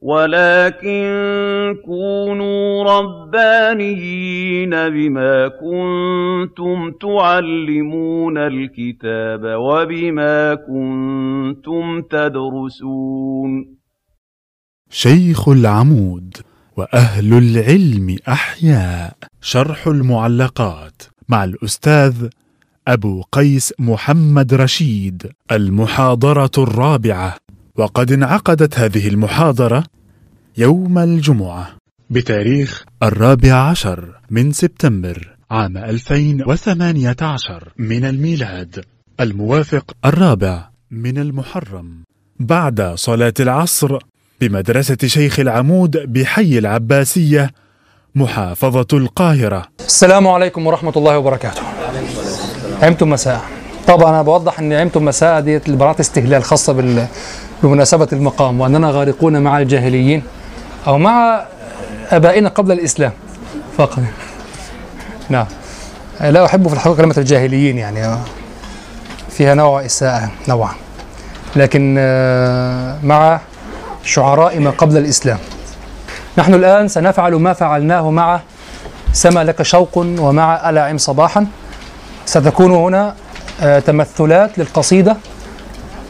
وَلَٰكِن كُونُوا رَبَّانِيِّينَ بِمَا كُنتُمْ تُعَلِّمُونَ الْكِتَابَ وَبِمَا كُنتُمْ تَدْرُسُونَ. شيخ العمود وأهل العلم أحياء. شرح المعلقات مع الأستاذ أبو قيس محمد رشيد المحاضرة الرابعة. وقد انعقدت هذه المحاضرة يوم الجمعة. بتاريخ الرابع عشر من سبتمبر عام 2018 من الميلاد. الموافق الرابع من المحرم. بعد صلاة العصر بمدرسة شيخ العمود بحي العباسية محافظة القاهرة. السلام عليكم ورحمة الله وبركاته. عمتم مساء. طبعا أنا بوضح أن عمتم مساء ديت براءة استهلال خاصة بال... بمناسبة المقام وأننا غارقون مع الجاهليين أو مع آبائنا قبل الإسلام. فقط. نعم. لا أحب في الحقيقة كلمة الجاهليين يعني. فيها نوع إساءة نوعا. لكن مع شعراء ما قبل الإسلام. نحن الآن سنفعل ما فعلناه مع سما لك شوق ومع ألا عم صباحا. ستكون هنا تمثلات للقصيدة.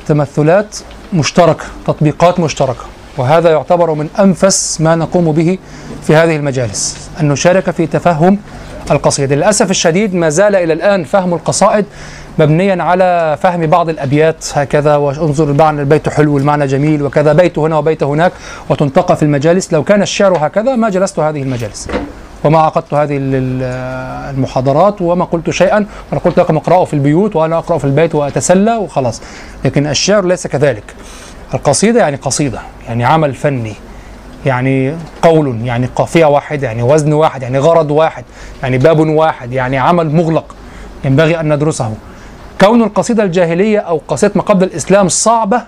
تمثلات مشتركة تطبيقات مشتركة. وهذا يعتبر من أنفس ما نقوم به في هذه المجالس أن نشارك في تفهم القصيدة للأسف الشديد ما زال إلى الآن فهم القصائد مبنيا على فهم بعض الأبيات هكذا وانظر المعنى البيت حلو المعنى جميل وكذا بيت هنا وبيت هناك وتنتقى في المجالس. لو كان الشعر هكذا ما جلست هذه المجالس. وما عقدت هذه المحاضرات وما قلت شيئا. وأنا قلت لكم اقرأوا في البيوت وأنا أقرأ في البيت وأتسلى وخلاص. لكن الشعر ليس كذلك. القصيدة يعني قصيدة يعني عمل فني يعني قول يعني قافية واحدة يعني وزن واحد يعني غرض واحد يعني باب واحد يعني عمل مغلق ينبغي أن ندرسه. كون القصيدة الجاهلية أو قصيدة ما قبل الإسلام صعبة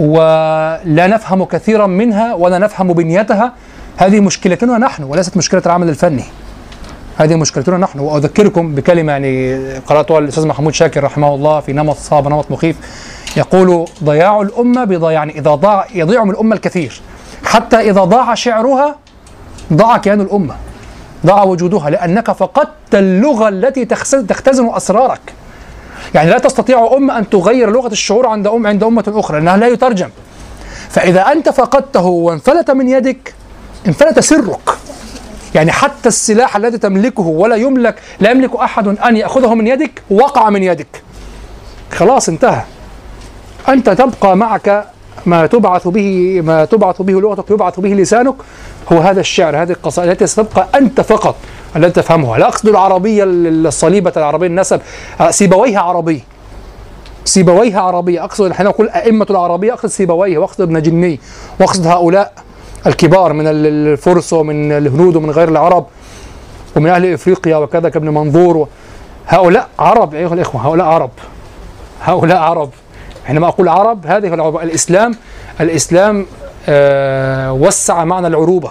ولا نفهم كثيرا منها ولا نفهم بنيتها هذه مشكلتنا نحن وليست مشكلة العمل الفني. هذه مشكلتنا نحن وأذكركم بكلمة يعني قرأتها الأستاذ محمود شاكر رحمه الله في نمط صعب نمط مخيف. يقول ضياع الأمة بضياع يعني إذا ضاع يضيع من الأمة الكثير. حتى إذا ضاع شعرها ضاع كيان الأمة. ضاع وجودها لأنك فقدت اللغة التي تختزن أسرارك. يعني لا تستطيع أمة أن تغير لغة الشعور عند أم عند أمة أخرى لأنها لا يترجم. فإذا أنت فقدته وانفلت من يدك انفلت سرك. يعني حتى السلاح الذي تملكه ولا يملك لا يملك أحد أن يأخذه من يدك وقع من يدك. خلاص انتهى. أنت تبقى معك ما تبعث به ما تبعث به لغتك يبعث به لسانك. هو هذا الشعر هذه القصائد التي ستبقى أنت فقط التي تفهمها. لا أقصد العربية الصليبة العربية النسب. سيبويه عربي. سيبويه عربية أقصد حين أقول أئمة العربية أقصد سيبويه وأقصد ابن جني وأقصد هؤلاء. الكبار من الفرس ومن الهنود ومن غير العرب ومن أهل إفريقيا وكذا كابن منظور هؤلاء عرب أيها الإخوة هؤلاء عرب هؤلاء عرب حينما أقول عرب هذه العرب الإسلام الإسلام آه وسع معنى العروبة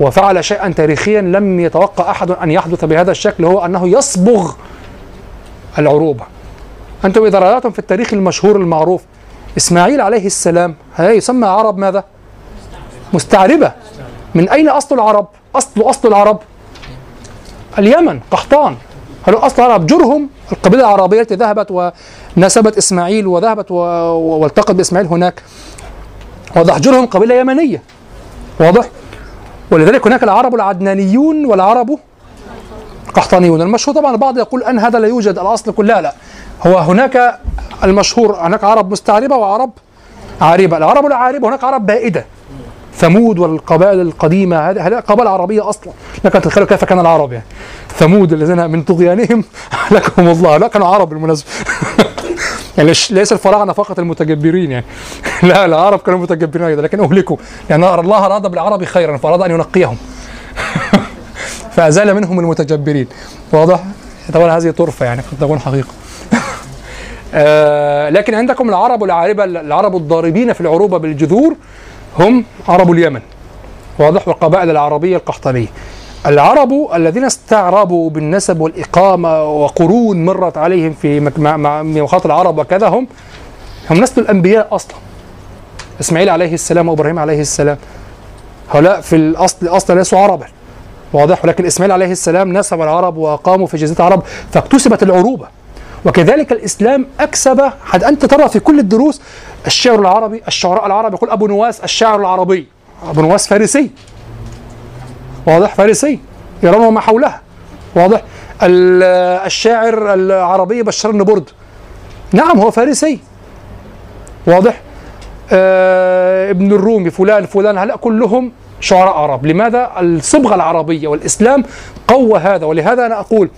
وفعل شيئا تاريخيا لم يتوقع أحد أن يحدث بهذا الشكل هو أنه يصبغ العروبة أنتم إذا رأيتم في التاريخ المشهور المعروف إسماعيل عليه السلام هذا يسمى عرب ماذا؟ مستعربة. من أين أصل العرب؟ أصل أصل العرب اليمن قحطان. هل أصل العرب جرهم؟ القبيلة العربية التي ذهبت ونسبت إسماعيل وذهبت والتقت بإسماعيل هناك. واضح جرهم قبيلة يمنية. واضح. ولذلك هناك العرب العدنانيون والعرب القحطانيون المشهور طبعا البعض يقول أن هذا لا يوجد الأصل كلها لا. هو هناك المشهور هناك عرب مستعربة وعرب عاربة. العرب العاربة هناك عرب بائدة. ثمود والقبائل القديمة هذه قبائل عربية أصلا. لكن تتخيلوا كيف كان العرب يعني. ثمود الذين من طغيانهم أهلكهم الله. لا كانوا عرب بالمناسبة. يعني ليس الفراعنة فقط المتجبرين يعني. لا العرب كانوا متجبرين أيضا لكن أهلكوا. لأن يعني الله أراد بالعرب خيرا فأراد أن ينقيهم. فأزال منهم المتجبرين. واضح؟ طبعا هذه طرفة يعني قد تكون حقيقة. آه لكن عندكم العرب العاربة العرب الضاربين في العروبة بالجذور. هم عرب اليمن. واضح والقبائل العربية القحطانية العرب الذين استعربوا بالنسب والإقامة وقرون مرت عليهم في ميقات العرب وكذا هم هم نسل الأنبياء أصلا. إسماعيل عليه السلام وإبراهيم عليه السلام. هؤلاء في الأصل أصلا ليسوا عربا واضح ولكن إسماعيل عليه السلام نسب العرب وأقاموا في جزيرة العرب فاكتسبت العروبة. وكذلك الإسلام أكسب. حد أنت ترى في كل الدروس الشعر العربي الشعراء العرب يقول أبو نواس الشاعر العربي. أبو نواس فارسي. واضح؟ فارسي. ايران وما حولها واضح؟ الشاعر العربي بشار النبرد. نعم هو فارسي. واضح؟ آه ابن الرومي فلان فلان. هلأ كلهم شعراء عرب. لماذا؟ الصبغة العربية والإسلام قوى هذا. ولهذا أنا أقول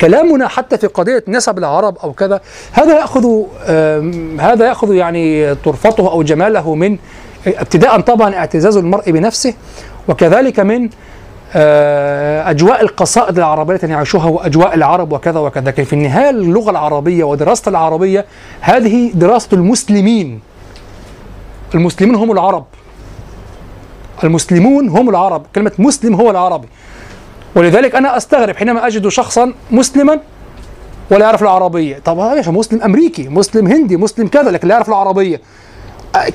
كلامنا حتى في قضية نسب العرب أو كذا هذا يأخذ هذا يأخذ يعني طرفته أو جماله من ابتداء طبعا اعتزاز المرء بنفسه وكذلك من آه، أجواء القصائد العربية التي يعيشوها وأجواء العرب وكذا وكذا. لكن في النهاية اللغة العربية ودراسة العربية هذه دراسة المسلمين. المسلمين هم العرب. المسلمون هم العرب. كلمة مسلم هو العربي. ولذلك أنا أستغرب حينما أجد شخصا مسلما ولا يعرف العربية طب يا مسلم أمريكي مسلم هندي مسلم كذا لكن لا يعرف العربية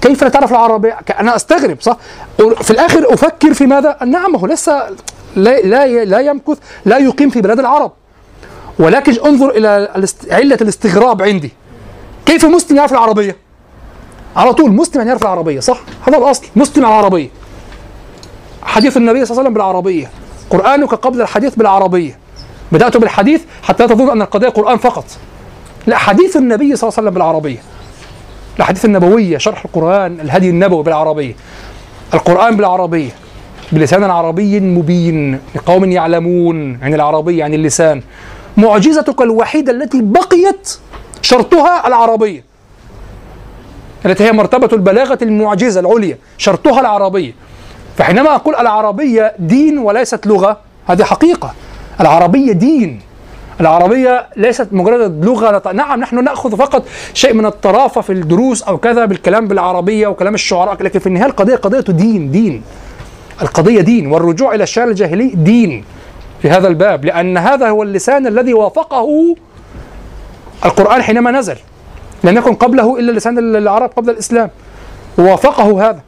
كيف لا تعرف العربية؟ أنا أستغرب صح؟ في الآخر أفكر في ماذا؟ نعم هو لسه لا لا لا يمكث لا يقيم في بلاد العرب ولكن انظر إلى علة الاستغراب عندي كيف مسلم يعرف العربية؟ على طول مسلم يعني يعرف العربية صح؟ هذا الأصل مسلم العربية حديث النبي صلى الله عليه وسلم بالعربية قرآنك قبل الحديث بالعربية. بدأت بالحديث حتى لا تظن أن القضية قرآن فقط. لا حديث النبي صلى الله عليه وسلم بالعربية. الأحاديث النبوية شرح القرآن الهدي النبوي بالعربية. القرآن بالعربية. بلسان عربي مبين لقوم يعلمون عن العربية عن اللسان. معجزتك الوحيدة التي بقيت شرطها العربية. التي هي مرتبة البلاغة المعجزة العليا شرطها العربية. فحينما أقول العربية دين وليست لغة هذه حقيقة. العربية دين. العربية ليست مجرد لغة. نعم نحن نأخذ فقط شيء من الطرافة في الدروس أو كذا بالكلام بالعربية وكلام الشعراء لكن في النهاية القضية قضية دين دين. القضية دين. والرجوع إلى الشعر الجاهلي دين في هذا الباب لأن هذا هو اللسان الذي وافقه القرآن حينما نزل. لم يكن قبله إلا لسان العرب قبل الإسلام. ووافقه هذا.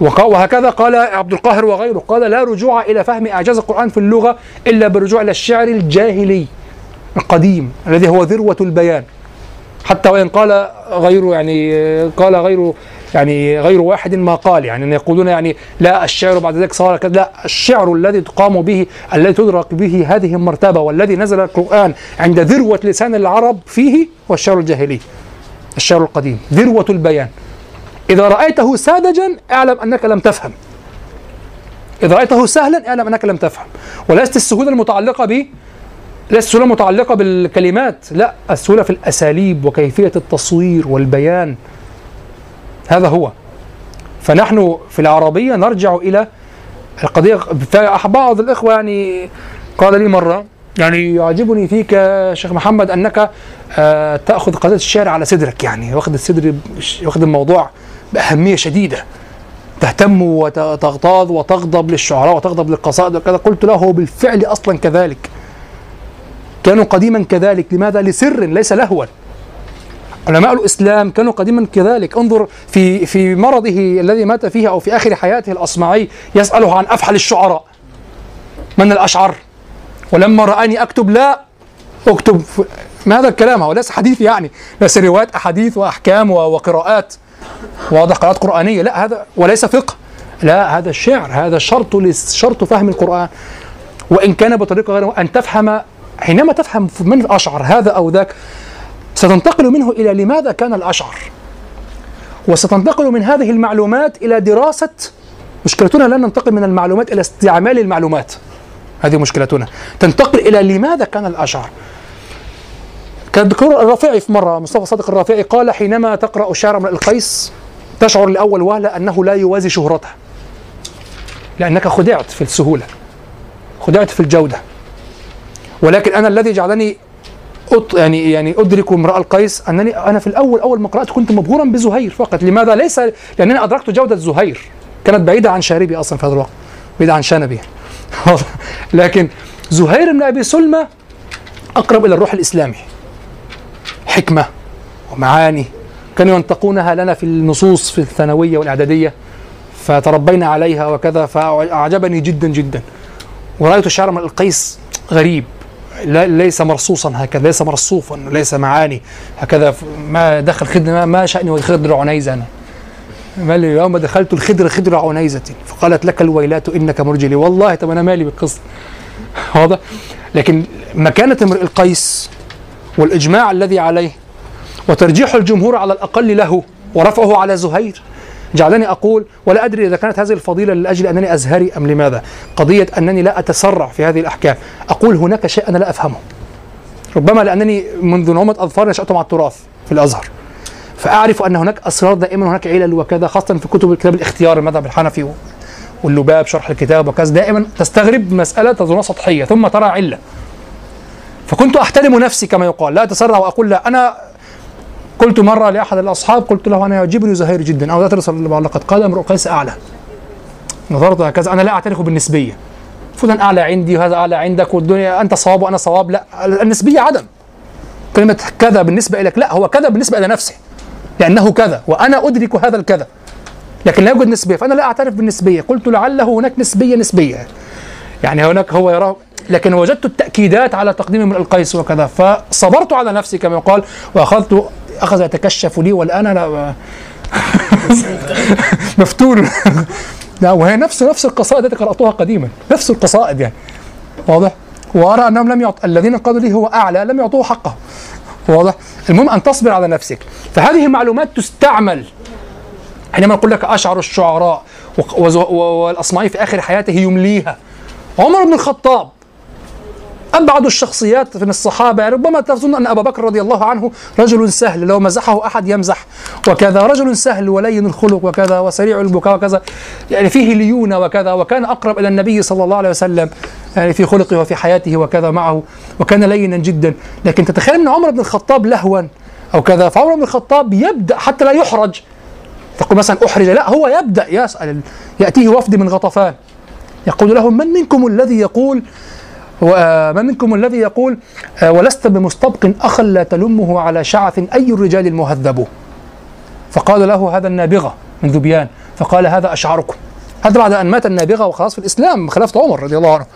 وهكذا قال عبد القاهر وغيره. قال لا رجوع إلى فهم إعجاز القرآن في اللغة إلا بالرجوع إلى الشعر الجاهلي القديم الذي هو ذروة البيان. حتى وإن قال غير يعني قال غير يعني غير واحد ما قال يعني يقولون يعني لا الشعر بعد ذلك صار كذا لا الشعر الذي تقام به الذي تدرك به هذه المرتبة والذي نزل القرآن عند ذروة لسان العرب فيه هو الشعر الجاهلي الشعر القديم ذروة البيان. إذا رأيته ساذجا اعلم أنك لم تفهم. إذا رأيته سهلا اعلم أنك لم تفهم. وليست السهولة المتعلقة به لا السهولة متعلقة بالكلمات. لا السهولة في الأساليب وكيفية التصوير والبيان. هذا هو. فنحن في العربية نرجع إلى القضية. بعض الإخوة يعني قال لي مرة يعني يعجبني فيك شيخ محمد أنك آه تأخذ قضية الشعر على صدرك يعني واخذ الصدر واخذ الموضوع بأهمية شديدة. تهتم وتغتاظ وتغضب للشعراء وتغضب للقصائد وكذا. قلت له بالفعل أصلا كذلك. كانوا قديما كذلك. لماذا؟ لسر ليس لهوا. علماء الإسلام كانوا قديما كذلك. انظر في في مرضه الذي مات فيه أو في آخر حياته الأصمعي يسأله عن افحل الشعراء. من الأشعر؟ ولما رآني أكتب لا أكتب ما هذا الكلام؟ هو ليس حديث يعني. ليس روايات أحاديث وأحكام وقراءات. واضح قراءات قرآنية. لا هذا وليس فقه. لا هذا الشعر هذا شرط شرط فهم القرآن. وإن كان بطريقة غير أن تفهم حينما تفهم من الأشعر هذا أو ذاك ستنتقل منه إلى لماذا كان الأشعر؟ وستنتقل من هذه المعلومات إلى دراسة مشكلتنا لن ننتقل من المعلومات إلى استعمال المعلومات. هذه مشكلتنا. تنتقل إلى لماذا كان الأشعر؟ كان الدكتور الرافعي في مرة مصطفى صادق الرافعي قال حينما تقرأ شعر من القيس تشعر لأول وهلة أنه لا يوازي شهرته لأنك خدعت في السهولة خدعت في الجودة. ولكن أنا الذي جعلني أط يعني يعني أدرك امرأة القيس أنني أنا في الأول أول ما قرأت كنت مبهورا بزهير فقط. لماذا ليس؟ لأنني أدركت جودة زهير كانت بعيدة عن شاربي أصلا في هذا الوقت بعيدة عن شنبي. لكن زهير بن أبي سلمى أقرب إلى الروح الإسلامي. حكمة ومعاني كانوا ينطقونها لنا في النصوص في الثانوية والإعدادية فتربينا عليها وكذا فأعجبني جدا جدا. ورأيت الشعر من القيس غريب لا ليس مرصوصا هكذا ليس مرصوفا ليس معاني هكذا ما دخل خدر ما, ما شأني وخدر عنيزة أنا. ما يوم دخلت الخدر خدر عنيزة. فقالت لك الويلات إنك مرجلي. والله طب أنا مالي بالقصة واضح؟ لكن مكانة امرئ القيس والإجماع الذي عليه وترجيح الجمهور على الأقل له ورفعه على زهير. جعلني أقول ولا أدري إذا كانت هذه الفضيلة لأجل أنني أزهري أم لماذا؟ قضية أنني لا أتسرع في هذه الأحكام. أقول هناك شيء أنا لا أفهمه. ربما لأنني منذ نعومة أظفار نشأت مع التراث في الأزهر. فأعرف أن هناك أسرار دائما هناك علل وكذا خاصة في كتب كتاب الاختيار المذهب الحنفي واللباب شرح الكتاب وكذا. دائما تستغرب مسألة تظنها سطحية ثم ترى علة. فكنت أحترم نفسي كما يقال. لا أتسرع وأقول لا أنا قلت مرة لأحد الأصحاب قلت له أنا يعجبني زهير جدا أو لا ترسل لقد قال امرؤ قيس أعلى. نظرت هكذا أنا لا أعترف بالنسبية. فلان أعلى عندي وهذا أعلى عندك والدنيا أنت صواب وأنا صواب؟ لا النسبية عدم. كلمة كذا بالنسبة إليك لا هو كذا بالنسبة إلى نفسه لأنه كذا وأنا أدرك هذا الكذا. لكن لا يوجد نسبية فأنا لا أعترف بالنسبية. قلت لعله هناك نسبية نسبية. يعني هناك هو يراه لكن وجدت التأكيدات على تقديم من القيس وكذا فصبرت على نفسي كما يقال وأخذت أخذ يتكشف لي والآن أنا مفتون لا وهي نفس نفس القصائد التي قرأتها قديما نفس القصائد يعني. واضح؟ وأرى أنهم لم يعط الذين قالوا لي هو أعلى لم يعطوه حقه. واضح؟ المهم أن تصبر على نفسك. فهذه معلومات تستعمل. حينما نقول لك أشعر الشعراء والأصمعي في آخر حياته يمليها. عمر بن الخطاب أبعد الشخصيات من الصحابة؟ ربما تظن أن أبا بكر رضي الله عنه رجل سهل لو مزحه أحد يمزح. وكذا رجل سهل ولين الخلق وكذا وسريع البكاء وكذا. يعني فيه ليونة وكذا وكان أقرب إلى النبي صلى الله عليه وسلم يعني في خلقه وفي حياته وكذا معه وكان لينا جدا. لكن تتخيل أن عمر بن الخطاب لهوا أو كذا فعمر بن الخطاب يبدأ حتى لا يحرج. تقول مثلا أحرج لا هو يبدأ يسأل يأتيه وفد من غطفان. يقول لهم من منكم الذي يقول ومن منكم الذي يقول آه، ولست بمستبق أخا لا تلمه على شعث أي الرجال المهذب. فقال له هذا النابغة من ذبيان فقال هذا أشعركم. هذا بعد أن مات النابغة وخلاص في الإسلام خلافة عمر رضي الله عنه.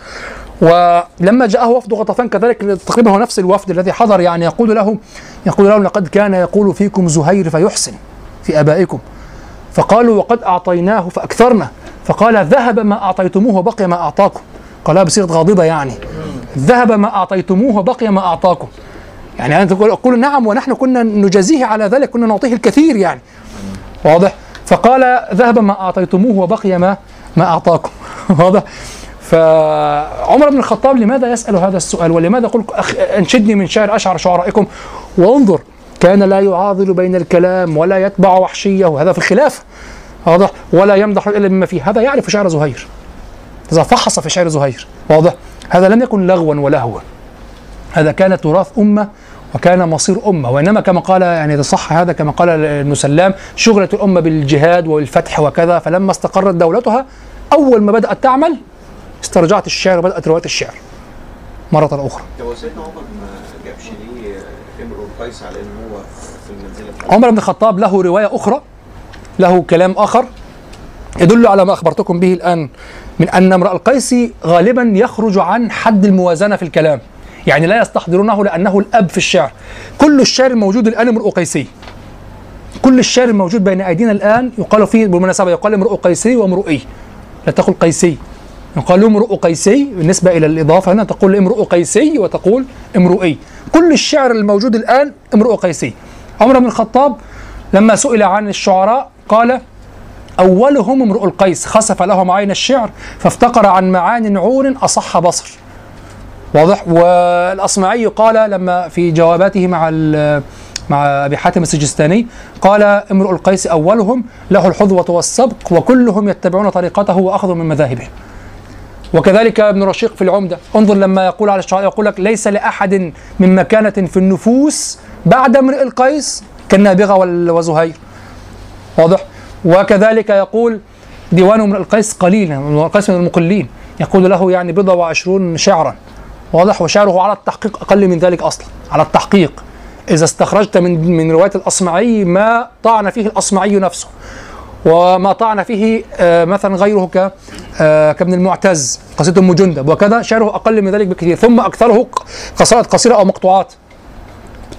ولما جاءه وفد غطفان كذلك تقريبا هو نفس الوفد الذي حضر يعني يقول له يقول لهم لقد كان يقول فيكم زهير فيحسن في آبائكم. فقالوا وقد أعطيناه فأكثرنا. فقال ذهب ما أعطيتموه وبقي ما أعطاكم. قالها بصيغة غاضبة يعني. ذهب ما أعطيتموه وبقي ما أعطاكم. يعني أنت تقول نعم ونحن كنا نجازيه على ذلك كنا نعطيه الكثير يعني. واضح؟ فقال ذهب ما أعطيتموه وبقي ما ما أعطاكم. واضح؟ فعمر بن الخطاب لماذا يسأل هذا السؤال؟ ولماذا يقول أنشدني من شعر أشعر شعرائكم؟ وانظر كان لا يعاضل بين الكلام ولا يتبع وحشيه وهذا في الخلافة واضح؟ ولا يمدح إلا بما فيه. هذا يعرف شعر زهير. إذا فحص في شعر زهير واضح؟ هذا لم يكن لغوا ولهوا. هذا كان تراث أمة وكان مصير أمة وإنما كما قال يعني إذا صح هذا كما قال ابن سلام شغلت الأمة بالجهاد والفتح وكذا فلما استقرت دولتها أول ما بدأت تعمل استرجعت الشعر وبدأت رواية الشعر مرة أخرى. هو سيدنا عمر ما جابش ليه امرؤ على هو في بتاعته عمر بن الخطاب له رواية أخرى له كلام آخر يدل على ما أخبرتكم به الآن من أن امرأ القيس غالبا يخرج عن حد الموازنة في الكلام. يعني لا يستحضرونه لأنه الأب في الشعر. كل الشعر الموجود الآن امرؤ قيسي. كل الشعر الموجود بين أيدينا الآن. يقال فيه بالمناسبة يقال امرؤ قيسي وامرؤي. لا تقول قيسي. يقال امرؤ قيسي بالنسبة إلى الإضافة هنا تقول امرؤ قيسي وتقول امرؤي. كل الشعر الموجود الآن امرؤ قيسي. عمر بن الخطاب لما سئل عن الشعراء قال أولهم امرؤ القيس خسف لهم عين الشعر فافتقر عن معان عور أصح بصر. واضح؟ والأصمعي قال لما في جواباته مع مع أبي حاتم السجستاني قال امرؤ القيس أولهم له الحظوة والسبق وكلهم يتبعون طريقته وأخذوا من مذاهبه. وكذلك ابن رشيق في العمدة انظر لما يقول على الشعراء يقول لك ليس لأحد من مكانة في النفوس بعد امرئ القيس كالنابغة وزهير. واضح؟ وكذلك يقول ديوان امرئ القيس قليلا امرئ القيس من المقلين. يقول له يعني بضع وعشرون شعرا. واضح وشعره على التحقيق أقل من ذلك أصلا على التحقيق. إذا استخرجت من من رواية الأصمعي ما طعن فيه الأصمعي نفسه وما طعن فيه آه، مثلا غيره ك آه، كابن المعتز قصيدة أم جندب وكذا شعره أقل من ذلك بكثير. ثم أكثره قصائد قصيرة أو مقطوعات.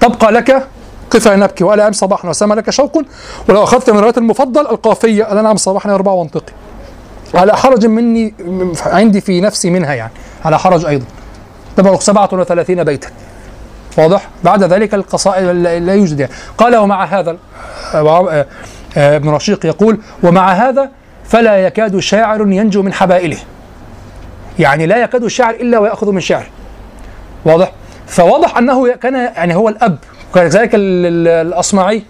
تبقى لك قفا نبكي ولا أم صباحا وسما لك شوق. ولو أخذت من رواية المفضل القافية ألا نعم صباحا يربع وانطقي على حرج مني عندي في نفسي منها يعني على حرج أيضا. تبلغ 37 بيتا. واضح؟ بعد ذلك القصائد لا يوجد يعني. قال ومع هذا آه، آه، ابن رشيق يقول ومع هذا فلا يكاد شاعر ينجو من حبائله. يعني لا يكاد الشاعر إلا ويأخذ من شعر واضح؟ فواضح أنه كان يعني هو الأب. وكذلك ال- ال- الأصمعي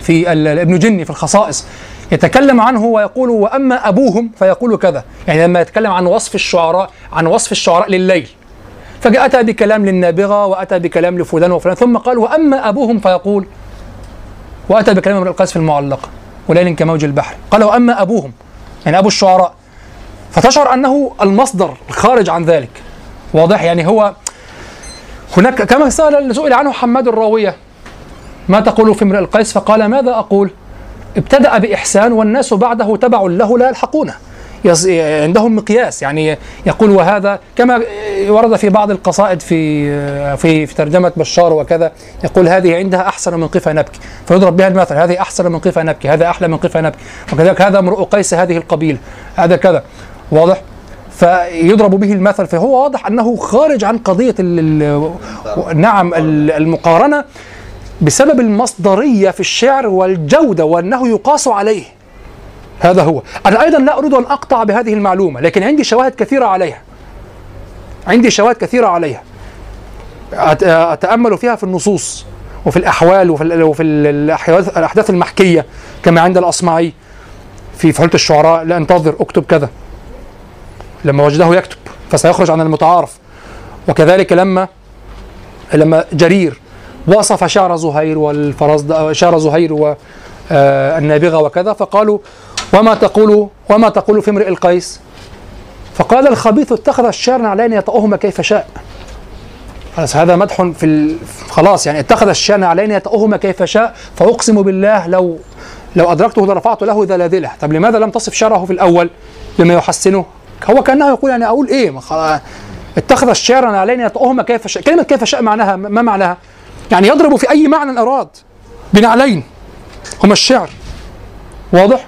في ابن جني في الخصائص يتكلم عنه ويقول وأما أبوهم فيقول كذا. يعني لما يتكلم عن وصف الشعراء عن وصف الشعراء لليل. فجاء أتى بكلام للنابغة وأتى بكلام لفلان وفلان ثم قال وأما أبوهم فيقول وأتى بكلام ابن القيس في المعلقة وليل كموج البحر. قال وأما أبوهم يعني أبو الشعراء. فتشعر أنه المصدر الخارج عن ذلك. واضح؟ يعني هو هناك كما سأل سئل عنه حماد الراوية ما تقول في امرئ القيس؟ فقال ماذا أقول؟ ابتدأ بإحسان والناس بعده تبع له لا يلحقونه عندهم مقياس يعني يقول وهذا كما ورد في بعض القصائد في في في ترجمة بشار وكذا يقول هذه عندها أحسن من قفا نبكي فيضرب بها المثل هذه أحسن من قفا نبكي هذا أحلى من قفا نبكي وكذلك هذا امرؤ قيس هذه القبيلة. هذا كذا. واضح؟ فيضرب به المثل فهو واضح أنه خارج عن قضية نعم ال- المقارنة بسبب المصدرية في الشعر والجودة وأنه يقاس عليه. هذا هو. أنا أيضا لا أريد أن أقطع بهذه المعلومة لكن عندي شواهد كثيرة عليها. عندي شواهد كثيرة عليها. أتأمل فيها في النصوص وفي الأحوال وفي, وفي ال- الأحداث الأحداث المحكية كما عند الأصمعي في فحولة الشعراء. لا أنتظر أكتب كذا. لما وجده يكتب فسيخرج عن المتعارف. وكذلك لما لما جرير وصف شعر زهير والفرزد شعر زهير والنابغة وكذا فقالوا وما تقول وما تقول في امرئ القيس؟ فقال الخبيث اتخذ الشعر علينا يطأهما كيف شاء. خلاص هذا مدح في. خلاص يعني اتخذ الشأن علينا يطأهما كيف شاء فأقسم بالله لو لو أدركته لرفعت له ذلاذله طب لماذا لم تصف شعره في الأول لما يحسنه؟ هو كأنه يقول يعني أقول إيه؟ ما اتخذ الشعر علينا يطأهما كيف شاء كلمة كيف شاء معناها؟ ما معناها؟ يعني يضرب في أي معنى أراد بنعلين هما الشعر. واضح؟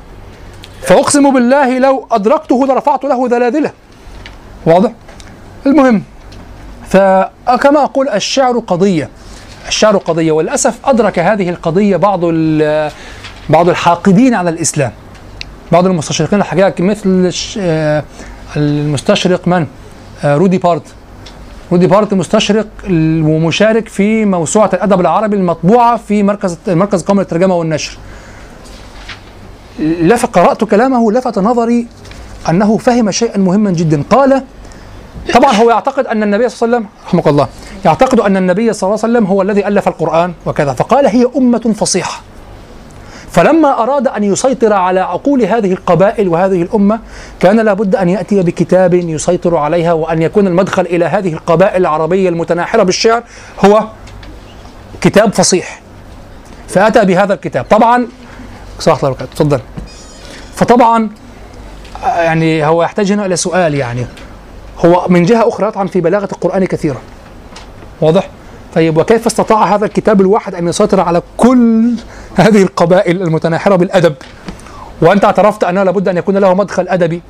فأقسم بالله لو أدركته لرفعت له ذلاذله واضح؟ المهم فكما أقول الشعر قضية. الشعر قضية وللأسف أدرك هذه القضية بعض بعض الحاقدين على الإسلام. بعض المستشرقين الحقيقة مثل المستشرق من؟ آه، رودي بارت. رودي بارت مستشرق ومشارك في موسوعة الأدب العربي المطبوعة في مركز مركز قومي للترجمة والنشر. لف قرأت كلامه لفت نظري أنه فهم شيئا مهما جدا. قال طبعا هو يعتقد أن النبي صلى الله عليه وسلم رحمك الله يعتقد أن النبي صلى الله عليه وسلم هو الذي ألف القرآن وكذا. فقال هي أمة فصيحة. فلما أراد أن يسيطر على عقول هذه القبائل وهذه الأمة كان لابد أن يأتي بكتاب يسيطر عليها وأن يكون المدخل إلى هذه القبائل العربية المتناحرة بالشعر هو كتاب فصيح. فأتى بهذا الكتاب. طبعا صح الله تفضل. فطبعا يعني هو يحتاج هنا إلى سؤال يعني. هو من جهة أخرى يطعن في بلاغة القرآن كثيرا. واضح؟ طيب وكيف استطاع هذا الكتاب الواحد أن يسيطر على كل هذه القبائل المتناحرة بالأدب؟ وأنت اعترفت أنه لابد أن يكون له مدخل أدبي.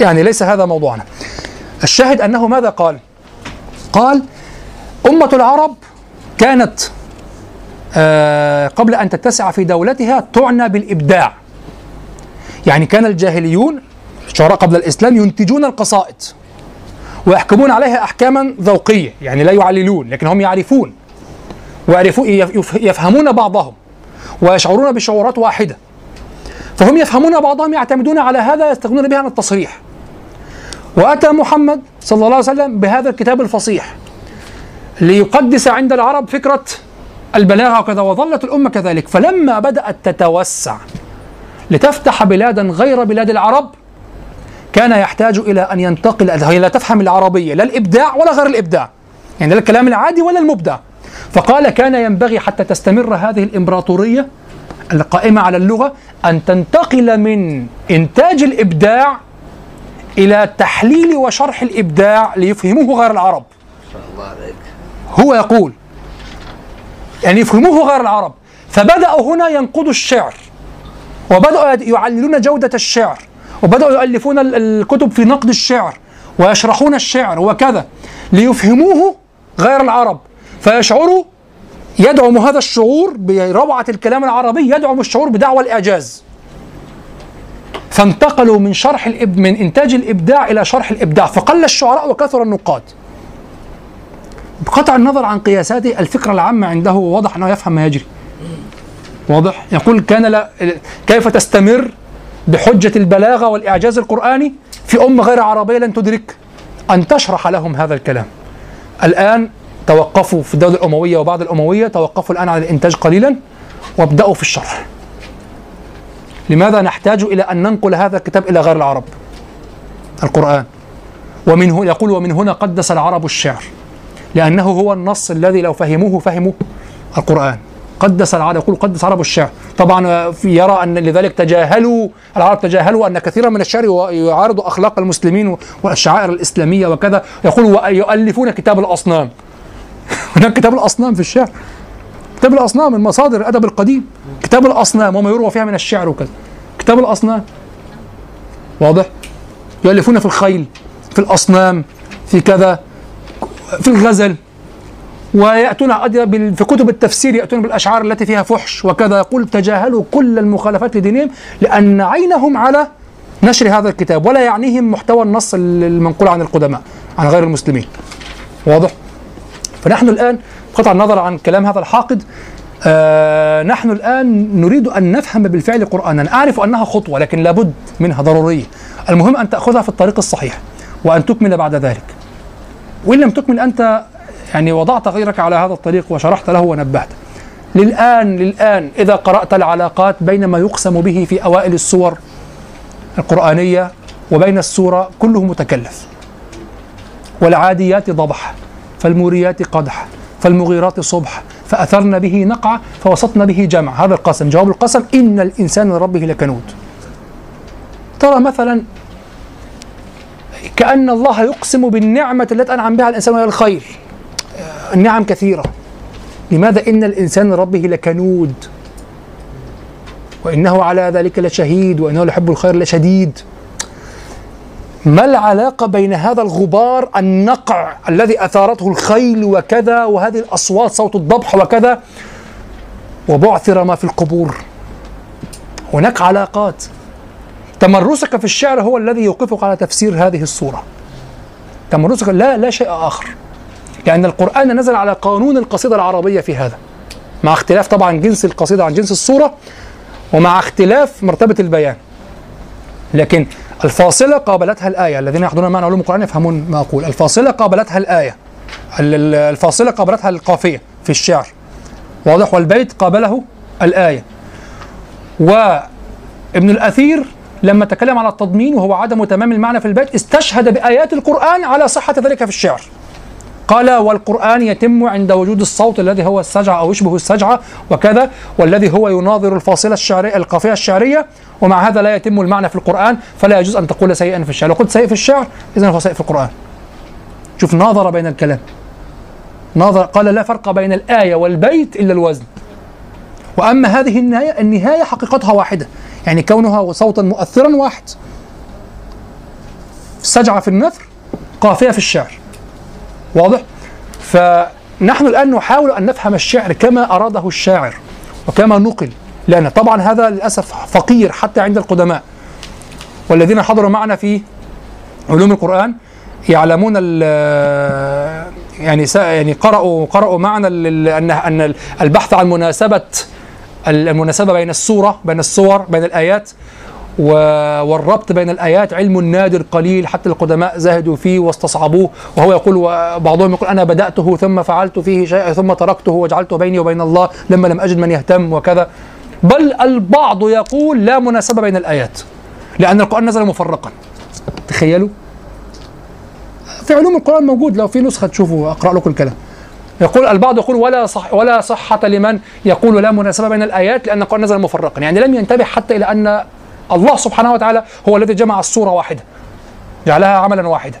يعني ليس هذا موضوعنا. الشاهد أنه ماذا قال؟ قال أمة العرب كانت آه قبل أن تتسع في دولتها تعنى بالإبداع. يعني كان الجاهليون الشعراء قبل الإسلام ينتجون القصائد. ويحكمون عليها أحكاما ذوقية يعني لا يعللون لكن هم يعرفون. ويعرفون يف- يفهمون بعضهم ويشعرون بشعورات واحدة. فهم يفهمون بعضهم يعتمدون على هذا يستغنون به عن التصريح. وأتى محمد صلى الله عليه وسلم بهذا الكتاب الفصيح ليقدس عند العرب فكرة البلاغة وكذا وظلت الأمة كذلك. فلما بدأت تتوسع لتفتح بلادا غير بلاد العرب كان يحتاج إلى أن ينتقل هي لا تفهم العربية لا الإبداع ولا غير الإبداع. يعني لا الكلام العادي ولا المبدع. فقال كان ينبغي حتى تستمر هذه الإمبراطورية القائمة على اللغة أن تنتقل من إنتاج الإبداع إلى تحليل وشرح الإبداع ليفهموه غير العرب. هو يقول يعني يفهموه غير العرب. فبدأوا هنا ينقضوا الشعر وبدأوا يعللون جودة الشعر. وبدأوا يؤلفون ال- الكتب في نقد الشعر ويشرحون الشعر وكذا ليفهموه غير العرب. فيشعروا يدعم هذا الشعور بروعة الكلام العربي يدعم الشعور بدعوى الإعجاز. فانتقلوا من شرح الإب من إنتاج الإبداع إلى شرح الإبداع فقل الشعراء وكثر النقاد. بقطع النظر عن قياساته الفكرة العامة عنده واضح أنه يفهم ما يجري. واضح؟ يقول كان لا كيف تستمر بحجة البلاغة والإعجاز القرآني في أمة غير عربية لن تدرك أن تشرح لهم هذا الكلام. الآن توقفوا في الدولة الأموية وبعد الأموية توقفوا الآن عن الإنتاج قليلا وابدأوا في الشرح. لماذا نحتاج إلى أن ننقل هذا الكتاب إلى غير العرب؟ القرآن. ومن يقول ومن هنا قدس العرب الشعر لأنه هو النص الذي لو فهموه فهموا القرآن. قدس العرب يقول قدس عرب الشعر. طبعا يرى أن لذلك تجاهلوا العرب تجاهلوا أن كثيرا من الشعر يعارض أخلاق المسلمين والشعائر الإسلامية وكذا. يقول ويؤلفون كتاب الأصنام. هناك كتاب الأصنام في الشعر. كتاب الأصنام من مصادر الأدب القديم. كتاب الأصنام وما يروى فيها من الشعر وكذا. كتاب الأصنام. واضح؟ يؤلفون في الخيل في الأصنام في كذا في الغزل. ويأتون في كتب التفسير يأتون بالأشعار التي فيها فحش وكذا. يقول تجاهلوا كل المخالفات لدينهم لأن عينهم على نشر هذا الكتاب ولا يعنيهم محتوى النص المنقول عن القدماء عن غير المسلمين. واضح؟ فنحن الآن بقطع النظر عن كلام هذا الحاقد. آه نحن الآن نريد أن نفهم بالفعل قرآنا. أعرف أنها خطوة لكن لابد منها ضرورية. المهم أن تأخذها في الطريق الصحيح وأن تكمل بعد ذلك. وإن لم تكمل أنت يعني وضعت غيرك على هذا الطريق وشرحت له ونبهته للآن للآن إذا قرأت العلاقات بين ما يقسم به في أوائل السور القرآنية وبين السورة كله متكلف. والعاديات ضبح فالموريات قدح فالمغيرات صبح فأثرن به نقع فوسطن به جمع. هذا القسم. جواب القسم إن الإنسان لربه لكنود. ترى مثلا كأن الله يقسم بالنعمة التي أنعم بها الإنسان وهي الخير. النعم كثيرة. لماذا إن الإنسان لربه لكنود؟ وإنه على ذلك لشهيد وإنه لحب الخير لشديد. ما العلاقة بين هذا الغبار النقع الذي أثارته الخيل وكذا وهذه الأصوات صوت الضبح وكذا؟ وبعثر ما في القبور. هناك علاقات. تمرسك في الشعر هو الذي يوقفك على تفسير هذه الصورة. تمرسك لا لا شيء آخر. لأن القرآن نزل على قانون القصيدة العربية في هذا. مع اختلاف طبعا جنس القصيدة عن جنس الصورة ومع اختلاف مرتبة البيان. لكن الفاصلة قابلتها الآية. الذين يحضرون معنا علوم القرآن يفهمون ما أقول. الفاصلة قابلتها الآية. ال- ال- الفاصلة قابلتها القافية في الشعر. واضح؟ والبيت قابله الآية. وابن الأثير لما تكلم على التضمين وهو عدم تمام المعنى في البيت استشهد بآيات القرآن على صحة ذلك في الشعر. قال والقرآن يتم عند وجود الصوت الذي هو السجعة أو يشبه السجعة وكذا والذي هو يناظر الفاصلة الشعرية القافية الشعرية ومع هذا لا يتم المعنى في القرآن فلا يجوز أن تقول سيئا في الشعر. لو قلت سيء في الشعر إذا هو سيء في القرآن. شوف ناظر بين الكلام. ناظر قال لا فرق بين الآية والبيت إلا الوزن. وأما هذه النهاية النهاية حقيقتها واحدة. يعني كونها صوتا مؤثرا واحد. سجعة في النثر قافية في الشعر. واضح؟ فنحن الآن نحاول أن نفهم الشعر كما أراده الشاعر وكما نقل لأن طبعا هذا للأسف فقير حتى عند القدماء والذين حضروا معنا في علوم القرآن يعلمون يعني يعني قرأوا قرأوا معنا أن أن البحث عن مناسبة المناسبة بين السورة بين الصور بين الآيات والربط بين الآيات علم نادر قليل حتى القدماء زهدوا فيه واستصعبوه. وهو يقول وبعضهم يقول أنا بدأته ثم فعلت فيه شيئا ثم تركته وجعلته بيني وبين الله لما لم أجد من يهتم وكذا. بل البعض يقول لا مناسبة بين الآيات لأن القرآن نزل مفرقا. تخيلوا؟ في علوم القرآن موجود لو في نسخة تشوفوا أقرأ لكم الكلام. يقول البعض يقول ولا صح ولا صحة لمن يقول لا مناسبة بين الآيات لأن القرآن نزل مفرقا. يعني لم ينتبه حتى إلى أن الله سبحانه وتعالى هو الذي جمع الصورة واحدة جعلها عملا واحدا.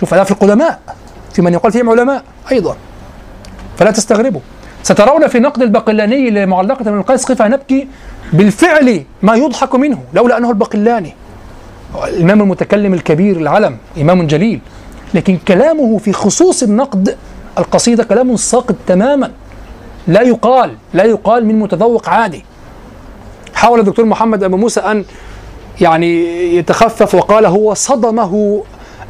شوف هذا في القدماء في من يقال فيهم علماء أيضا. فلا تستغربوا. سترون في نقد البقلاني لمعلقة من القيس قفا نبكي بالفعل ما يضحك منه لولا أنه البقلاني الإمام المتكلم الكبير العلم إمام جليل. لكن كلامه في خصوص النقد القصيدة كلام ساقط تماما. لا يقال لا يقال من متذوق عادي. حاول الدكتور محمد أبو موسى أن يعني يتخفف وقال هو صدمه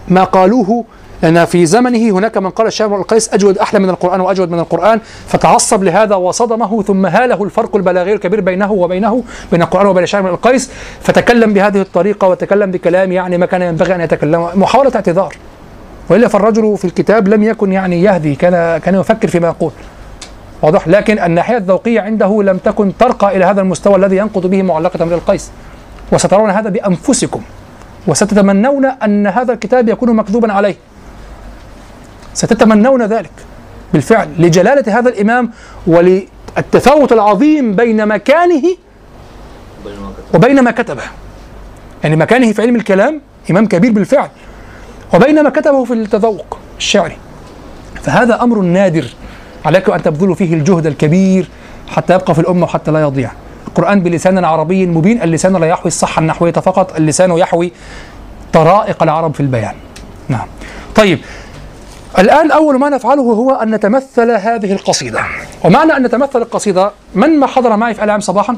ما قالوه لأن في زمنه هناك من قال الشاعر القيس أجود أحلى من القرآن وأجود من القرآن فتعصب لهذا وصدمه ثم هاله الفرق البلاغي الكبير بينه وبينه بين القرآن وبين الشاعر القيس فتكلم بهذه الطريقة وتكلم بكلام يعني ما كان ينبغي أن يتكلم محاولة اعتذار. وإلا فالرجل في الكتاب لم يكن يعني يهدي كان كان يفكر فيما يقول. واضح. لكن الناحية الذوقية عنده لم تكن ترقى إلى هذا المستوى الذي ينقض به معلقة امرئ القيس. وسترون هذا بأنفسكم. وستتمنون أن هذا الكتاب يكون مكذوبا عليه. ستتمنون ذلك بالفعل لجلالة هذا الإمام وللتفاوت العظيم بين مكانه وبين ما كتبه. يعني مكانه في علم الكلام إمام كبير بالفعل. وبين ما كتبه في التذوق الشعري. فهذا أمر نادر. عليكم أن تبذلوا فيه الجهد الكبير حتى يبقى في الأمة وحتى لا يضيع. القرآن بلسان عربي مبين اللسان لا يحوي الصحة النحوية فقط اللسان يحوي طرائق العرب في البيان. نعم. طيب الآن أول ما نفعله هو أن نتمثل هذه القصيدة. ومعنى أن نتمثل القصيدة من ما حضر معي في العام صباحا؟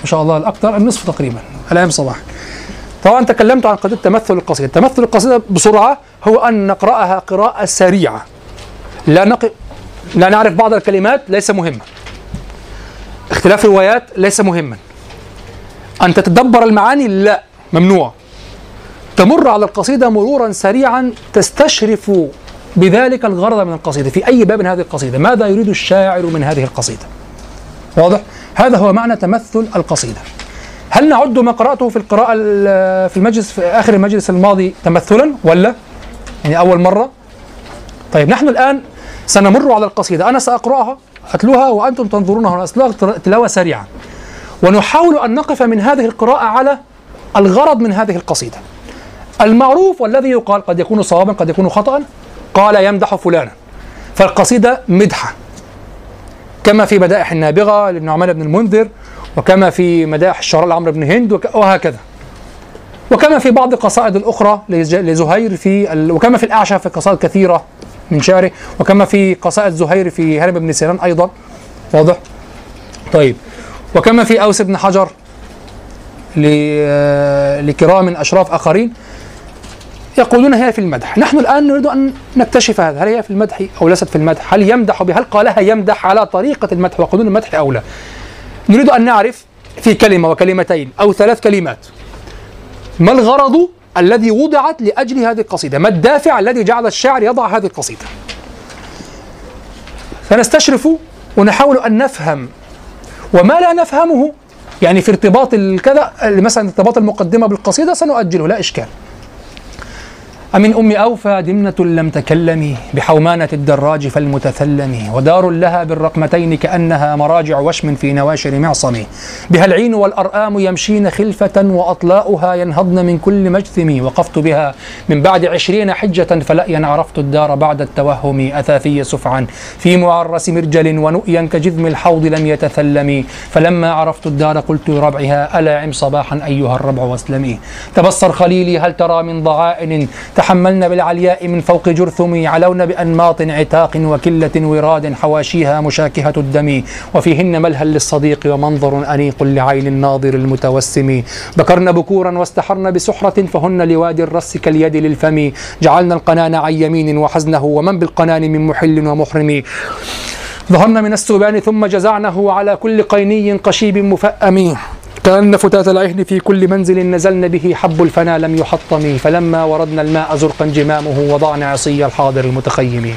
ما شاء الله الأكثر النصف تقريبا العام صباحا. طبعا تكلمت عن قضية تمثل القصيدة، تمثل القصيدة بسرعة هو أن نقرأها قراءة سريعة. لا نق... لا نعرف بعض الكلمات ليس مهما. اختلاف الروايات ليس مهما. أن تتدبر المعاني لا ممنوع. تمر على القصيدة مرورا سريعا تستشرف بذلك الغرض من القصيدة في أي باب من هذه القصيدة، ماذا يريد الشاعر من هذه القصيدة؟ واضح؟ هذا هو معنى تمثل القصيدة. هل نعد ما قرأته في القراءة في المجلس في آخر المجلس الماضي تمثلا ولا؟ يعني أول مرة؟ طيب نحن الآن سنمر على القصيدة. أنا سأقرأها أتلوها وأنتم تنظرونها أتلوها تلاوة سريعة ونحاول أن نقف من هذه القراءة على الغرض من هذه القصيدة. المعروف والذي يقال قد يكون صوابا قد يكون خطأ. قال يمدح فلانا. فالقصيدة مدحة. كما في بدائح النابغة للنعمان بن المنذر وكما في مداح الشعراء لعمرو بن هند وهكذا. وكما في بعض القصائد الأخرى لزهير في ال... وكما في الأعشى في قصائد كثيرة. من شعره. وكما في قصائد زهير في هرم بن سيران أيضا. واضح؟ طيب. وكما في أوس بن حجر ل... لكرام أشراف آخرين. يقولون هي في المدح. نحن الآن نريد أن نكتشف هذا. هل هي في المدح أو ليست في المدح؟ هل يمدح بها هل قالها يمدح على طريقة المدح وقانون المدح أو لا؟ نريد أن نعرف في كلمة وكلمتين أو ثلاث كلمات. ما الغرض الذي وضعت لأجل هذه القصيدة ما الدافع الذي جعل الشاعر يضع هذه القصيدة؟ فنستشرف ونحاول أن نفهم. وما لا نفهمه يعني في ارتباط الكذا مثلا ارتباط المقدمة بالقصيدة سنؤجله لا إشكال. أمن أم أوفى دمنة لم تكلم بحومانة الدراج فالمتثلم ودار لها بالرقمتين كأنها مراجع وشم في نواشر معصم. بها العين والأرآم يمشين خلفة وأطلاؤها ينهضن من كل مجثم. وقفت بها من بعد عشرين حجة فلأيا عرفت الدار بعد التوهم أثاثي سفعا. في معرس مرجل ونؤيا كجذم الحوض لم يتثلم فلما عرفت الدار قلت لربعها ألا عم صباحا أيها الربع واسلمي. تبصر خليلي هل ترى من ضعائن تحملن بالعلياء من فوق جرثم علون بأنماط عتاق وكلة وراد حواشيها مشاكهة الدم. وفيهن ملهى للصديق ومنظر أنيق لعين الناظر المتوسم. بكرن بكورا واستحرن بسحرة فهن لوادي الرس كاليد للفم. جعلنا القنان عن يمين وحزنه ومن بالقنان من محل ومحرم. ظهرنا من السبان ثم جزعنه على كل قيني قشيب مفأم. كأن فتاة العهن في كل منزل نزلن به حب الفنا لم يحطم فلما وردنا الماء زرقا جمامه وضعنا عصي الحاضر المتخيم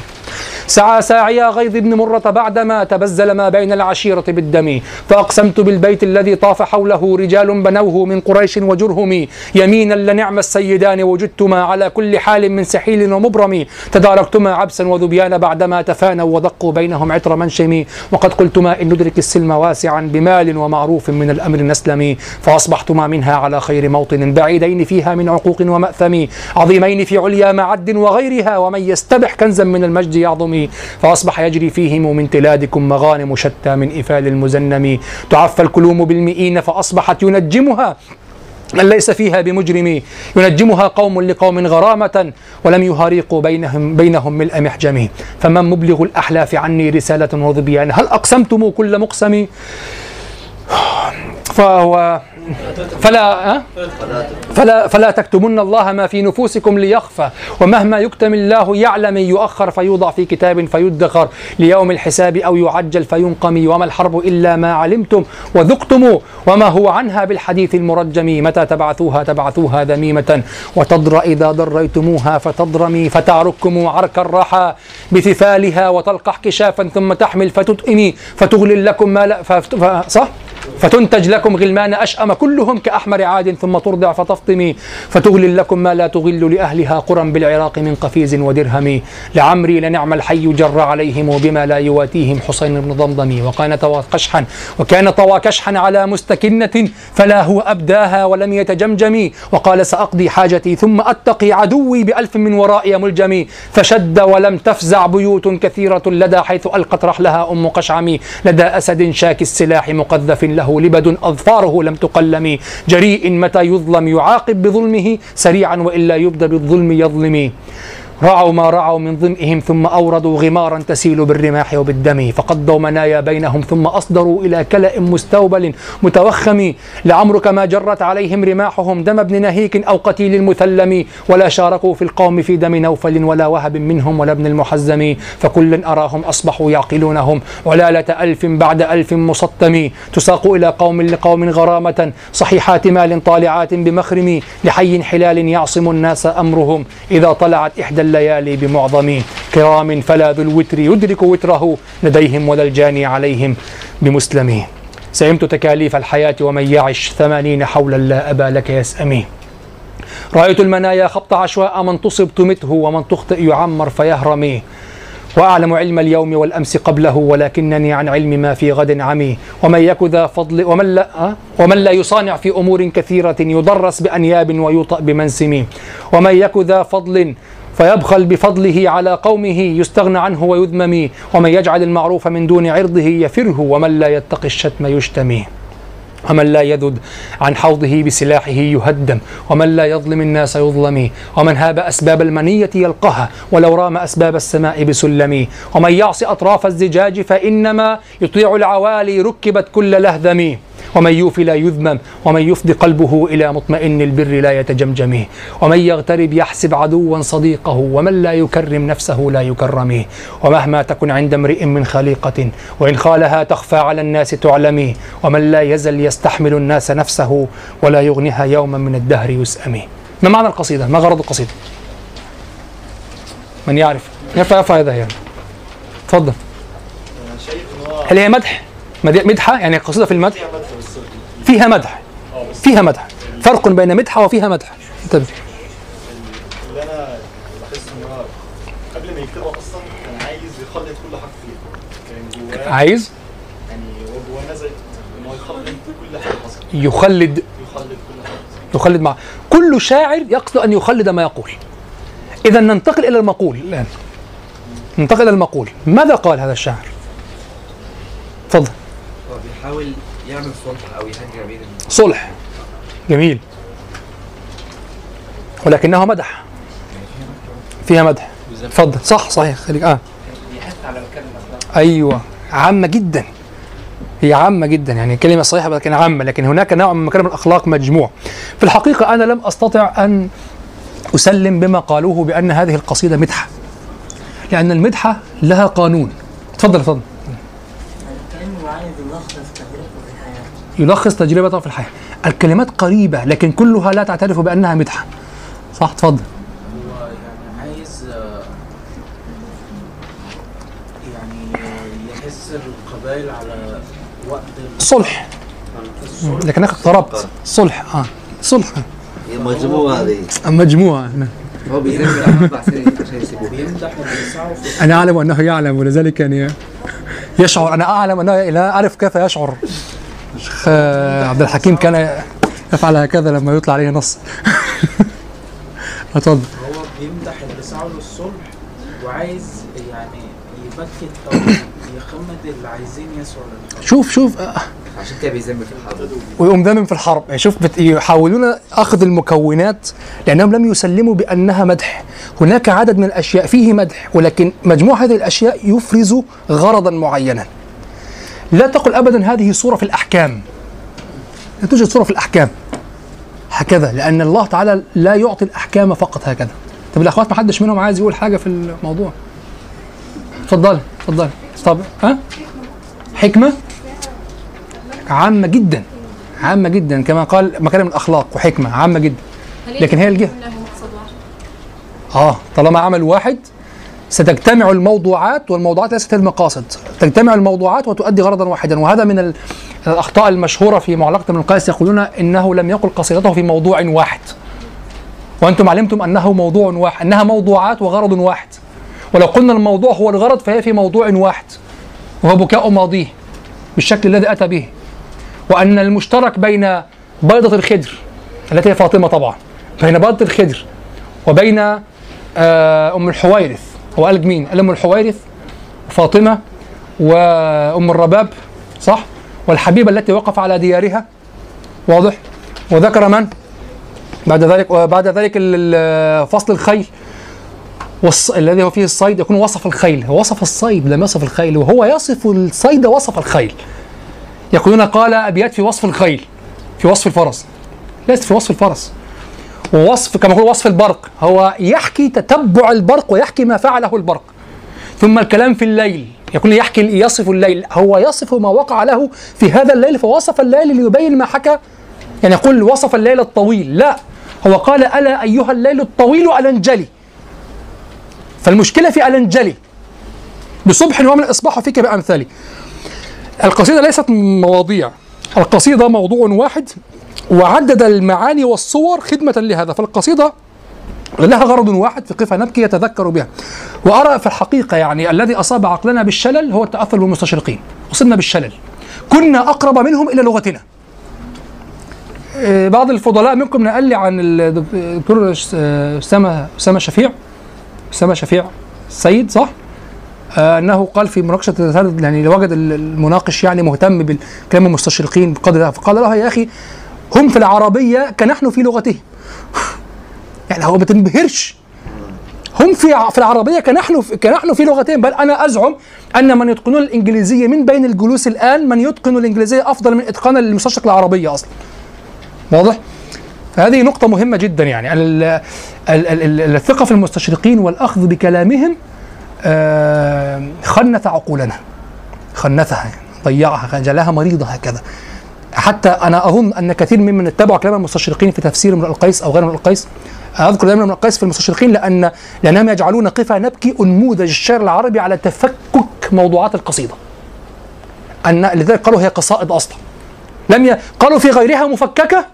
سعى ساعي غيظ بن مرة بعدما تبزل ما بين العشيرة بالدم. فأقسمت بالبيت الذي طاف حوله رجال بنوه من قريش وجرهم. يمينا لنعم السيدان وجدتما على كل حال من سحيل ومبرم. تداركتما عبسا وذبيان بعدما تفانوا ودقوا بينهم عطر منشم. وقد قلتما إن ندرك السلم واسعا بمال ومعروف من الأمر نسلم فأصبحتما منها على خير موطن بعيدين فيها من عقوق ومأثم. عظيمين في عليا معد وغيرها ومن يستبح كنزا من المجد يعظم. فأصبح يجري فيهم من تلادكم مغانم شتى من إفال المزنم. تعفى الكلوم بالمئين فأصبحت ينجمها من ليس فيها بمجرم. ينجمها قوم لقوم غرامة ولم يهاريقوا بينهم بينهم ملء محجم. فمن مبلغ الأحلاف عني رسالة وظبيان؟ هل أقسمتم كل مقسم؟ فهو فلا؟ فلا فلا تكتمن الله ما في نفوسكم ليخفى ومهما يكتم الله يعلم يؤخر فيوضع في كتاب فيدخر ليوم الحساب أو يعجل فينقم وما الحرب إلا ما علمتم وذقتم وما هو عنها بالحديث المرجم متى تبعثوها تبعثوها ذميمة وتضر إذا ضريتموها فتضرمي فتعركم عرك الرحى بثفالها وتلقح كشافا ثم تحمل فتتئمي فتغلل لكم ما لا. صح؟ فتنتج لكم غلمان أشأم كلهم كأحمر عاد ثم ترضع فتفطمي فتغلل لكم ما لا تغل لأهلها قرى بالعراق من قفيز ودرهم. لعمري لنعم الحي جر عليهم بما لا يواتيهم حسين بن ضمضم. وكان قشحا وكان طوى كشحا على مستكنة فلا هو أبداها ولم يتجمجم. وقال سأقضي حاجتي ثم أتقي عدوي بألف من ورائي ملجم فشد ولم تفزع بيوت كثيرة لدى حيث ألقت رحلها أم قشعم لدى أسد شاك السلاح مقذف له لبد أظفاره لم تقلم جريء متى يظلم يعاقب بظلمه سريعا وإلا يبدى بالظلم يظلم. رعوا ما رعوا من ظمئهم ثم أوردوا غمارا تسيل بالرماح وبالدم. فقضوا منايا بينهم ثم أصدروا إلى كلأ مستوبل متوخم. لعمرك ما جرت عليهم رماحهم دم ابن نهيك أو قتيل المثلم. ولا شاركوا في القوم في دم نوفل ولا وهب منهم ولا ابن المحزم. فكل أراهم أصبحوا يعقلونهم. علالة ألف بعد ألف مسطم تساق إلى قوم لقوم غرامة. صحيحات مال طالعات بمخرم. لحي حلال يعصم الناس أمرهم. إذا طلعت إحدى الليالي بمعظم كرام فلا ذو الوتر يدرك وتره لديهم ولا الجاني عليهم بمسلم سئمت تكاليف الحياة ومن يعش ثمانين حولا لا أبا لك يسأمي رأيت المنايا خبط عشواء من تصب تمته ومن تخطئ يعمر فيهرمي. وأعلم علم اليوم والأمس قبله ولكنني عن علم ما في غد عمي. ومن يك ذا فضل ومن لا أه؟ ومن لا يصانع في أمور كثيرة يدرس بأنياب ويوطأ بمنسم. ومن يك ذا فضل فيبخل بفضله على قومه يستغنى عنه ويذمم ومن يجعل المعروف من دون عرضه يفره ومن لا يتقي الشتم يشتمي. ومن لا يذد عن حوضه بسلاحه يهدم ومن لا يظلم الناس يظلم ومن هاب أسباب المنية يلقها ولو رام أسباب السماء بسلم. ومن يعص أطراف الزجاج فإنما يطيع العوالي ركبت كل لهذم. ومن يوفي لا يذمم ومن يفضي قلبه إلى مطمئن البر لا يتجمجم ومن يغترب يحسب عدوا صديقه ومن لا يكرم نفسه لا يكرم ومهما تكن عند امرئ من خليقة وإن خالها تخفى على الناس تعلمي ومن لا يزل يستحمل الناس نفسه ولا يغنيها يوما من الدهر يسأمي ما معنى القصيدة؟ ما غرض القصيدة؟ من يعرف؟ يرفع يرفع هذا يعني تفضل هل هي مدح؟ مد- مدحة؟ يعني قصيدة في المدح؟ فيها مدح. فيها مدح. فرق بين مدحة وفيها مدح. انتبه. اللي أنا إن هو قبل ما يكتبها أصلا كان عايز يخلط كل حرف فيها. كان عايز؟ يعني هو إن هو يخلط كل حاجة يخلد. يخلط كل حاجة يخلد مع كل شاعر يقصد أن يخلد ما يقول. إذا ننتقل إلى المقول الآن. ننتقل إلى المقول. ماذا قال هذا الشاعر؟ تفضل. بيحاول يعمل صلح أو يهجر بين صلح. جميل. ولكنه مدح. فيها مدح. تفضل صح صحيح. خليك. آه. الاخلاق أيوه. عامة جدا. هي عامة جدا. يعني كلمة صحيحة لكن عامة. لكن هناك نوع من مكارم الأخلاق مجموع. في الحقيقة أنا لم أستطع أن أسلم بما قالوه بأن هذه القصيدة مدحة. لأن المدحة لها قانون. تفضل تفضل كأنه عايز يلخص تجربته في الحياة يلخص تجربته في الحياة الكلمات قريبة لكن كلها لا تعترف بأنها مدحة. صح؟ تفضل. هو يعني عايز يعني يحس القبائل على وقت الصلح لكن أخي اقتربت. صلح. آه. صلح. هي مجموعة هو يسيبوه بيمدح اللي يسعوا في أنا أعلم أنه يعلم ولذلك يعني يشعر. أنا أعلم أنه لا أعرف كيف يشعر. شيخ آه، عبد الحكيم كان يفعل هكذا لما يطلع عليه نص. اتفضل. هو بيمدح اللي سعوا للصلح وعايز يعني يبكت أو يخمد اللي عايزين يسعوا للحرب شوف شوف آه، عشان كده بيذم في الحرب. ويقوم ذمم في الحرب. يعني شوف بت- يحاولون أخذ المكونات لأنهم لم يسلموا بأنها مدح. هناك عدد من الأشياء فيه مدح ولكن مجموع هذه الأشياء يفرز غرضا معينا. لا تقل ابدا هذه صورة في الأحكام. لا توجد صورة في الأحكام. هكذا لأن الله تعالى لا يعطي الأحكام فقط هكذا. طب الأخوات ما حدش منهم عايز يقول حاجة في الموضوع؟ اتفضلي اتفضلي. طب ها؟ حكمة؟ عامة جدا عامة جدا كما قال مكارم الأخلاق وحكمة عامة جدا. لكن هي الجهة. آه طالما عمل واحد ستجتمع الموضوعات والموضوعات ليست المقاصد. تجتمع الموضوعات وتؤدي غرضا واحدا. وهذا من ال- الأخطاء المشهورة في معلقة ابن القيس يقولون إنه لم يقل قصيدته في موضوع واحد. وأنتم علمتم أنه موضوع واحد أنها موضوعات وغرض واحد. ولو قلنا الموضوع هو الغرض فهي في موضوع واحد وهو بكاء ماضيه بالشكل الذي أتى به. وأن المشترك بين بيضة الخدر التي هي فاطمة طبعا بين بيضة الخدر وبين آه، أم الحويرث هو قال مين؟ قال أم الحويرث وفاطمة وأم الرباب صح؟ والحبيبة التي وقف على ديارها واضح؟ وذكر من؟ بعد ذلك وبعد ذلك فصل الخيل. والص... الذي هو فيه الصيد يكون وصف الخيل. وصف الصيد لم يصف الخيل. وهو يصف الصيد وصف الخيل. يقولون قال أبيات في وصف الخيل في وصف الفرس. ليست في وصف الفرس. ووصف كما يقول وصف البرق. هو يحكي تتبع البرق ويحكي ما فعله البرق. ثم الكلام في الليل. يقول يحكي يصف الليل. هو يصف ما وقع له في هذا الليل فوصف الليل ليبين ما حكى. يعني يقول وصف الليل الطويل. لا هو قال ألا أيها الليل الطويل ألنجلي. فالمشكلة في ألنجلي. بصبح ومن الإصباح فيك بأمثالي. القصيدة ليست مواضيع. القصيدة موضوع واحد وعدد المعاني والصور خدمة لهذا. فالقصيدة لها غرض واحد في قفا نبكي يتذكر بها. وأرى في الحقيقة يعني الذي أصاب عقلنا بالشلل هو التأثر بالمستشرقين. أصبنا بالشلل. كنا أقرب منهم إلى لغتنا. آه، بعض الفضلاء منكم نقل لي عن الدكتور أسامة أسامة شفيع. أسامة شفيع. السيد صح؟ آه، أنه قال في مناقشة يعني وجد المناقش يعني مهتم بالكلام المستشرقين بقدر فقال له يا أخي هم في العربية كنحن في لغتهم. يعني هو ما تنبهرش هم في في العربية كنحن كنحن في لغتهم بل أنا أزعم أن من يتقنون الإنجليزية من بين الجلوس الآن من يتقن الإنجليزية أفضل من إتقان المستشرق العربية أصلا. واضح؟ فهذه نقطة مهمة جدا يعني. ال- ال- ال- ال- الثقة في المستشرقين والأخذ بكلامهم آه، خنث عقولنا. خنثها يعني ضيعها جعلها مريضة هكذا. حتى أنا أظن أن كثير ممن اتبعوا كلام المستشرقين في تفسير امرؤ القيس أو غير امرؤ القيس أذكر دائما امرؤ القيس في المستشرقين لأن لأنهم يجعلون قفا نبكي أنموذج الشعر العربي على تفكك موضوعات القصيدة. أن لذلك قالوا هي قصائد أصلا. لم ي... قالوا في غيرها مفككة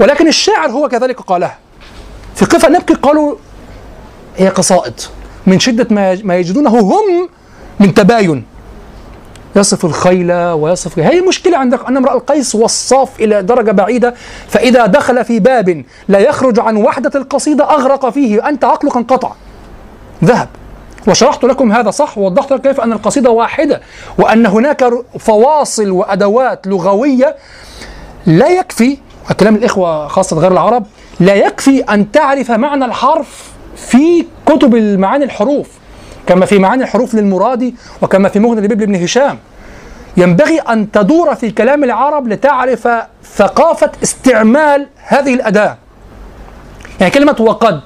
ولكن الشاعر هو كذلك قالها. في قفا نبكي قالوا هي قصائد. من ما ما يجدونه هم من تباين. يصف الخيل ويصف هي المشكلة عندك أن امرأ القيس وصاف إلى درجة بعيدة فإذا دخل في باب لا يخرج عن وحدة القصيدة أغرق فيه أنت عقلك انقطع. ذهب. وشرحت لكم هذا صح ووضحت لكم كيف أن القصيدة واحدة وأن هناك فواصل وأدوات لغوية لا يكفي كلام الإخوة خاصة غير العرب لا يكفي أن تعرف معنى الحرف في كتب المعاني الحروف. كما في معاني الحروف للمرادي وكما في مغني لبيب بن هشام. ينبغي أن تدور في كلام العرب لتعرف ثقافة استعمال هذه الأداة. يعني كلمة وقد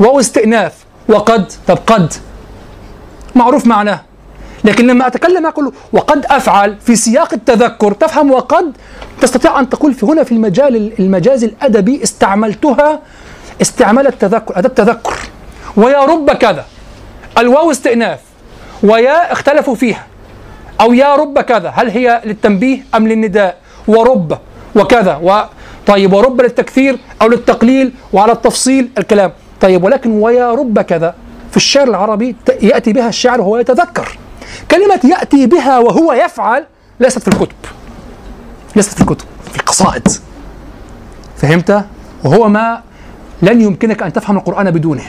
واو استئناف وقد طب قد معروف معناه. لكن لما أتكلم أقول وقد أفعل في سياق التذكر تفهم وقد؟ تستطيع أن تقول في هنا في المجال المجاز الأدبي استعملتها استعمال التذكر أداة تذكر ويا رب كذا. الواو استئناف ويا اختلفوا فيها أو يا رب كذا هل هي للتنبيه أم للنداء؟ ورب وكذا و طيب ورب للتكثير أو للتقليل وعلى التفصيل الكلام. طيب ولكن ويا رب كذا في الشعر العربي يأتي بها الشاعر وهو يتذكر. كلمة يأتي بها وهو يفعل ليست في الكتب ليست في الكتب في القصائد. فهمت؟ وهو ما لن يمكنك أن تفهم القرآن بدونه.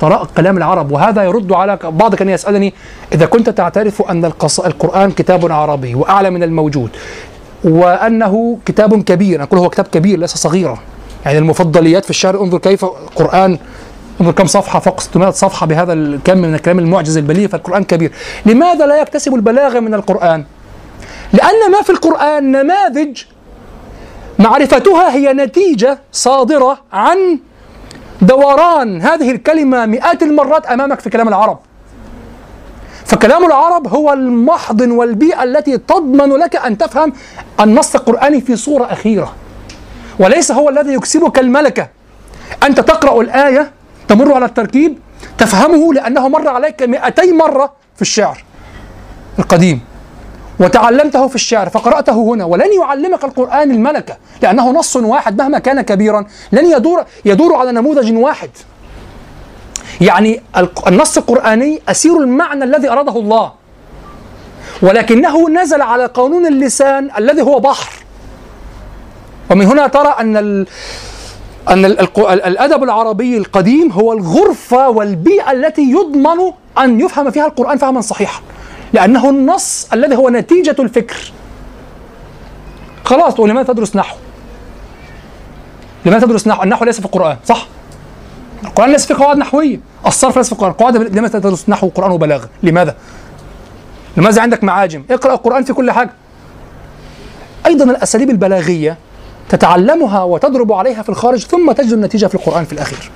طرائق كلام العرب وهذا يرد على بعض كان يسألني إذا كنت تعترف أن. القرآن كتاب عربي وأعلى من الموجود وأنه كتاب كبير أقول هو كتاب كبير ليس صغيرا يعني المفضليات في الشعر انظر كيف القرآن انظر كم صفحة فوق 600 صفحة بهذا الكم من الكلام المعجز البليغ فالقرآن كبير لماذا لا يكتسب البلاغة من القرآن لأن ما في القرآن نماذج معرفتها هي نتيجة صادرة عن دوران هذه الكلمة مئات المرات أمامك في كلام العرب. فكلام العرب هو المحضن والبيئة التي تضمن لك أن تفهم النص القرآني في صورة أخيرة. وليس هو الذي يكسبك الملكة. أنت تقرأ الآية تمر على التركيب تفهمه لأنه مر عليك 200 مرة في الشعر القديم. وتعلمته في الشعر فقرأته هنا ولن يعلمك القرآن الملكة لأنه نص واحد مهما كان كبيرا لن يدور يدور على نموذج واحد. يعني النص القرآني أسير المعنى الذي أراده الله. ولكنه نزل على قانون اللسان الذي هو بحر. ومن هنا ترى أن ال أن الأدب العربي القديم هو الغرفة والبيئة التي يضمن أن يفهم فيها القرآن فهما صحيحا. لأنه النص الذي هو نتيجة الفكر خلاص ولماذا تدرس نحو؟ لماذا تدرس نحو؟ النحو ليس في القرآن صح؟ القرآن ليس فيه قواعد نحوية الصرف ليس في القرآن قواعد لماذا تدرس نحو وقرآن وبلاغة؟ لماذا؟ لماذا عندك معاجم؟ اقرأ القرآن في كل حاجة أيضا الأساليب البلاغية تتعلمها وتضرب عليها في الخارج ثم تجد النتيجة في القرآن في الأخير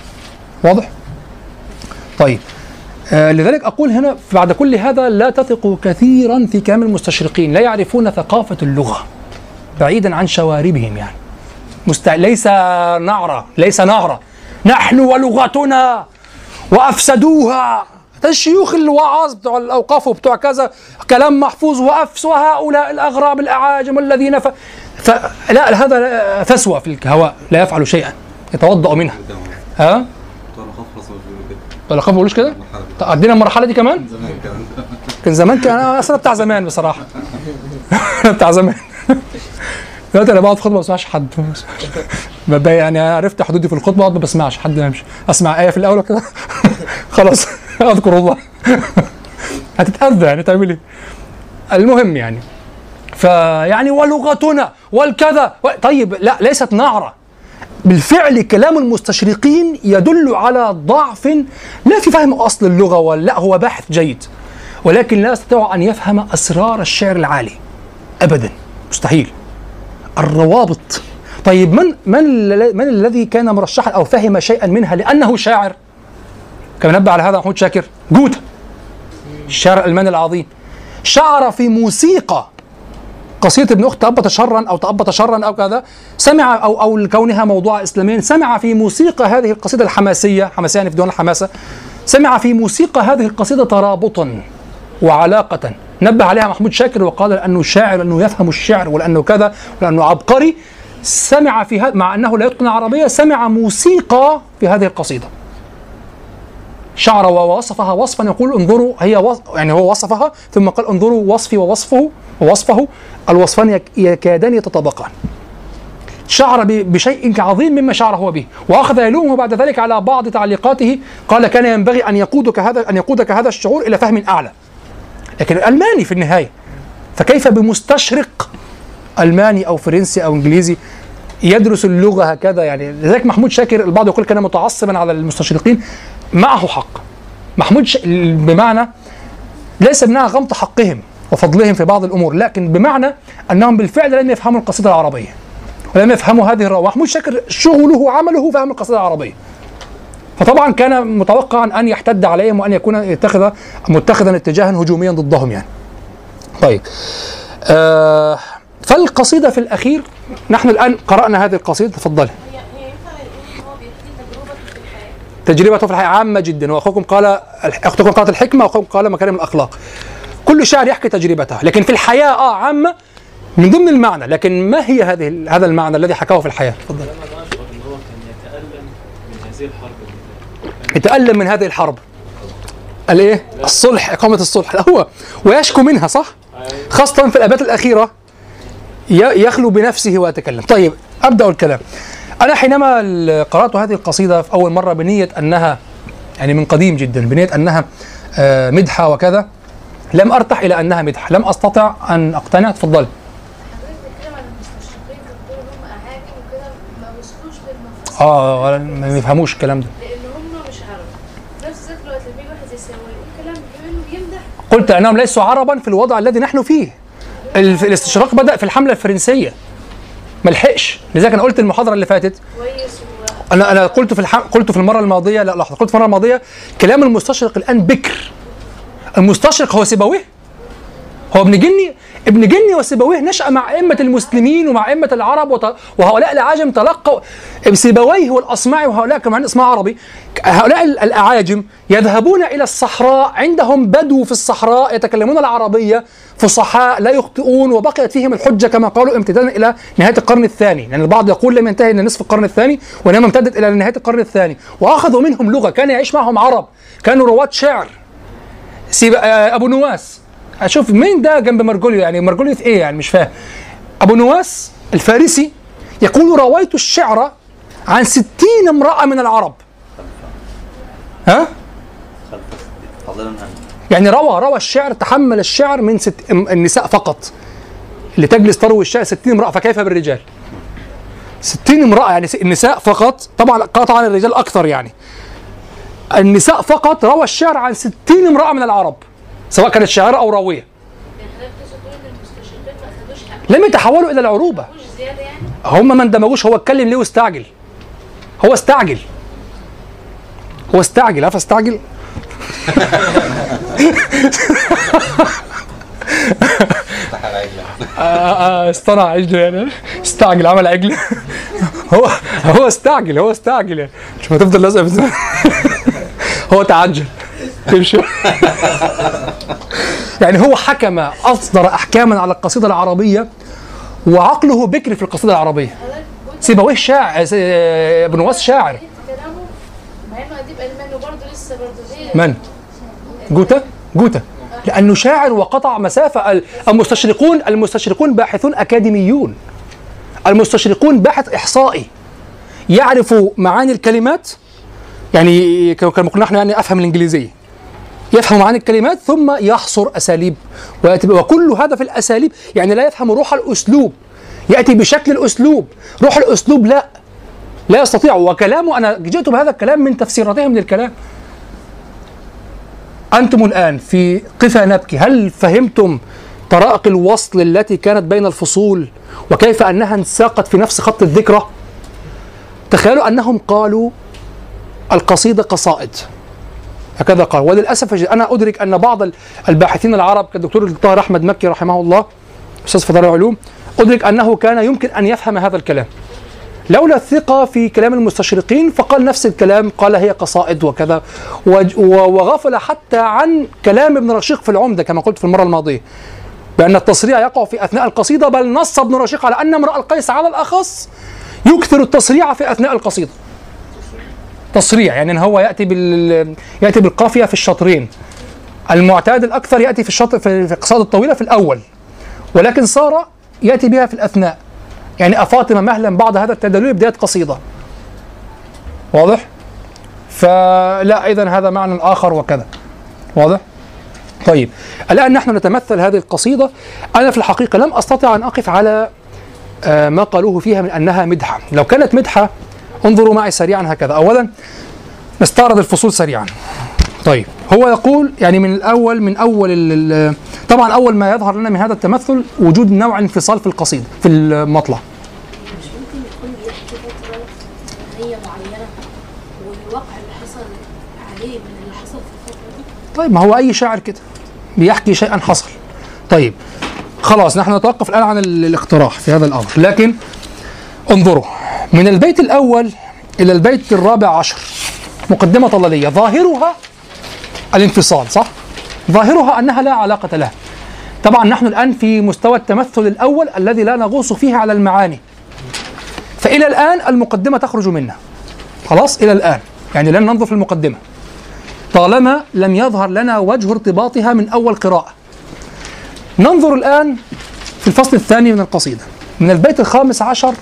واضح؟ طيب آه لذلك أقول هنا بعد كل هذا لا تثقوا كثيرا في كلام المستشرقين. لا يعرفون ثقافة اللغة بعيدا عن شواربهم يعني. مستع... ليس نعرة ليس نعرة. نحن ولغتنا وأفسدوها. الشيوخ الوعاظ بتوع الأوقاف وبتوع كذا كلام محفوظ وأفس وهؤلاء الأغراب الأعاجم الذين ف... ف... لا هذا فسوى في الهواء لا يفعل شيئا يتوضأ منها. ها؟ ولا خاف ما بقولوش كده؟ عدينا المرحلة دي كمان؟ كان زمان كان أنا أصلا بتاع زمان بصراحة. أنا بتاع زمان. دلوقتي أنا بقعد في خطبة ما بسمعش حد. ببقى يعني عرفت حدودي في الخطبة ما بسمعش حد يمشي. أسمع آية في الأول كده خلاص. أذكر الله. هتتأذى يعني. تعمل إيه؟ المهم يعني. فيعني ولغتنا والكذا. طيب لا ليست نعرة. بالفعل كلام المستشرقين يدل على ضعف لا في فهم أصل اللغة ولا هو باحث جيد ولكن لا يستطيع أن يفهم أسرار الشعر العالي. ابدا مستحيل. الروابط. طيب من من من الذي كان مرشحا أو فهم شيئا منها لأنه شاعر؟ كما نبه على هذا محمود شاكر. جوتا الشاعر الالماني العظيم. شعر في موسيقى. قصيدة ابن أخت تأبط شرا أو تأبط شرا أو كذا سمع أو أو لكونها موضوع إسلامي سمع في موسيقى هذه القصيدة الحماسية حماسية يعني في ديوان الحماسة سمع في موسيقى هذه القصيدة ترابطا وعلاقة نبه عليها محمود شاكر وقال لأنه شاعر لأنه يفهم الشعر ولأنه كذا ولأنه عبقري سمع في هذا مع أنه لا يتقن العربية سمع موسيقى في هذه القصيدة. شعر ووصفها وصفا يقول انظروا هي وص... يعني هو وصفها ثم قال انظروا وصفي ووصفه ووصفه الوصفان يك... يكادان يتطابقان. شعر. بشيء عظيم مما شعر هو به. وأخذ يلومه بعد ذلك على بعض تعليقاته قال كان ينبغي أن يقودك هذا أن يقودك هذا الشعور إلى فهم أعلى. لكن الألماني في النهاية فكيف بمستشرق ألماني أو فرنسي أو إنجليزي يدرس اللغة هكذا؟ يعني لذلك محمود شاكر البعض يقول كان متعصبا على المستشرقين. معه حق. محمود ش... بمعنى ليس بمعنى غمط حقهم وفضلهم في بعض الأمور لكن بمعنى أنهم بالفعل لم يفهموا القصيدة العربية ولم يفهموا هذه الرواه محمود شاكر شغله وعمله فهم القصيدة العربية. فطبعا كان متوقعا أن يحتد عليهم وأن يكون يتخذ متخذا اتجاها هجوميا ضدهم يعني. طيب. آه فالقصيدة في الأخير نحن الآن قرأنا هذه القصيدة تفضلي هي هي ينفع نقول ان هو بيحكي تجربه في الحياة تجربته في الحياة عامة جدا. وأخوكم قال أختكم قالت الحكمة وأخوكم قال مكارم الأخلاق. كل شاعر يحكي تجربته. لكن في الحياة آه عامة من ضمن المعنى. لكن ما هي هذه هذا المعنى الذي حكاه في الحياة؟ تفضل. يتألم من هذه الحرب. الإيه؟ الصلح إقامة الصلح. لا هو ويشكو منها صح؟ خاصة في الأبيات الأخيرة ي- يخلو بنفسه ويتكلم. طيب أبدأ الكلام. أنا حينما قرأت هذه القصيدة في أول مرة بنية أنها يعني من قديم جدا بنية أنها آه، مدحة وكذا لم أرتح إلى أنها مدحة لم أستطع أن أقتنع تفضل. وكده ما وصلوش للمفاصل آه ما يفهموش الكلام ده. لأن مش عرب نفس لما يجي واحد بيمدح قلت أنهم ليسوا عربا في الوضع الذي نحن فيه. ال- الاستشراق بدأ في الحملة الفرنسية. ما لحقش لذلك أنا قلت المحاضرة اللي فاتت. أنا أنا قلت في الح... قلت في المرة الماضية لا لحظة قلت في المرة الماضية كلام المستشرق الآن بكر. المستشرق هو سيبويه؟ هو ابن جني؟ ابن جني وسيبويه نشأ مع أئمة المسلمين ومع أئمة العرب. وهؤلاء الأعاجم تلقوا سيبويه والأصمعي وهؤلاء كمان اسمها عربي. هؤلاء ال- الأعاجم يذهبون إلى الصحراء عندهم بدو في الصحراء يتكلمون العربية فصحاء لا يخطئون وبقيت فيهم الحجة كما قالوا امتدادا إلى نهاية القرن الثاني. لأن يعني البعض يقول لم ينتهي إلى نصف القرن الثاني وإنما امتدت إلى نهاية القرن الثاني. وأخذوا منهم لغة كان يعيش معهم عرب كانوا رواة شعر. سيب... آه، أبو نواس. أشوف مين ده جنب مرجوليو يعني مرجوليو إيه يعني؟ مش فاهم. أبو نواس الفارسي يقول رويت الشعر عن ستين امرأة من العرب. ها؟ يعني روى روى الشعر تحمل الشعر من ست النساء فقط. اللي تجلس تروي الشعر 60 امرأة فكيف بالرجال؟ 60 امرأة يعني النساء فقط. طبعا قطعا الرجال أكثر يعني. النساء فقط روى الشعر عن 60 امرأة من العرب. سواء كانت ما اخدوش حق لم يتحولوا زياده يعني هم ما اندمجوش هو اتكلم ليه واستعجل؟ هو استعجل. هو استعجل عارف استعجل؟ اصطنع عجل يعني. استعجل عمل عجل. هو هو استعجل هو استعجل يعني. مش ما تفضل لازق في هو تعجل. تمشي. يعني هو حكم أصدر أحكاما على القصيدة العربية وعقله بكر في القصيدة العربية. سيبويه شاعر ابن واس شاعر. من؟ جوتا؟ جوتا. لأنه شاعر وقطع مسافة ال- المستشرقون المستشرقون باحثون أكاديميون. المستشرقون باحث إحصائي. يعرف معاني الكلمات. يعني ك- كما قلنا نحن يعني أفهم الإنجليزية. يفهم معاني الكلمات ثم يحصر أساليب وكل هذا في الأساليب يعني لا يفهم روح الأسلوب. يأتي بشكل الأسلوب. روح الأسلوب لا. لا يستطيع. وكلامه أنا جئت بهذا الكلام من تفسيراتهم للكلام أنتم الآن في قفا نبكي. هل فهمتم طرائق الوصل التي كانت بين الفصول؟ وكيف أنها انساقت في نفس خط الذكرى؟ تخيلوا أنهم قالوا القصيدة قصائد. هكذا قال. وللأسف الشديد أنا أدرك أن بعض الباحثين العرب كالدكتور طاهر أحمد مكي رحمه الله أستاذ فضلاء العلوم أدرك أنه كان يمكن أن يفهم هذا الكلام. لولا الثقة في كلام المستشرقين فقال نفس الكلام قال هي قصائد وكذا وغفل حتى عن كلام ابن رشيق في العمدة كما قلت في المرة الماضية. بأن التصريع يقع في أثناء القصيدة بل نص ابن رشيق على أن امرأ القيس على الأخص يكثر التصريع في أثناء القصيدة. تصريع يعني إن هو يأتي بال يأتي بالقافية في الشطرين المعتاد الأكثر يأتي في الشطر في القصائد الطويلة في الأول. ولكن صار يأتي بها في الأثناء. يعني أفاطمة مهلا بعد هذا التدلل بداية قصيدة. واضح؟ فلا إذا هذا معنى آخر وكذا. واضح؟ طيب. الآن نحن نتمثل هذه القصيدة. أنا في الحقيقة لم أستطع أن أقف على آه، ما قالوه فيها من أنها مدحة. لو كانت مدحة انظروا معي سريعا هكذا. أولا نستعرض الفصول سريعا. طيب هو يقول يعني من الأول من أول طبعا أول ما يظهر لنا من هذا التمثل وجود نوع انفصال في القصيدة في المطلع. مش ممكن يكون بيحكي فترة زمنية معينة والواقع اللي حصل عليه من اللي حصل في الفترة دي؟ طيب ما هو أي شاعر كده بيحكي شيئا حصل. طيب خلاص نحن نتوقف الآن عن ال- الاقتراح في هذا الأمر. لكن انظروا من البيت الأول إلى البيت الرابع عشر مقدمة طلالية ظاهرها الانفصال صح؟ ظاهرها أنها لا علاقة لها. طبعا نحن الآن في مستوى التمثل الأول الذي لا نغوص فيه على المعاني. فإلى الآن المقدمة تخرج منا. خلاص؟ إلى الآن. يعني لن ننظر في المقدمة. طالما لم يظهر لنا وجه ارتباطها من أول قراءة. ننظر الآن في الفصل الثاني من القصيدة. من البيت الخامس عشر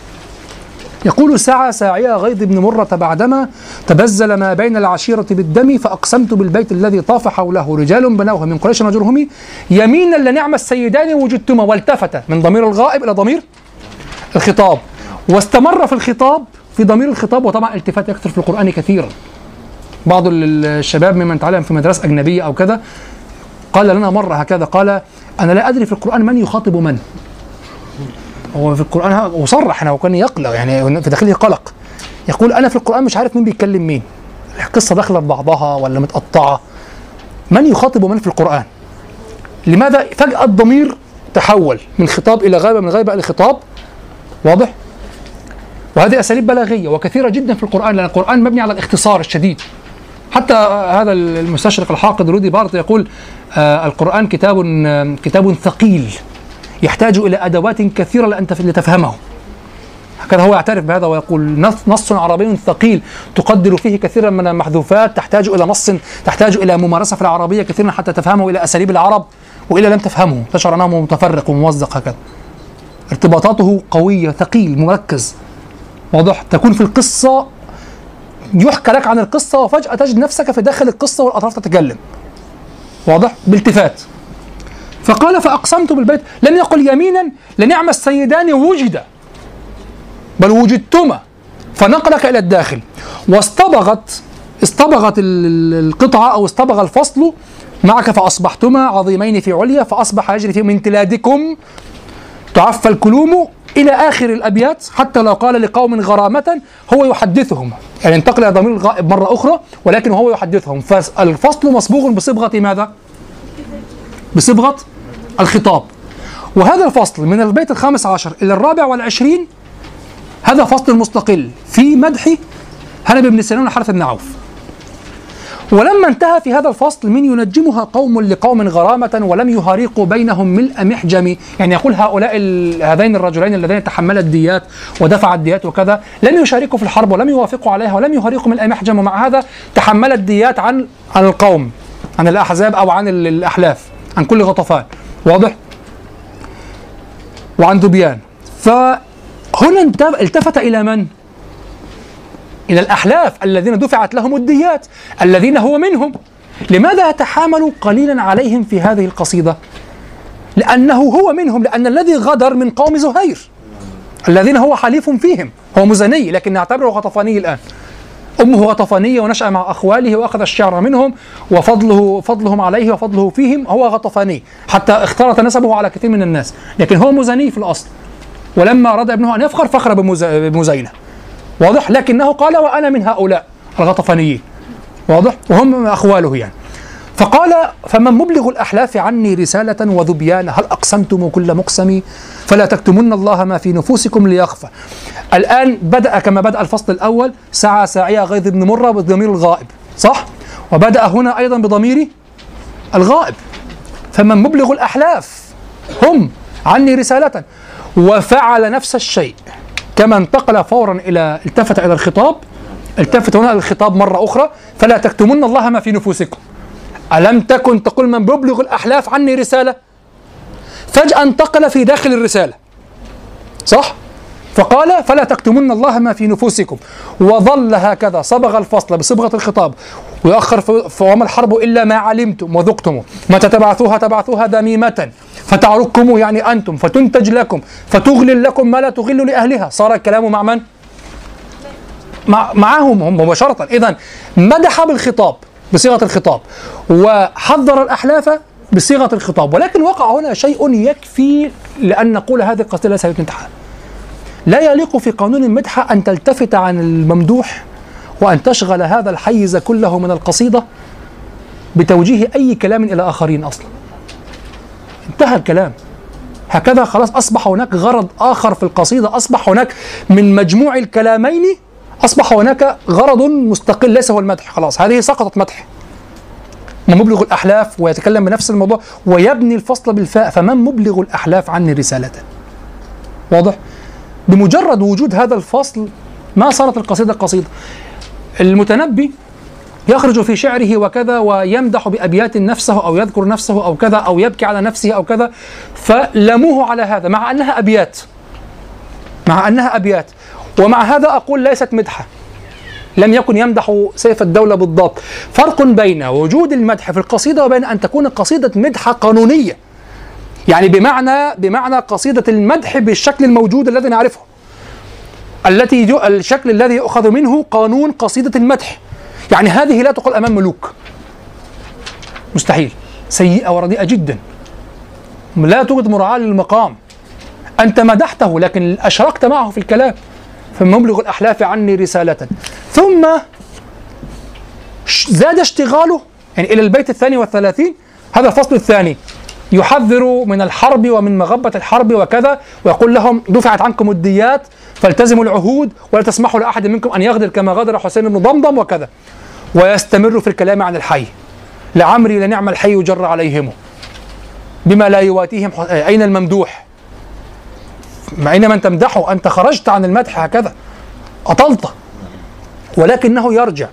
يقول سعى ساعية غيظ بن مرة بعدما تبزل ما بين العشيرة بالدم فأقسمت بالبيت الذي طاف حوله رجال بنوه من قريش وجرهم يمينا لنعم السيدان وجدتما والتفت من ضمير الغائب إلى ضمير الخطاب. واستمر في الخطاب في ضمير الخطاب وطبعا التفات يكثر في القرآن كثيرا. بعض الشباب ممن تعلم في مدرسة أجنبية أو كذا قال لنا مرة هكذا قال أنا لا أدري في القرآن من يخاطب من. هو في القرآن وصرح أنه كان يقلق يعني في داخله قلق. يقول أنا في القرآن مش عارف مين بيتكلم مين. القصة داخلة في بعضها ولا متقطعة. من يخاطب من في القرآن؟ لماذا فجأة الضمير تحول من خطاب إلى غيبة من غيبة إلى خطاب؟ واضح؟ وهذه أساليب بلاغية وكثيرة جدا في القرآن لأن القرآن مبني على الاختصار الشديد. حتى هذا المستشرق الحاقد رودي بارت يقول آه القرآن كتاب آه كتاب ثقيل. يحتاج إلى أدوات كثيرة لتفهمه. هكذا هو يعترف بهذا ويقول نص, نص عربي ثقيل تقدر فيه كثيرا من المحذوفات تحتاج إلى نص تحتاج إلى ممارسة في العربية كثيرا حتى تفهمه إلى أساليب العرب. وإلا لم تفهمه. تشعر أنه متفرق وموزق هكذا. ارتباطاته قوية ثقيل مركز. واضح؟ تكون في القصة يحكى لك عن القصة وفجأة تجد نفسك في داخل القصة والأطراف تتكلم. واضح؟ بالتفات. فقال فأقسمت بالبيت. لم يقل يمينا لنعم السيدان وجد. بل وجدتما. فنقلك إلى الداخل. واصطبغت اصطبغت القطعة أو اصطبغ الفصل معك فأصبحتما عظيمين في عليا فأصبح يجري في من تلادكم تعفى الكلوم إلى آخر الأبيات حتى لو قال لقوم غرامة هو يحدثهم. يعني انتقل إلى ضمير الغائب مرة أخرى ولكن هو يحدثهم. فالفصل مصبوغ بصبغة ماذا؟ بصبغة الخطاب. وهذا الفصل من البيت الخامس عشر إلى الرابع والعشرين هذا فصل مستقل في مدح هنب بن سنان حارث بن عوف ولما انتهى في هذا الفصل من ينجمها قوم لقوم غرامة ولم يهارقوا بينهم ملء محجم يعني يقول هؤلاء هذين الرجلين اللذين تحملا الديات ودفع الديات وكذا لم يشاركوا في الحرب ولم يوافقوا عليها ولم يهارقوا ملء محجم ومع هذا تحمل الديات عن عن القوم عن الأحزاب أو عن الأحلاف. عن كل غطفان واضح؟ وعن ذبيان فهنا التفت إلى من؟ إلى الأحلاف الذين دفعت لهم الديات الذين هو منهم لماذا يتحامل قليلا عليهم في هذه القصيدة؟ لأنه هو منهم لأن الذي غدر من قوم زهير الذين هو حليف فيهم هو مزني لكن نعتبره غطفاني الآن أمه غطفانية ونشأ مع أخواله وأخذ الشعر منهم وفضله فضلهم عليه وفضله فيهم هو غطفاني حتى اختلط نسبه على كثير من الناس. لكن هو مزني في الأصل. ولما أراد ابنه أن يفخر فخر بمزينة. واضح؟ لكنه قال وأنا من هؤلاء الغطفانيين. واضح؟ وهم أخواله يعني. فقال فمن مبلغ الأحلاف عني رسالة وذبيان هل أقسمتم كل مقسم؟ فلا تكتمن الله ما في نفوسكم ليخفى الآن بدأ كما بدأ الفصل الأول سعى ساعية غيظ بن مرة بضمير الغائب صح؟ وبدأ هنا أيضا بضمير الغائب. فمن مبلغ الأحلاف هم عني رسالة وفعل نفس الشيء كما انتقل فورا إلى التفت إلى الخطاب التفت هنا الخطاب مرة أخرى فلا تكتمن الله ما في نفوسكم. ألم تكن تقول من بيبلغ الأحلاف عني رسالة؟ فجأة انتقل في داخل الرسالة. صح؟ فقال فلا تكتمن الله ما في نفوسكم. وظل هكذا صبغ الفصل بصبغة الخطاب. ويؤخر فوما الحرب إلا ما علمتم وذقتم. متى تبعثوها؟ تبعثوها ذميمة فتعركم يعني أنتم فتنتج لكم فتغلل لكم ما لا تغل لأهلها. صار الكلام مع من؟ مع معهم هم مباشرة. إذا مدح بالخطاب. بصيغة الخطاب. وحذر الأحلاف بصيغة الخطاب. ولكن وقع هنا شيء يكفي لأن نقول هذه القصيدة ليست امتحان لا يليق في قانون المدح أن تلتفت عن الممدوح وأن تشغل هذا الحيز كله من القصيدة بتوجيه أي كلام إلى آخرين أصلا. انتهى الكلام. هكذا خلاص أصبح هناك غرض آخر في القصيدة. أصبح هناك من مجموع الكلامين أصبح هناك غرض مستقل ليس هو المدح خلاص. هذه سقطت مدح. من مبلغ الأحلاف ويتكلم بنفس الموضوع ويبني الفصل بالفاء فمن مبلغ الأحلاف عني رسالة؟ واضح؟ بمجرد وجود هذا الفصل ما صارت القصيدة قصيدة. المتنبي يخرج في شعره وكذا ويمدح بأبيات نفسه أو يذكر نفسه أو كذا أو يبكي على نفسه أو كذا. فلموه على هذا مع أنها أبيات. مع أنها أبيات. ومع هذا أقول ليست مدحة. لم يكن يمدح سيف الدولة بالضبط. فرق بين وجود المدح في القصيدة وبين أن تكون قصيدة مدحة قانونية. يعني بمعنى بمعنى قصيدة المدح بالشكل الموجود الذي نعرفه. التي الشكل الذي يؤخذ منه قانون قصيدة المدح. يعني هذه لا تقال أمام ملوك. مستحيل. سيئة ورديئة جدا. لا توجد مراعاة للمقام. أنت مدحته لكن أشركت معه في الكلام. فمبلغ الأحلاف عني رسالة. ثم زاد اشتغاله يعني إلى البيت الثاني والثلاثين هذا الفصل الثاني. يحذر من الحرب ومن مغبة الحرب وكذا ويقول لهم دفعت عنكم الديات فالتزموا العهود ولا تسمحوا لأحد منكم أن يغدر كما غدر حسين بن ضمضم وكذا. ويستمر في الكلام عن الحي. لعمري لنعم الحي جر عليهم بما لا يواتيهم أين الممدوح؟ أين من تمدحه أنت خرجت عن المدح هكذا. أطلت. ولكنه يرجع.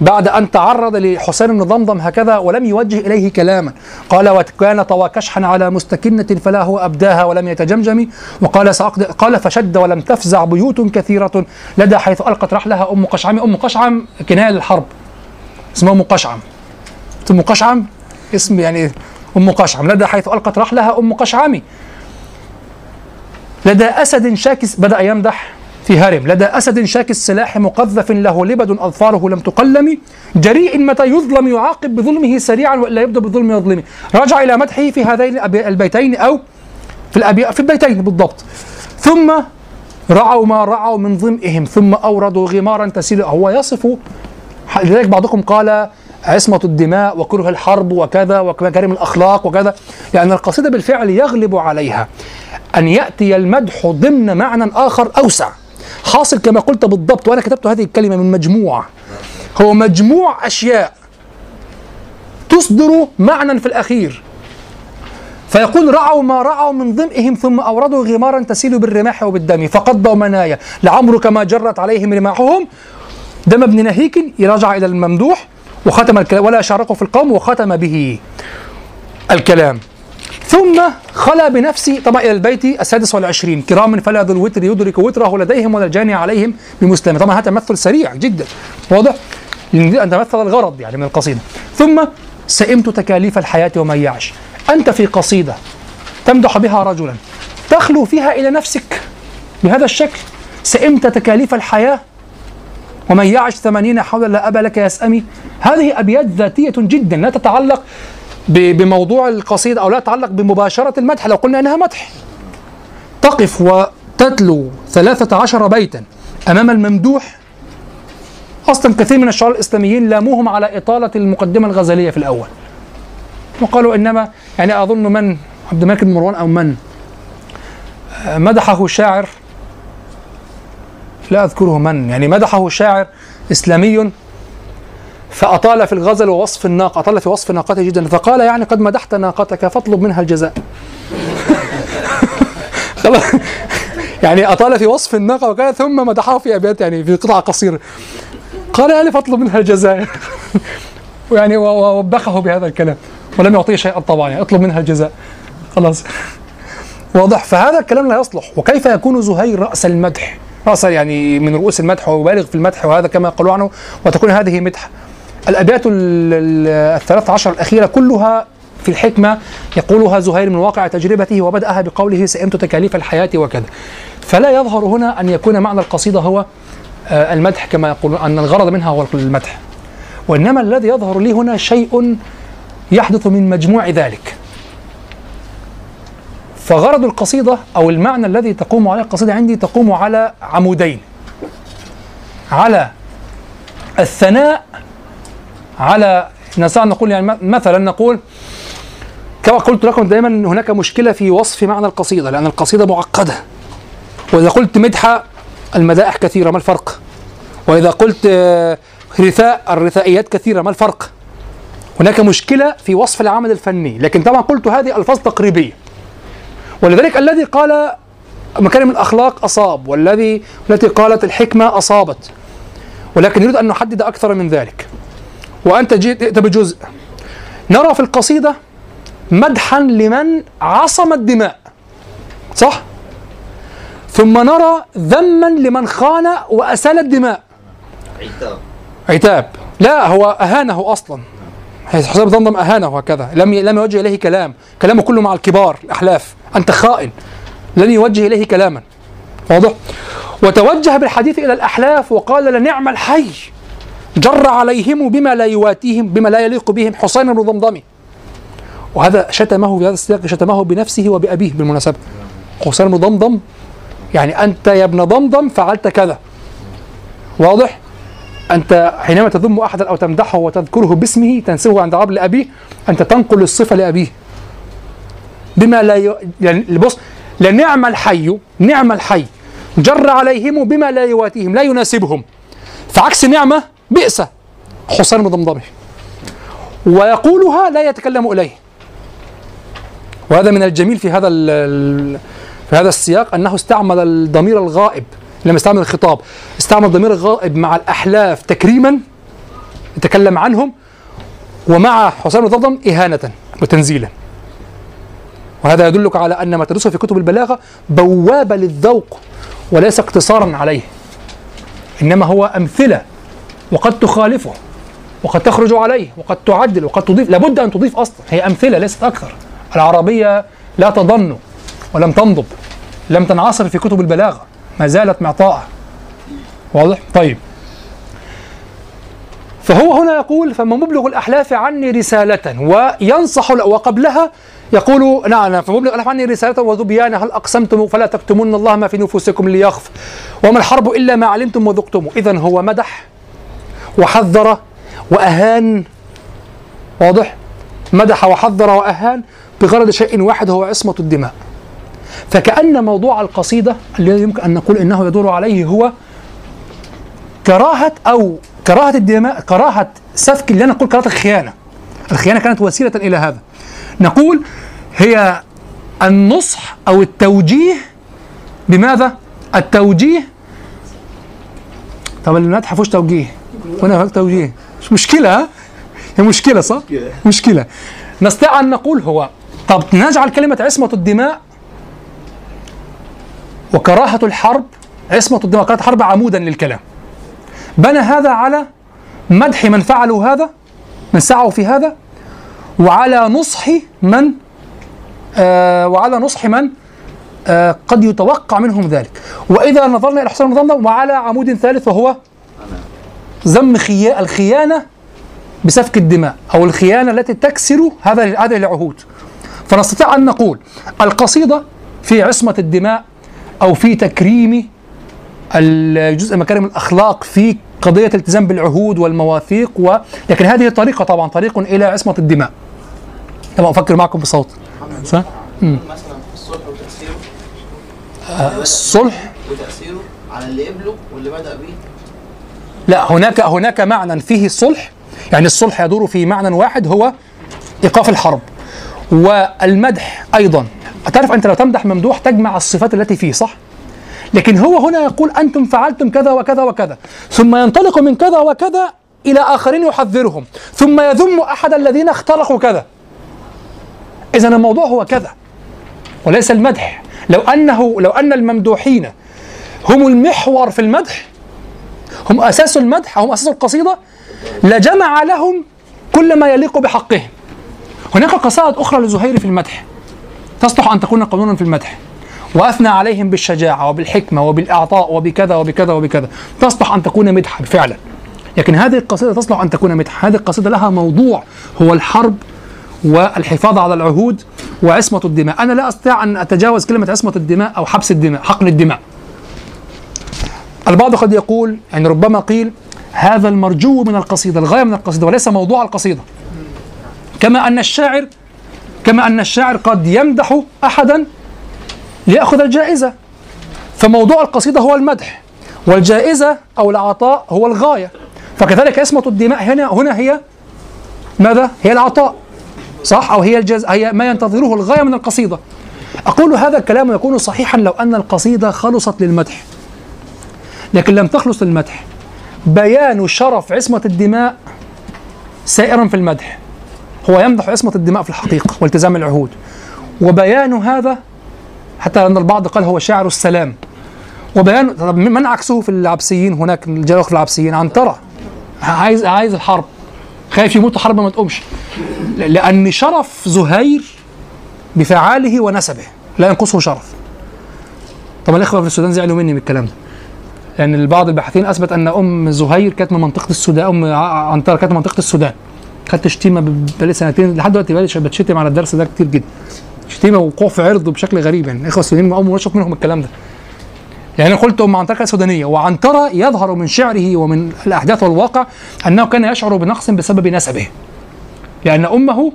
بعد أن تعرض لحسين بن ضمضم هكذا ولم يوجه إليه كلاما. قال وكان طوى كشحا على مستكنة فلا هو أبداها ولم يتجمجم وقال سأقضي قال فشد ولم تفزع بيوت كثيرة لدى حيث ألقت رحلها أم قشعم. أم قشعم كناية للحرب اسمها أم قشعم. أم قشعم؟ اسم يعني أم قشعم. لدى حيث ألقت رحلها أم قشعم لدى أسد شاكس بدأ يمدح في هرم لدى أسد شاك السلاح مقذف له لبد أظفاره لم تقلم. جريء متى يظلم يعاقب بظلمه سريعا وإلا يبدأ بالظلم يظلمه. رجع إلى مدحه في هذين البيتين أو في الأبي في البيتين بالضبط. ثم رعوا ما رعوا من ظمئهم. ثم أوردوا غمارا تسيل هو يصف لذلك بعضكم قال عصمة الدماء وكره الحرب وكذا ومكارم الأخلاق وكذا لأن القصيدة بالفعل يغلب عليها. أن يأتي المدح ضمن معنى آخر أوسع. حاصل كما قلت بالضبط وأنا كتبت هذه الكلمة من مجموعة هو مجموع أشياء تصدر معنى في الأخير. فيقول رعوا ما رعوا من ظمئهم ثم أوردوا غمارا تسيل بالرماح وبالدم. فقضوا منايا. لعمرك ما جرت عليهم رماحهم. دم ابن نهيك يرجع إلى الممدوح. وختم الكلام ولا شاركه في القوم وختم به الكلام. ثم خلا بنفسه طبعا إلى البيت السادس والعشرين. كرام فلا ذو الوتر يدرك وتره لديهم ولا الجاني عليهم بمسلم. طبعا هذا تمثل سريع جدا. واضح؟ أن تمثل الغرض يعني من القصيدة. ثم سئمت تكاليف الحياة ومن يعش. أنت في قصيدة تمدح بها رجلا. تخلو فيها إلى نفسك. بهذا الشكل سئمت تكاليف الحياة ومن يعش ثمانين حولا لا أبا لك يسأمي هذه أبيات ذاتية جدا لا تتعلق بموضوع القصيدة أو لا تتعلق بمباشرة المدح. لو قلنا أنها مدح تقف وتتلو ثلاثة عشر بيتا أمام الممدوح. أصلا كثير من الشعراء الإسلاميين لاموهم على إطالة المقدمة الغزلية في الأول. وقالوا إنما يعني أظن من عبد الملك بن مروان أو من مدحه شاعر لا أذكره من يعني مدحه شاعر إسلامي فأطال في الغزل ووصف الناقة أطال في وصف ناقته جدا فقال يعني قد مدحت ناقتك فاطلب منها الجزاء. خلاص. يعني أطال في وصف الناقة وكذا ثم مدحه في أبيات يعني في قطعة قصيرة قال يعني فاطلب منها الجزاء. ويعني ووبخه بهذا الكلام. ولم يعطيه شيئا طبعا يعني اطلب منها الجزاء. خلاص. واضح. فهذا الكلام لا يصلح. وكيف يكون زهير رأس المدح؟ رأس يعني من رؤوس المدح ويبالغ في المدح وهذا كما قالوا عنه وتكون هذه مدح. الأبيات الثلاث عشر الأخيرة كلها في الحكمة يقولها زهير من واقع تجربته وبدأها بقوله سئمت تكاليف الحياة وكذا فلا يظهر هنا أن يكون معنى القصيدة هو المدح كما يقولون أن الغرض منها هو المدح. وإنما الذي يظهر لي هنا شيء يحدث من مجموع ذلك. فغرض القصيدة أو المعنى الذي تقوم عليه القصيدة عندي تقوم على عمودين على الثناء على نستطيع نقول يعني مثلا نقول كما قلت لكم دائما هناك مشكلة في وصف معنى القصيدة لأن القصيدة معقدة وإذا قلت مدحة المدائح كثيرة ما الفرق؟ وإذا قلت آه، رثاء الرثائيات كثيرة ما الفرق؟ هناك مشكلة في وصف العمل الفني لكن طبعا قلت هذه ألفاظ تقريبية ولذلك الذي قال مكارم الأخلاق أصاب والذي التي قالت الحكمة أصابت. ولكن يريد أن نحدد أكثر من ذلك. وأنت جئت جئت بجزء. نرى في القصيدة مدحا لمن عصم الدماء. صح؟ ثم نرى ذما لمن خان وأسال الدماء. عتاب. عتاب. لا هو أهانه أصلا. حسام ضمضم أهانه هكذا لم لم يوجه إليه كلام. كلامه كله مع الكبار الأحلاف. أنت خائن. لن يوجه إليه كلاما. واضح؟ وتوجه بالحديث إلى الأحلاف وقال لنعم الحي. جر عليهم بما لا يواتيهم بما لا يليق بهم حسين بن ضمضم. وهذا شتمه في هذا السياق شتمه بنفسه وبأبيه بالمناسبة. حسين بن ضمضم يعني أنت يا ابن ضمضم فعلت كذا. واضح؟ أنت حينما تذم أحدا أو تمدحه وتذكره باسمه تنسبه عند عرب لأبيه أنت تنقل الصفة لأبيه. بما لا ي... يعني بص لنعم الحي نعم الحي جر عليهم بما لا يواتيهم لا يناسبهم. فعكس نعمة بئس. حسين بن ضمضمه ويقولها لا يتكلم إليه. وهذا من الجميل في هذا في هذا السياق أنه استعمل الضمير الغائب. لما استعمل الخطاب استعمل الضمير الغائب مع الأحلاف تكريما يتكلم عنهم ومع حسين بن ضمضم إهانة وتنزيلا. وهذا يدلك على أن ما تدرسه في كتب البلاغة بوابة للذوق وليس اقتصارا عليه. إنما هو أمثلة وقد تخالفه وقد تخرج عليه وقد تعدل وقد تضيف. لابد أن تضيف أصلا. هي أمثلة ليست أكثر. العربية لا تضن ولم تنضب لم تنعصر في كتب البلاغة. ما زالت معطاءة. واضح؟ طيب. فهو هنا يقول فما مبلغ الأحلاف عني رسالة وينصح وقبلها يقول نعم فمبلغ الأحلاف عني رسالة وذبيان هل أقسمتم فلا تكتمون الله ما في نفوسكم ليخف؟ وما الحرب إلا ما علمتم وذقتم. إذا هو مدح وحذر وأهان. واضح؟ مدح وحذر وأهان بغرض شيء واحد هو عصمة الدماء. فكأن موضوع القصيدة الذي يمكن أن نقول إنه يدور عليه هو كراهة أو كراهة الدماء كراهة سفك اللي أنا نقول كراهة الخيانة. الخيانة كانت وسيلة إلى هذا. نقول هي النصح أو التوجيه بماذا؟ التوجيه. طب المدح فيهوش توجيه. هنا هناك توجيه. مش مشكلة؟ هي مشكلة صح؟ مشكلة. نستطيع أن نقول هو طب نجعل كلمة عصمة الدماء وكراهة الحرب عصمة الدماء كراهة الحرب عمودا للكلام. بنى هذا على مدح من فعلوا هذا من سعوا في هذا وعلى نصح من آه وعلى نصح من آه قد يتوقع منهم ذلك. وإذا نظرنا إلى حسين المضمضم وعلى عمود ثالث وهو ذم خيا الخيانة بسفك الدماء أو الخيانة التي تكسر هذا هذه العهود. فنستطيع أن نقول القصيدة في عصمة الدماء أو في تكريم الجزء مكارم الأخلاق في قضية الالتزام بالعهود والمواثيق و... لكن هذه طريقة طبعا طريق إلى عصمة الدماء. طبعا أفكر معكم بصوت. صح؟ مثلا الصلح وتأثيره الصلح. وتأثيره على اللي قبله واللي بدأ بيه. لا هناك هناك معنى فيه الصلح يعني الصلح يدور في معنى واحد هو إيقاف الحرب. والمدح أيضا. تعرف أنت لو تمدح ممدوح تجمع الصفات التي فيه صح؟ لكن هو هنا يقول أنتم فعلتم كذا وكذا وكذا. ثم ينطلق من كذا وكذا إلى آخرين يحذرهم. ثم يذم أحد الذين اخترقوا كذا. اذا الموضوع هو كذا. وليس المدح. لو أنه لو أن الممدوحين هم المحور في المدح هم أساس المدح هم أساس القصيدة لجمع لهم كل ما يليق بحقهم. هناك قصائد أخرى لزهير في المدح. تصلح أن تكون قانونا في المدح. وأثنى عليهم بالشجاعة وبالحكمة وبالإعطاء وبكذا وبكذا وبكذا. تصلح أن تكون مدحا فعلا. لكن هذه القصيدة تصلح أن تكون مدحا. هذه القصيدة لها موضوع هو الحرب والحفاظ على العهود وعصمة الدماء. أنا لا أستطيع أن أتجاوز كلمة عصمة الدماء أو حبس الدماء حقن الدماء. البعض قد يقول يعني ربما قيل هذا المرجو من القصيدة الغاية من القصيدة وليس موضوع القصيدة. كما أن الشاعر كما أن الشاعر قد يمدح أحدا ليأخذ الجائزة. فموضوع القصيدة هو المدح والجائزة أو العطاء هو الغاية. فكذلك عصمة الدماء هنا هنا هي ماذا؟ هي العطاء صح؟ أو هي الجز... هي ما ينتظره الغاية من القصيدة. أقول هذا الكلام يكون صحيحا لو أن القصيدة خلصت للمدح. لكن لم تخلص للمدح. بيان شرف عصمة الدماء سائرا في المدح. هو يمدح عصمة الدماء في الحقيقة والتزام العهود. وبيان هذا حتى أن البعض قال هو شاعر السلام. وبيان طب من عكسه في العبسيين؟ هناك الجاء في العبسيين. عنترة. عايز عايز الحرب. خايف يموت حرب ما تقومش. لأن شرف زهير بفعاله ونسبه. لا ينقصه شرف. طبعا الإخوة في السودان زعلوا مني من الكلام ده. لأن البعض الباحثين أثبت أن أم زهير كانت من منطقة السودان أم عنترة كانت من منطقة السودان. خدت شتيمة بقالي سنتين. لحد دلوقتي بقالي بتشتم على الدرس ده كتير جدا. شتيمة ووقوع في عرضه بشكل غريب يعني. الإخوة السودانيين مرة أشوف منهم الكلام ده. يعني أنا قلت أم عنترة كانت سودانية وعنترة يظهر من شعره ومن الأحداث والواقع أنه كان يشعر بنقص بسبب نسبه. لأن أمه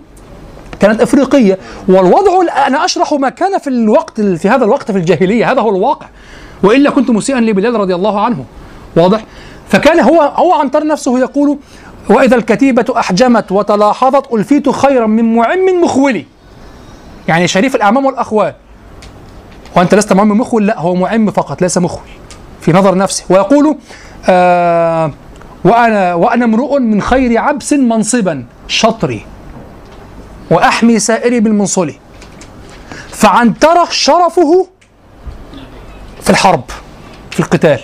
كانت إفريقية والوضع أنا أشرح ما كان في الوقت في هذا الوقت في الجاهلية. هذا هو الواقع. وإلا كنت مسيئا لبلال رضي الله عنه. واضح؟ فكان هو هو عنتر نفسه يقول وإذا الكتيبة أحجمت وتلاحظت ألفيت خيرا من معم مخولي. يعني شريف الأعمام والأخوال. وأنت لست معم مخول؟ لا هو معم فقط ليس مخول في نظر نفسه ويقول آه وأنا وأنا امرؤ من خير عبس منصبا شطري وأحمي سائري بالمنصل فعنترة شرفه في الحرب في القتال.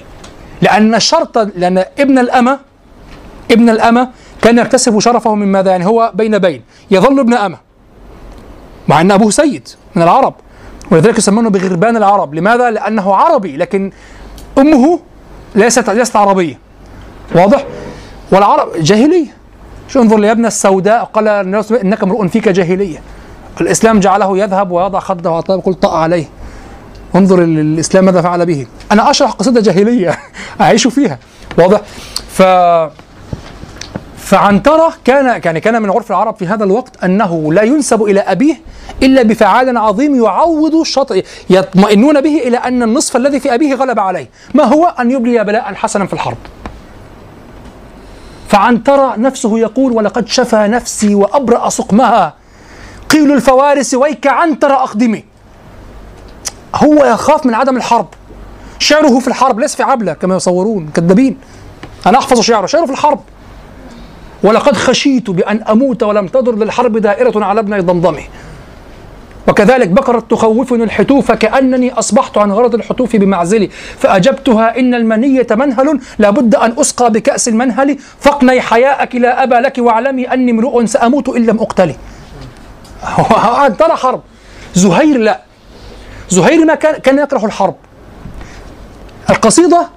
لأن شرط لأن ابن الأمة ابن الأمة كان يكتسب شرفه من ماذا؟ يعني هو بين بين. يظل ابن أمة. مع أن أبوه سيد من العرب. ولذلك يسمونه بغربان العرب. لماذا؟ لأنه عربي لكن أمه ليست ليست عربية. واضح؟ والعرب جاهلية. شو انظر لابن السوداء؟ قال الناس إنك امرؤ فيك جاهلية. الإسلام جعله يذهب ويضع خده وعطاه يقول طأ عليه. انظر ال- الإسلام ماذا فعل به. أنا أشرح قصيدة جاهلية أعيش فيها. واضح؟ ف فعنترة كان يعني كان من عرف العرب في هذا الوقت أنه لا ينسب إلى أبيه إلا بفعال عظيم يعوض الشطر يطمئنون به إلى أن النصف الذي في أبيه غلب عليه. ما هو؟ أن يبلي بلاء حسنا في الحرب. فعنترة نفسه يقول ولقد شفى نفسي وأبرأ سقمها قيل الفوارس ويك عنتر أقدمي. هو يخاف من عدم الحرب. شعره في الحرب ليس في عبلة كما يصورون كذابين. أنا أحفظ شعره. شعره في الحرب. ولقد خشيت بأن أموت ولم تضر للحرب دائرة على ابن ضمضمي. وكذلك بكرت تخوفني الحتوف كأنني أصبحت عن غرض الحتوف بمعزلي. فأجبتها إن المنية منهل لابد أن أسقى بكأس المنهل. فاقني حياءك لا أبا لك واعلمي أني امرؤ سأموت إن لم أقتل. ترى حرب. زهير لا. زهير ما كان كان يكره الحرب. القصيدة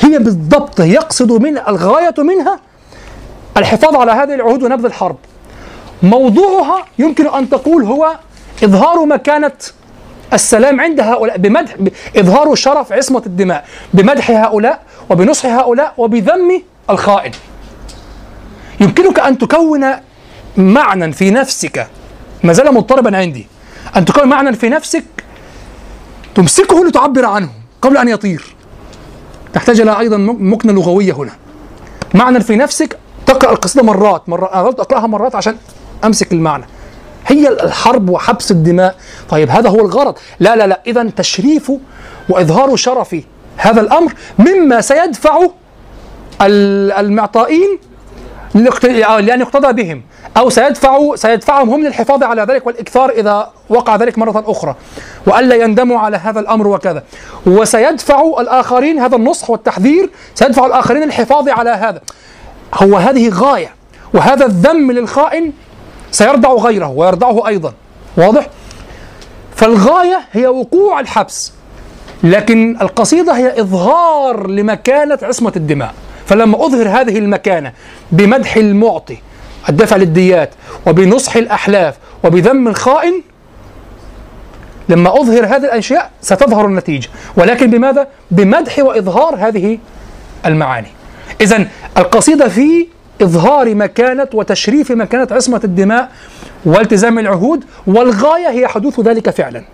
هي بالضبط يقصد من الغاية منها الحفاظ على هذه العهود ونبذ الحرب. موضوعها يمكن أن تقول هو إظهار مكانة السلام عند هؤلاء بمدح إظهار شرف عصمة الدماء بمدح هؤلاء وبنصح هؤلاء وبذم الخائن. يمكنك أن تكون معنى في نفسك ما زال مضطربا عندي أن تكون معنى في نفسك تمسكه لتعبر عنه قبل أن يطير. تحتاج إلى أيضا مكنة لغوية هنا. معنى في نفسك تقرأ القصيدة مرات مرات أنا قلت أقرأها مرات عشان أمسك المعنى. هي الحرب وحبس الدماء. طيب هذا هو الغرض. لا لا لا. إذا تشريف وإظهار شرف هذا الأمر مما سيدفع المعطائين لأن يقتضى بهم. أو سيدفع سيدفعهم هم للحفاظ على ذلك والإكثار إذا وقع ذلك مرة أخرى. وألا يندموا على هذا الأمر وكذا. وسيدفع الآخرين هذا النصح والتحذير. سيدفع الآخرين الحفاظ على هذا. هو هذه غاية وهذا الذم للخائن سيردع غيره ويردعه أيضا واضح؟ فالغاية هي وقوع الحبس لكن القصيدة هي إظهار لمكانة عصمة الدماء فلما أظهر هذه المكانة بمدح المعطي الدفع للديات وبنصح الأحلاف وبذم الخائن لما أظهر هذه الأشياء ستظهر النتيجة ولكن بماذا؟ بمدح وإظهار هذه المعاني إذا القصيدة في إظهار مكانة وتشريف مكانة عصمة الدماء والتزام العهود والغاية هي حدوث ذلك فعلا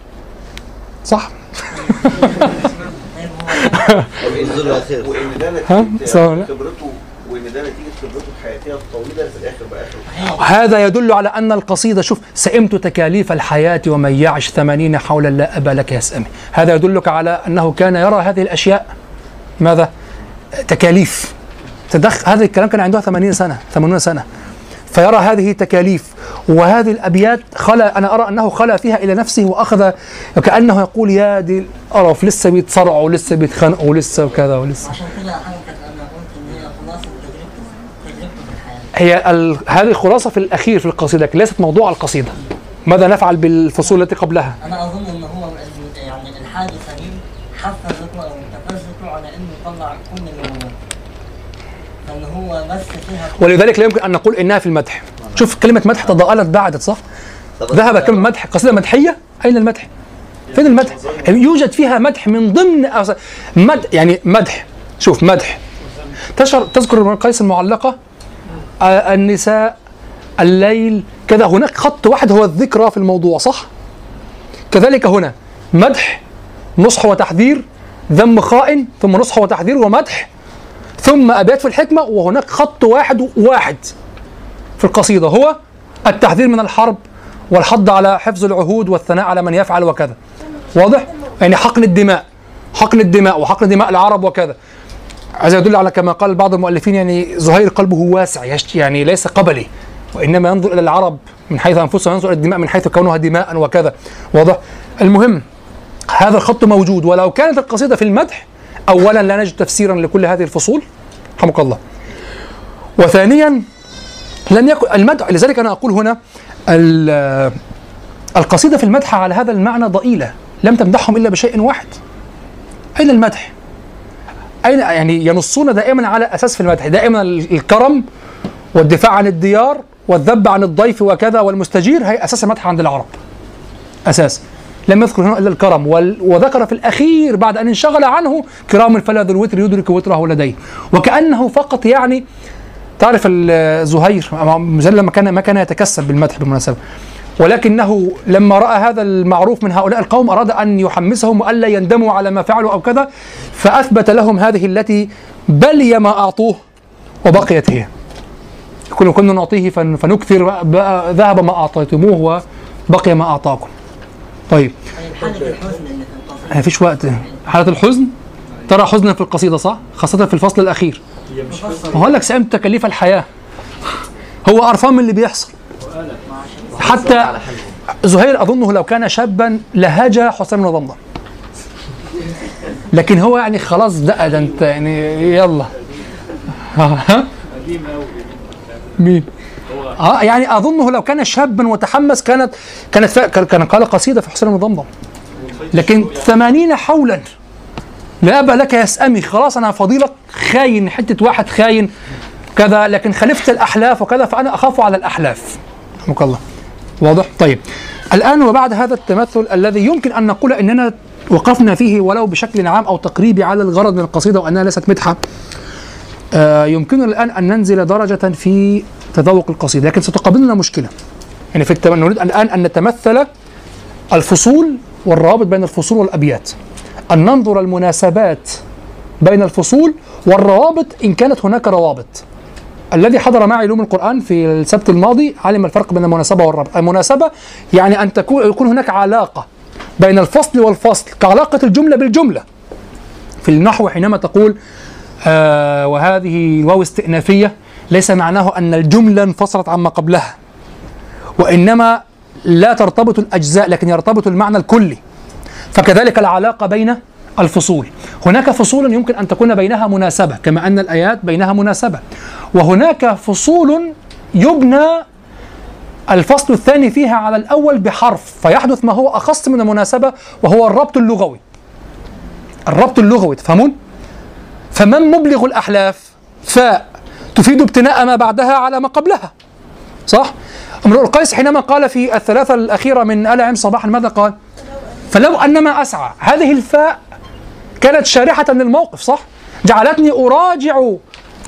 صح؟ وإن ده-؟ نتيجة. خبرته وإن ده نتيجة خبرته الحياتية الطويلة في بآخر هذا يدل على أن القصيدة شوف سئمت تكاليف الحياة ومن يعش ثمانين حولا لا أبا لك يسأمي هذا يدلك على أنه كان يرى هذه الأشياء ماذا تكاليف تدخ هذا الكلام كان عنده 80 سنة 80 سنة. فيرى هذه تكاليف وهذه الأبيات خلا أنا أرى أنه خلا فيها إلى نفسه وأخذ وكأنه يقول يا دي القرف لسه بيتصارعوا ولسه بيتخانقوا ولسه وكذا ولسه. عشان كده هي ال... هذه خلاصة في الأخير في القصيدة لكن ليست موضوع القصيدة. ماذا نفعل بالفصول التي قبلها؟ أنا أظن إن هو يعني الحادثه دي حفز ذكره أو تفز ذكره على انه يطلع كل اللي جواه فان هو بس فيها ولذلك لا يمكن أن نقول إنها في المدح. شوف كلمة مدح تضاءلت بعدت صح؟ ذهب كلمة مدح؟ قصيدة مدحية؟ أين المدح؟ فين المدح؟ يوجد فيها مدح من ضمن أص- مد يعني مدح. شوف مدح. تشعر تذكر ابن قيس المعلقة؟ آه، النساء الليل كذا. هناك خط واحد هو الذكرى في الموضوع صح؟ كذلك هنا. مدح نصح وتحذير ذم خائن ثم نصح وتحذير ومدح. ثم أبيات في الحكمة وهناك خط واحد واحد في القصيدة هو التحذير من الحرب والحض على حفظ العهود والثناء على من يفعل وكذا. واضح؟ يعني حقن الدماء حقن الدماء وحقن دماء العرب وكذا. هذا يدل على كما قال بعض المؤلفين يعني زهير قلبه واسع يعني ليس قبلي وإنما ينظر إلى العرب من حيث أنفسهم ينظر إلى الدماء من حيث كونها دماء وكذا. واضح؟ المهم هذا الخط موجود ولو كانت القصيدة في المدح اولا لا نجد تفسيرا لكل هذه الفصول رحمك الله. وثانيا لم يكن المدح لذلك أنا أقول هنا ال- القصيدة في المدح على هذا المعنى ضئيلة لم تمدحهم إلا بشيء واحد. أين المدح؟ أين يعني ينصون دائما على أساس في المدح دائما الكرم والدفاع عن الديار والذب عن الضيف وكذا والمستجير هي أساس المدح عند العرب. أساس. لم يذكر هنا إلا الكرم. وذكر في الأخير بعد أن انشغل عنه كرام فلا ذو الوتر يدرك وتره لديه. وكأنه فقط يعني تعرف زهير زل ما كان ما كان يتكسب بالمدح بالمناسبة. ولكنه لما رأى هذا المعروف من هؤلاء القوم أراد أن يحمسهم والا يندموا على ما فعلوا أو كذا فأثبت لهم هذه التي بلي ما أعطوه وبقيت هي. كنا كنا نعطيه فن- فنكثر ذهب ما أعطيتموه وبقي ما أعطاكم. طيب. حاله الحزن ما فيش وقت. حالة الحزن؟ ترى حزنا في القصيدة صح؟ خاصة في الفصل الأخير. هو لك سئمت تكاليف الحياة. هو قرفان من اللي بيحصل. حتى زهير أظنه لو كان شابا لهجا حسام بن ضمضم لكن هو يعني خلاص ده ده أنت يعني يلا. مين؟ آه يعني أظنه لو كان شابا وتحمس كانت كانت كان قال قصيدة في حسين بن ضمضم لكن ثمانين حولا. لا أبا لك يسأمي خلاص أنا فضيلك خاين حتة واحد خاين كذا لكن خلفت الأحلاف وكذا فأنا أخاف على الأحلاف. رحمك الله. واضح؟ طيب. الآن وبعد هذا التمثل الذي يمكن أن نقول أننا وقفنا فيه ولو بشكل عام أو تقريبي على الغرض من القصيدة وأنها ليست مدحة آه يمكننا الآن أن ننزل درجة في تذوق القصيدة لكن ستقابلنا مشكلة. يعني في التم... نريد الآن أن نتمثل الفصول والروابط بين الفصول والأبيات. أن ننظر المناسبات بين الفصول والروابط إن كانت هناك روابط. الذي حضر معي علوم القرآن في السبت الماضي علم الفرق بين المناسبة والربط المناسبة يعني أن تكون يكون هناك علاقة بين الفصل والفصل كعلاقة الجملة بالجملة. في النحو حينما تقول آه وهذه واو استئنافية ليس معناه أن الجملة انفصلت عما قبلها وإنما لا ترتبط الأجزاء لكن يرتبط المعنى الكلي. فكذلك العلاقة بين الفصول. هناك فصول يمكن أن تكون بينها مناسبة كما أن الآيات بينها مناسبة. وهناك فصول يبنى الفصل الثاني فيها على الأول بحرف فيحدث ما هو أخص من المناسبة وهو الربط اللغوي. الربط اللغوي تفهمون؟ فمن مبلغ الأحلاف؟ فاء. تفيد ابتناء ما بعدها على ما قبلها صح؟ امرؤ القيس حينما قال في الثلاثة الأخيرة من آل عم صباحا ماذا قال؟ فلو أنما أسعى هذه الفاء كانت شارحة للموقف صح؟ جعلتني أراجع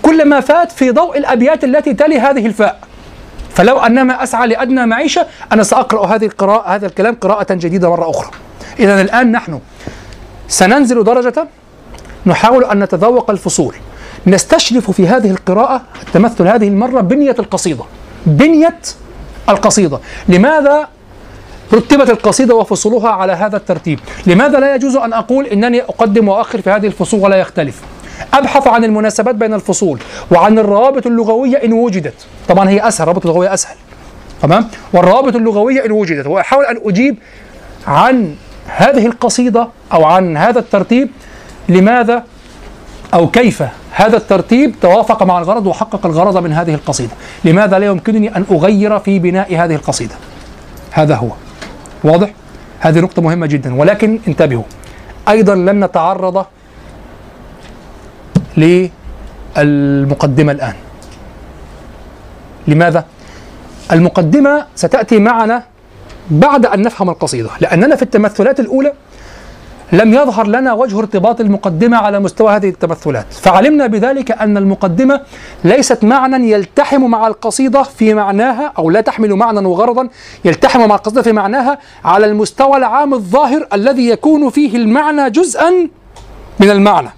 كل ما فات في ضوء الأبيات التي تلي هذه الفاء فلو أنما أسعى لأدنى معيشة أنا سأقرأ هذه القراءة هذا الكلام قراءة جديدة مرة أخرى إذا الآن نحن سننزل درجة نحاول أن نتذوق الفصول نستشرف في هذه القراءة التمثل هذه المرة بنية القصيدة. بنية القصيدة. لماذا رتبت القصيدة وفصولها على هذا الترتيب؟ لماذا لا يجوز أن أقول إنني أقدم وأخر في هذه الفصول ولا يختلف؟ أبحث عن المناسبات بين الفصول وعن الروابط اللغوية إن وجدت. طبعا هي أسهل الروابط اللغوية أسهل. تمام؟ والروابط اللغوية إن وجدت. وأحاول أن أجيب عن هذه القصيدة أو عن هذا الترتيب لماذا أو كيف هذا الترتيب توافق مع الغرض وحقق الغرض من هذه القصيدة. لماذا لا يمكنني أن أغير في بناء هذه القصيدة؟ هذا هو. واضح؟ هذه نقطة مهمة جدا. ولكن انتبهوا أيضا لن نتعرض للمقدمة الآن. لماذا؟ المقدمة ستأتي معنا بعد أن نفهم القصيدة لأننا في التمثلات الأولى لم يظهر لنا وجه ارتباط المقدمة على مستوى هذه التمثلات. فعلمنا بذلك أن المقدمة ليست معنى يلتحم مع القصيدة في معناها أو لا تحمل معنى وغرضا يلتحم مع القصيدة في معناها على المستوى العام الظاهر الذي يكون فيه المعنى جزءا من المعنى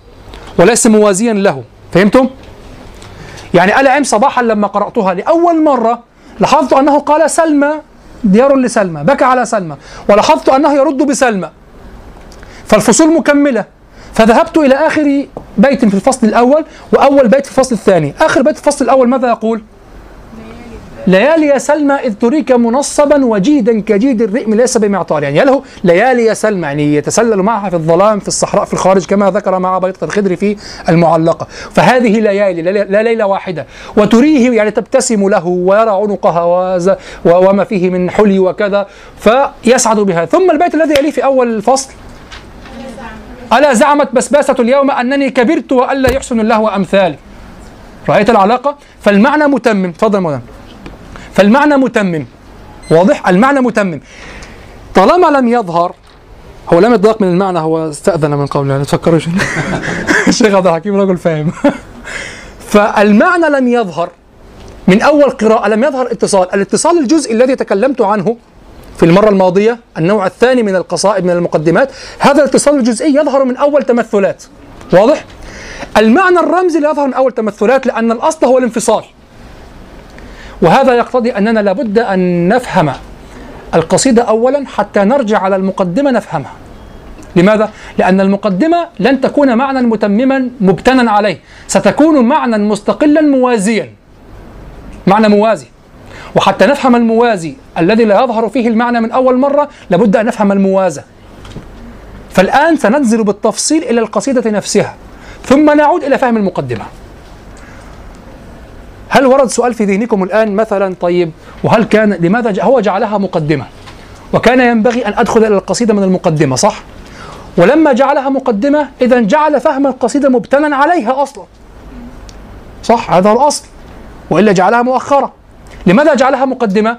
وليس موازيا له. فهمتم؟ يعني ألا عم صباحا لما قرأتها لأول مرة لاحظت أنه قال سلمى ديار لسلمى بكى على سلمى ولاحظت أنه يرد بسلمى. فالفصول مكملة. فذهبت إلى آخر بيت في الفصل الأول وأول بيت في الفصل الثاني. آخر بيت في الفصل الأول ماذا يقول؟ ليالي يا سلمى إذ تريك منصبا وجيدا كجيد الرئم ليس بمعطار يعني له ليالي يا سلمى يعني يتسلل معها في الظلام في الصحراء في الخارج كما ذكر مع بيضة الخدر في المعلقة. فهذه ليالي لا ليلة واحدة. وتريه يعني تبتسم له ويرى عنقها وما فيه من حلي وكذا فيسعد بها. ثم البيت الذي يليه في أول الفصل ألا زعمت بسباسة اليوم أنني كبرت وألا يحسن الله أمثالي؟ رأيت العلاقة؟ فالمعنى متمم. تفضل مولانا فالمعنى متمم. واضح؟ المعنى متمم. طالما لم يظهر هو لم يتضايق من المعنى هو استأذن من قبل. يعني تفكروش الشيخ عبد الحكيم رجل فاهم. فالمعنى لم يظهر. من أول قراءة لم يظهر اتصال. الاتصال الجزء الذي تكلمت عنه في المرة الماضية النوع الثاني من القصائد من المقدمات. هذا الاتصال الجزئي يظهر من أول تمثلات. واضح؟ المعنى الرمزي لا يظهر من أول تمثلات لأن الأصل هو الانفصال. وهذا يقتضي أننا لابد أن نفهم القصيدة أولا حتى نرجع على المقدمة نفهمها. لماذا؟ لأن المقدمة لن تكون معنى متمما مبتنا عليه. ستكون معنى مستقلا موازيا. معنى موازي. وحتى نفهم الموازي الذي لا يظهر فيه المعنى من أول مرة لابد أن نفهم الموازى فالآن سننزل بالتفصيل إلى القصيدة نفسها ثم نعود إلى فهم المقدمة. هل ورد سؤال في ذهنكم الآن مثلا طيب وهل كان لماذا هو جعلها مقدمة؟ وكان ينبغي أن أدخل إلى القصيدة من المقدمة صح؟ ولما جعلها مقدمة إذا جعل فهم القصيدة مبتنا عليها أصلا. صح؟ هذا الأصل. وإلا جعلها مؤخرة لماذا جعلها مقدمة؟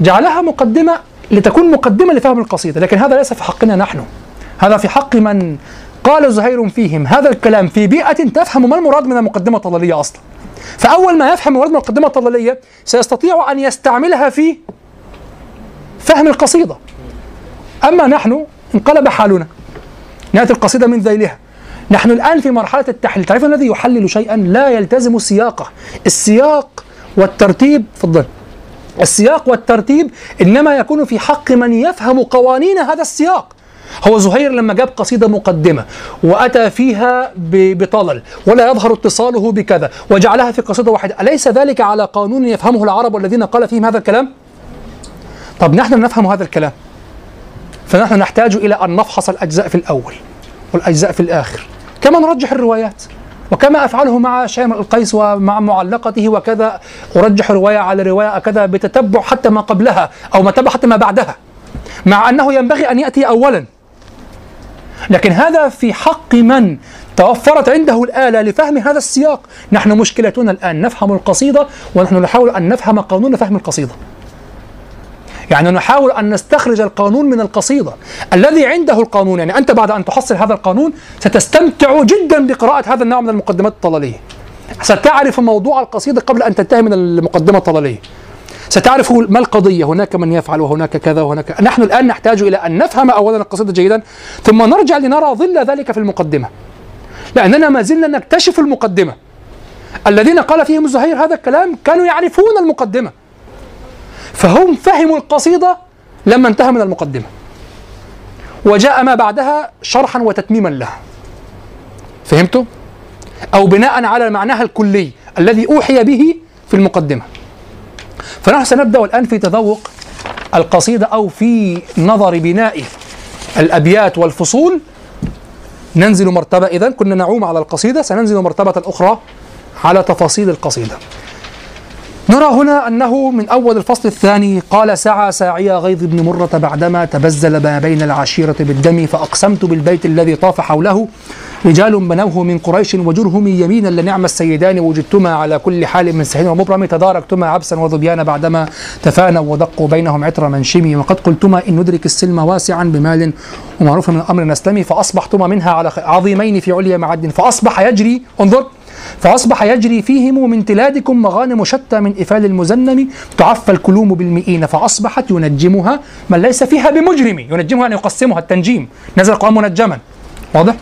جعلها مقدمة لتكون مقدمة لفهم القصيدة لكن هذا ليس في حقنا نحن. هذا في حق من قال زهير فيهم هذا الكلام في بيئة تفهم ما المراد من المقدمة الطلالية أصلا. فأول ما يفهم المراد من المقدمة الطلالية سيستطيع أن يستعملها في فهم القصيدة. أما نحن انقلب حالنا. نأتي القصيدة من ذيلها. نحن الآن في مرحلة التحليل. تعرفون الذي يحلل شيئا؟ لا يلتزم سياقه السياق والترتيب تفضل. السياق والترتيب إنما يكون في حق من يفهم قوانين هذا السياق. هو زهير لما جاب قصيدة مقدمة وأتى فيها بطلل ولا يظهر اتصاله بكذا وجعلها في قصيدة واحدة. أليس ذلك على قانون يفهمه العرب والذين قال فيهم هذا الكلام؟ طب نحن نفهم هذا الكلام. فنحن نحتاج إلى أن نفحص الأجزاء في الأول والأجزاء في الآخر. كما نرجح الروايات. وكما أفعله مع شامر القيس ومع معلقته وكذا أرجح رواية على رواية كذا بتتبع حتى ما قبلها أو ما تبع حتى ما بعدها مع أنه ينبغي أن يأتي أولا. لكن هذا في حق من توفرت عنده الآلة لفهم هذا السياق. نحن مشكلتنا الآن نفهم القصيدة ونحن نحاول أن نفهم قانون فهم القصيدة. يعني نحاول أن نستخرج القانون من القصيدة. الذي عنده القانون يعني أنت بعد أن تحصل هذا القانون ستستمتع جدا بقراءة هذا النوع من المقدمات الطلالية. ستعرف موضوع القصيدة قبل أن تنتهي من المقدمة الطلالية. ستعرف ما القضية هناك من يفعل وهناك كذا وهناك. نحن الآن نحتاج إلى أن نفهم أولا القصيدة جيدا ثم نرجع لنرى ظل ذلك في المقدمة. لأننا ما زلنا نكتشف المقدمة. الذين قال فيهم الزهير هذا الكلام كانوا يعرفون المقدمة. فهم فهموا القصيدة لما انتهى من المقدمة. وجاء ما بعدها شرحا وتتميما لها. فهمتوا؟ أو بناء على معناها الكلي الذي أوحي به في المقدمة. فنحن سنبدأ الآن في تذوق القصيدة أو في نظر بناء الأبيات والفصول. ننزل مرتبة إذا كنا نعوم على القصيدة. سننزل مرتبة أخرى على تفاصيل القصيدة. نرى هنا أنه من أول الفصل الثاني قال سعى ساعي غيظ بن مرة بعدما تبزل ما بين العشيرة بالدم فأقسمت بالبيت الذي طاف حوله. رجال بنوه من قريش وجرهم يمينا لنعم السيدان وجدتما على كل حال من سحين ومبرم تداركتما عبسا وظبيان بعدما تفانوا ودقوا بينهم عطر منشمي. وقد قلتما إن ندرك السلم واسعا بمال ومعروف من الأمر نسلمي فأصبحتما منها على عظيمين في عليا معد فأصبح يجري. انظر فأصبح يجري فيهم من تلادكم مغانم شتى من إفال المزنم تعفى الكلوم بالمئين فأصبحت ينجمها من ليس فيها بمجرم ينجمها أن يقسمها التنجيم. نزل القرآن منجما. واضح؟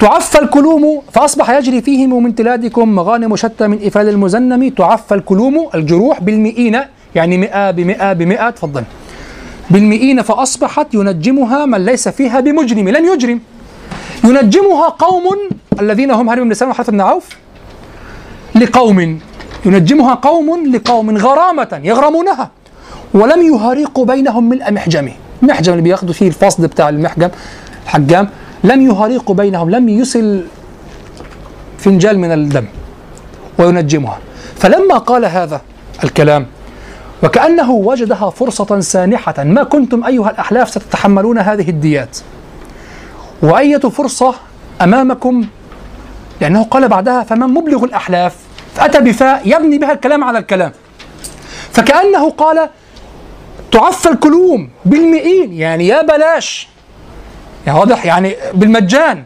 تعفى الكلوم فأصبح يجري فيهم من تلادكم مغانم شتى من إفال المزنم تعفى الكلوم الجروح بالمئين يعني مئة بمئة بمئة تفضل. بالمئين فأصبحت ينجمها من ليس فيها بمجرم لم يجرم. ينجمها قوم الذين هم هرم بن سلمة وحرث بن عوف لقوم. ينجمها قوم لقوم غرامة يغرمونها ولم يهارقوا بينهم ملء محجم محجم اللي بياخدوا فيه الفصل بتاع المحجم حجام لم يهارقوا بينهم لم يسل فنجال من الدم وينجمها. فلما قال هذا الكلام وكأنه وجدها فرصة سانحة ما كنتم أيها الأحلاف ستتحملون هذه الديات. وأية فرصة أمامكم؟ لأنه قال بعدها فمن مبلغ الأحلاف فأتى بفاء يبني بها الكلام على الكلام. فكأنه قال تعفى الكلوم بالمئين يعني يا بلاش. يعني واضح يعني بالمجان.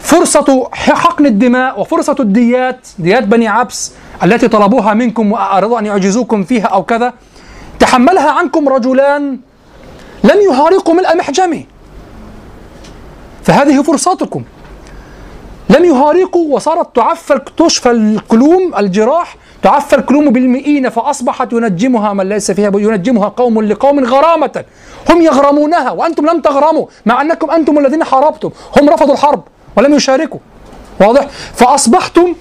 فرصة حقن الدماء وفرصة الديات ديات بني عبس التي طلبوها منكم وأرادوا أن يعجزوكم فيها أو كذا تحملها عنكم رجلان لم يهارقوا ملء محجمه. فهذه فرصتكم لم يهارقوا وصارت تعفى تشفى الكلوم الجراح تعفى الكلوم بالمئين فأصبحت ينجمها من ليس فيها ينجمها قوم لقوم غرامة. هم يغرمونها وأنتم لم تغرموا مع أنكم أنتم الذين حاربتم. هم رفضوا الحرب ولم يشاركوا. واضح؟ فأصبحتم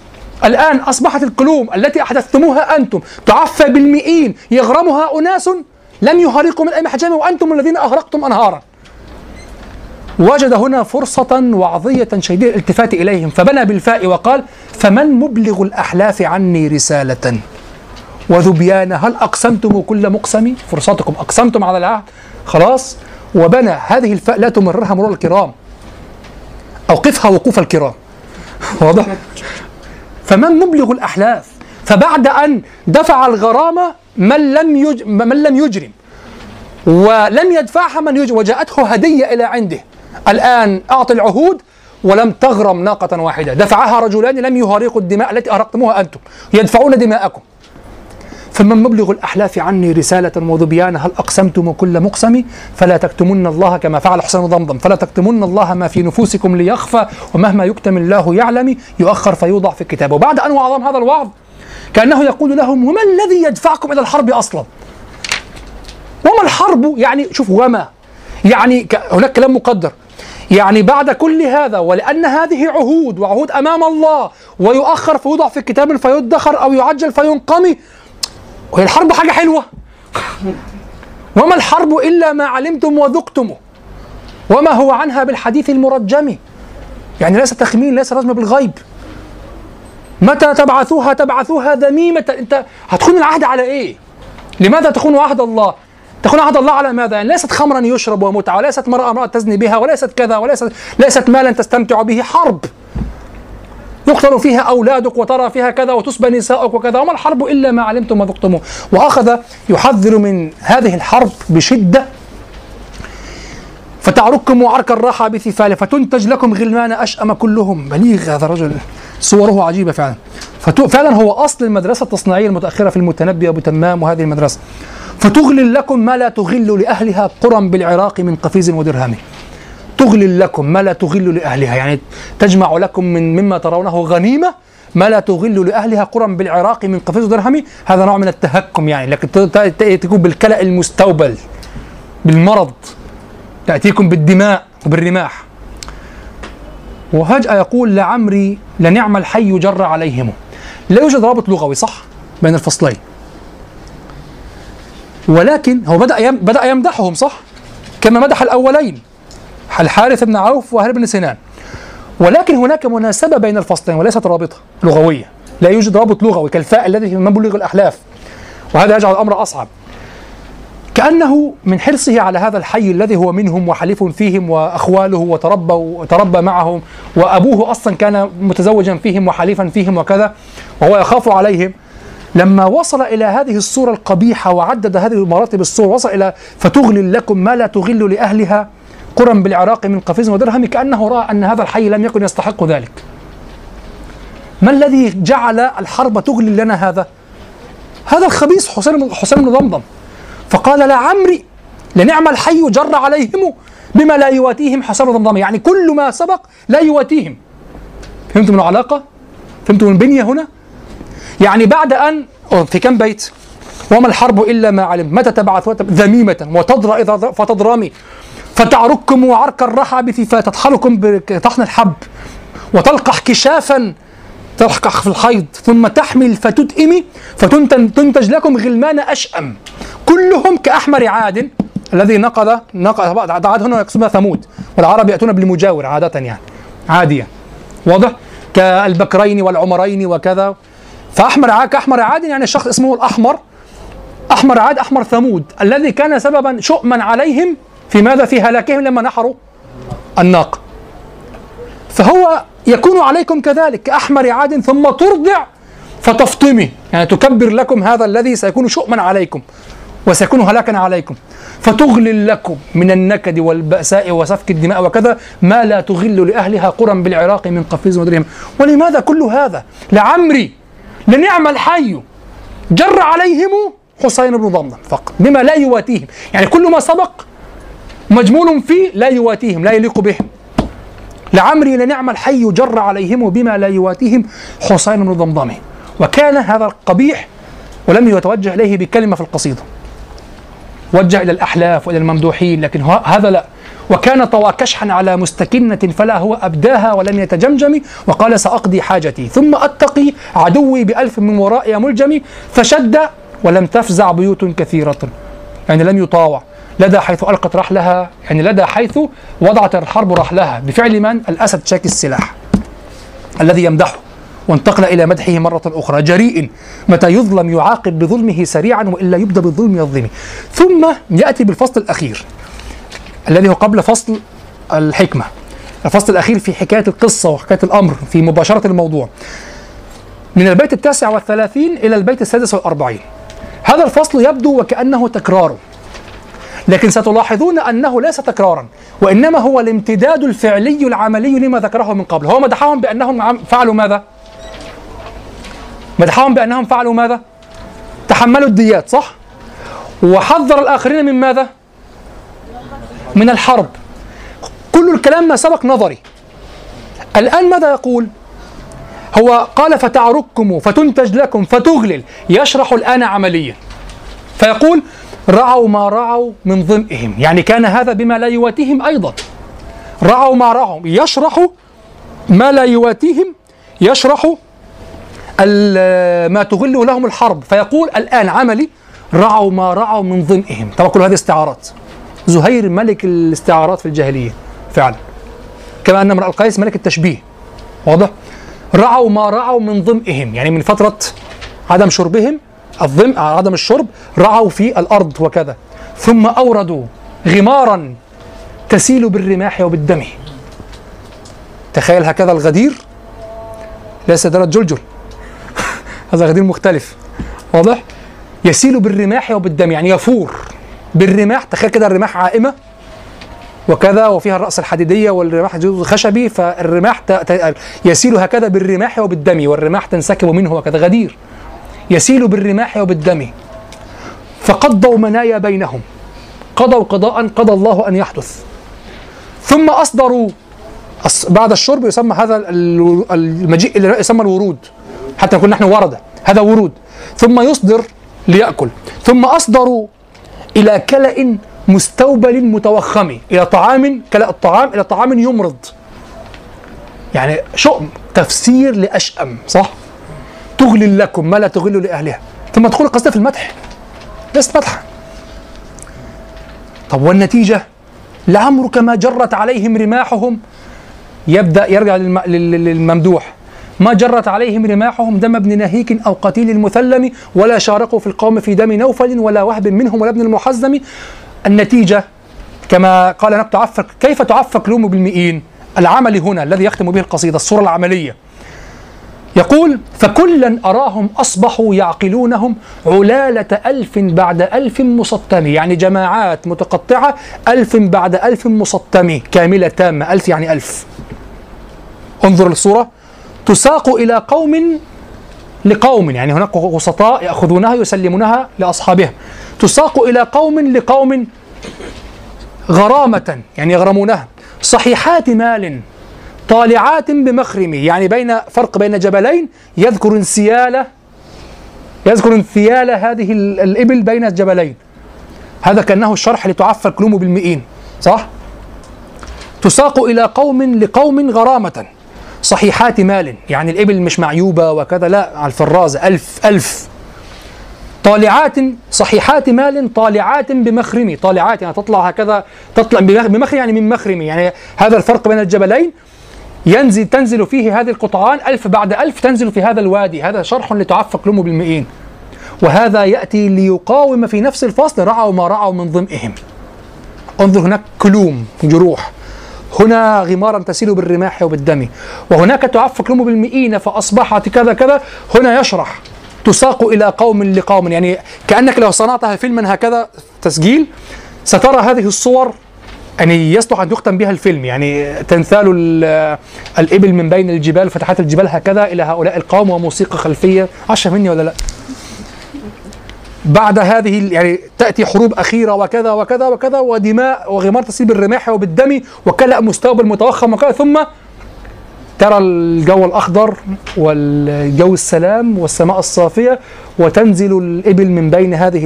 الآن أصبحت الكلوم التي أحدثتموها أنتم تعفى بالمئين يغرمها أناس لم يهارقوا من أي محجم وأنتم الذين أغرقتم أنهارا. وجد هنا فرصة وعظية شديدة الالتفات إليهم فبنى بالفاء وقال فمن مبلغ الأحلاف عني رسالة؟ وذبيان هل أقسمتم كل مقسم؟ فرصتكم أقسمتم على العهد. خلاص وبنى هذه الفاء لا تمررها مرور الكرام. أوقفها وقوف الكرام. واضح؟ فمن مبلغ الأحلاف؟ فبعد أن دفع الغرامة من لم يج... من لم يجرم ولم يدفعها من يجرم وجاءته هدية إلى عنده. الآن أعطي العهود ولم تغرم ناقة واحدة. دفعها رجلان لم يهارقوا الدماء التي أهرقتموها أنتم. يدفعون دماءكم. فمن مبلغ الأحلاف عني رسالة وذبيان هل أقسمتم كل مقسم فلا تكتمن الله كما فعل حسين ضمضم. فلا تكتمن الله ما في نفوسكم ليخفى ومهما يكتم الله يعلم يؤخر فيوضع في الكتاب وبعد أن وعظهم هذا الوعظ كأنه يقول لهم وما الذي يدفعكم إلى الحرب أصلا؟ وما الحرب يعني شوف وما؟ يعني هناك كلام مقدر. يعني بعد كل هذا ولأن هذه عهود وعهود أمام الله ويؤخر فيوضع في الكتاب فيدخر أو يعجل فينقمي وهي الحرب حاجة حلوة. وما الحرب إلا ما علمتم وذقتم. وما هو عنها بالحديث المرجم. يعني ليس تخمين ليس رجم بالغيب. متى تبعثوها تبعثوها ذميمة. أنت هتخون العهد على إيه؟ لماذا تخون عهد الله؟ تخون عهد الله على ماذا؟ يعني ليست خمرا يشرب ومتعة وليست مرأة امرأة تزني بها وليست كذا وليست ليست مالا تستمتع به. حرب. يقتل فيها أولادك وترى فيها كذا وتسبى نساؤك وكذا وما الحرب إلا ما علمتم وذقتموه. وأخذ يحذر من هذه الحرب بشدة. فتعرككم وعرك الراحة بثفال فتنتج لكم غلمان أشأم كلهم. بليغ هذا الرجل. صوره عجيبة فعلا. فعلا هو أصل المدرسة التصنيعية المتأخرة في المتنبي أبو تمام وهذه المدرسة. فتغلل لكم ما لا تغل لأهلها قرى بالعراق من قفيز ودرهم. تغلل لكم ما لا تغل لأهلها يعني تجمع لكم من مما ترونه غنيمة ما لا تغل لأهلها قرى بالعراق من قفيز درهم هذا نوع من التهكم يعني لكن تكون بالكلأ المستوبل بالمرض تأتيكم بالدماء وبالرماح. وفجأة يقول لعمري لنعم الحي جر عليهم. لا يوجد رابط لغوي صح؟ بين الفصلين. ولكن هو بدأ بدأ يمدحهم صح؟ كما مدح الأولين الحارث بن عوف وهرب بن سنان. ولكن هناك مناسبة بين الفصلين وليست رابطة لغوية. لا يوجد رابط لغوي كالفاء الذي في منبلغ الأحلاف. وهذا يجعل الأمر أصعب. كأنه من حرصه على هذا الحي الذي هو منهم وحليف فيهم وأخواله وتربى وتربى معهم. وأبوه أصلا كان متزوجا فيهم وحليفا فيهم وكذا. وهو يخاف عليهم. لما وصل إلى هذه الصورة القبيحة وعدد هذه مراتب الصور وصل إلى فتغلل لكم ما لا تغل لأهلها قرى بالعراق من قفيز ودرهم كأنه رأى أن هذا الحي لم يكن يستحق ذلك. ما الذي جعل الحرب تغلل لنا هذا؟ هذا الخبيث حسين حسين بن ضمضم. فقال لا عمري لنعم الحي جر عليهم بما لا يواتيهم حسن بن ضمضم. يعني كل ما سبق لا يواتيهم. فهمتم العلاقة؟ فهمتم البنية هنا؟ يعني بعد أن في كم بيت؟ وما الحرب إلا ما علم. متى تبعث؟ ذميمة. وتضرى إذا فتضرمي. فتعرككم عرك الرحب فتطحنكم بطحن الحب. وتلقح كشافا. تلقح في الحيض. ثم تحمل فتدئم فتنتج لكم غلمان أشأم. كلهم كأحمر عاد. الذي نقض نقض عاد هنا يقصدها ثمود. والعرب يأتون بالمجاور عادة يعني. عادية. واضح؟ كالبكرين والعمرين وكذا. فأحمر عاد كأحمر عاد يعني الشخص اسمه الأحمر. أحمر عاد أحمر ثمود. الذي كان سببا شؤما عليهم في ماذا؟ في هلاكهم لما نحروا الناقة. فهو يكون عليكم كذلك كأحمر عاد ثم ترضع فتفطمي. يعني تكبر لكم هذا الذي سيكون شؤما عليكم وسيكون هلاكا عليكم. فتغلل لكم من النكد والبأساء وسفك الدماء وكذا ما لا تغل لأهلها قرى بالعراق من قفيز ودرهم. ولماذا كل هذا؟ لعمري لنعم الحي. جر عليهم حسين بن ضمضم فقط بما لا يواتيهم. يعني كل ما سبق مجمول فيه لا يواتيهم لا يليق بهم. لعمري لنعم الحي جر عليهم بما لا يواتيهم حسين بن ضمضم وكان هذا القبيح ولم يتوجه إليه بكلمة في القصيدة. وجه إلى الأحلاف وإلى الممدوحين لكن هذا لا. وكان طوى كشحا على مستكنة فلا هو أبداها ولم يتجمجم وقال سأقضي حاجتي. ثم أتقي عدوي بألف من ورائي ملجم فشد ولم تفزع بيوت كثيرة. يعني لم يطاوع. لدى حيث ألقت رحلها يعني لدى حيث وضعت الحرب رحلها. بفعل من؟ الأسد شاك السلاح الذي يمدحه. وانتقل إلى مدحه مرة أخرى. جريء متى يظلم يعاقب بظلمه سريعا وإلا يبدأ بالظلم يظلم ثم يأتي بالفصل الأخير. الذي هو قبل فصل الحكمة الفصل الأخير في حكاية القصة وحكاية الأمر في مباشرة الموضوع من البيت التاسع والثلاثين إلى البيت السادس والأربعين هذا الفصل يبدو وكأنه تكرار لكن ستلاحظون أنه ليس تكرارا وإنما هو الامتداد الفعلي العملي لما ذكره من قبل هو مدحهم بأنهم فعلوا ماذا؟ مدحهم بأنهم فعلوا ماذا؟ تحملوا الديات صح؟ وحذر الآخرين من ماذا؟ من الحرب. كل الكلام ما سبق نظري. الآن ماذا يقول؟ هو قال فتعرككم فتنتج لكم فتغلل. يشرح الآن عمليا. فيقول رعوا ما رعوا من ظمئهم. يعني كان هذا بما لا يواتيهم أيضا. رعوا ما رعوا يشرح ما لا يواتيهم. يشرح ما تغل لهم الحرب. فيقول الآن عملي رعوا ما رعوا من ظمئهم. طبعا كل هذه استعارات. زهير ملك الاستعارات في الجاهلية فعلا. كما أن امرأ القيس ملك التشبيه واضح؟ رعوا ما رعوا من ظمئهم يعني من فترة عدم شربهم الظمء عدم الشرب رعوا في الأرض وكذا. ثم أوردوا غمارا تسيل بالرماح وبالدم. تخيل هكذا الغدير. ليس درة جلجل. هذا غدير مختلف واضح؟ يسيل بالرماح وبالدم يعني يفور. بالرماح تخيل كده الرماح عائمة وكذا وفيها الرأس الحديدية والرماح خشبي فالرماح يسيل هكذا بالرماح وبالدم والرماح تنسكب منه وكذا غدير. يسيل بالرماح وبالدم. فقضوا منايا بينهم. قضوا قضاء قضى الله أن يحدث. ثم أصدروا بعد الشرب يسمى هذا ال- المجيء اللي يسمى الورود. حتى نقول نحن ورد هذا ورود. ثم يصدر ليأكل. ثم أصدروا إلى كلأ مستوبل متوخم إلى طعام كلأ الطعام إلى طعام يمرض. يعني شؤم تفسير لأشأم صح؟ تغل لكم ما لا تغل لأهلها. ثم تقول قصدها في المدح. ليست مدحا. طب والنتيجة؟ لعمرك ما جرت عليهم رماحهم. يبدأ يرجع للم- لل- للممدوح. ما جرت عليهم رماحهم دم ابن نهيك أو قتيل المثلم ولا شاركوا في القوم في دم نوفل ولا وهب منهم ولا ابن المحزم. النتيجة كما قال هناك تعفك كيف تعفك لوم بالمئين؟ العمل هنا الذي يختم به القصيدة الصورة العملية. يقول فكلا أراهم أصبحوا يعقلونهم علالة ألف بعد ألف مسطم يعني جماعات متقطعة ألف بعد ألف مسطم كاملة تامة ألف يعني ألف. انظر الصورة. تساق إلى قوم لقوم يعني هناك وسطاء يأخذونها يسلمونها لأصحابها تساق إلى قوم لقوم غرامة يعني يغرمونها. صحيحات مال طالعات بمخرم يعني بين فرق بين جبلين يذكر انسيال يذكر انثيال هذه ال- الإبل بين الجبلين. هذا كأنه الشرح لتعفى الكلوم بالمئين صح؟ تساق إلى قوم لقوم غرامة. صحيحات مال يعني الإبل مش معيوبة وكذا لا على الفرازة ألف ألف. طالعات صحيحات مال طالعات بمخرم طالعات يعني تطلع هكذا تطلع بمخ- بمخرم يعني من مخرم يعني هذا الفرق بين الجبلين. ينزل تنزل فيه هذه القطعان ألف بعد ألف تنزل في هذا الوادي. هذا شرح لتعفق لهم بالمئين. وهذا يأتي ليقاوم في نفس الفصل رعوا ما رعوا من ظمئهم انظر هناك كلوم جروح. هنا غمارا تسيل بالرماح وبالدم. وهناك تعفق لهم بالمئين فأصبحت كذا كذا. هنا يشرح. تساق إلى قوم لقوم. يعني كأنك لو صنعتها فيلما هكذا تسجيل. سترى هذه الصور. يعني يصلح أن يختم بها الفيلم. يعني تمثال ال- الإبل من بين الجبال فتحات الجبال هكذا إلى هؤلاء القوم وموسيقى خلفية. عشا مني ولا لا؟ بعد هذه يعني تأتي حروب أخيرة وكذا وكذا وكذا ودماء وغمار تسيل بالرماح وبالدم وكلا مستوبل متوخم وكذا ثم ترى الجو الأخضر والجو السلام والسماء الصافية وتنزل الإبل من بين هذه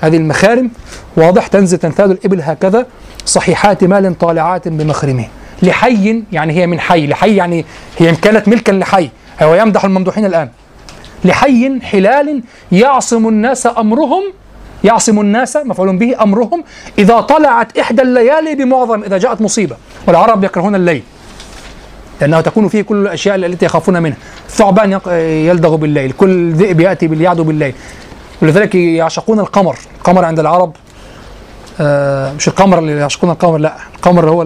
هذه المخارم. واضح تنزل تنثال الإبل هكذا صحيحات مال طالعات بمخرمه. لحي يعني هي من حي لحي يعني هي كانت ملكا لحي هو يمدح الممدوحين الآن. لحي حلال يعصم الناس أمرهم يعصم الناس مفعول به أمرهم إذا طلعت إحدى الليالي بمعظم إذا جاءت مصيبة. والعرب يكرهون الليل لأنه تكون فيه كل الأشياء التي يخافون منها. الثعبان يلدغ بالليل كل ذئب يأتي باليعدو بالليل. ولذلك يعشقون القمر. القمر عند العرب آه مش القمر اللي يعشقون القمر لا القمر هو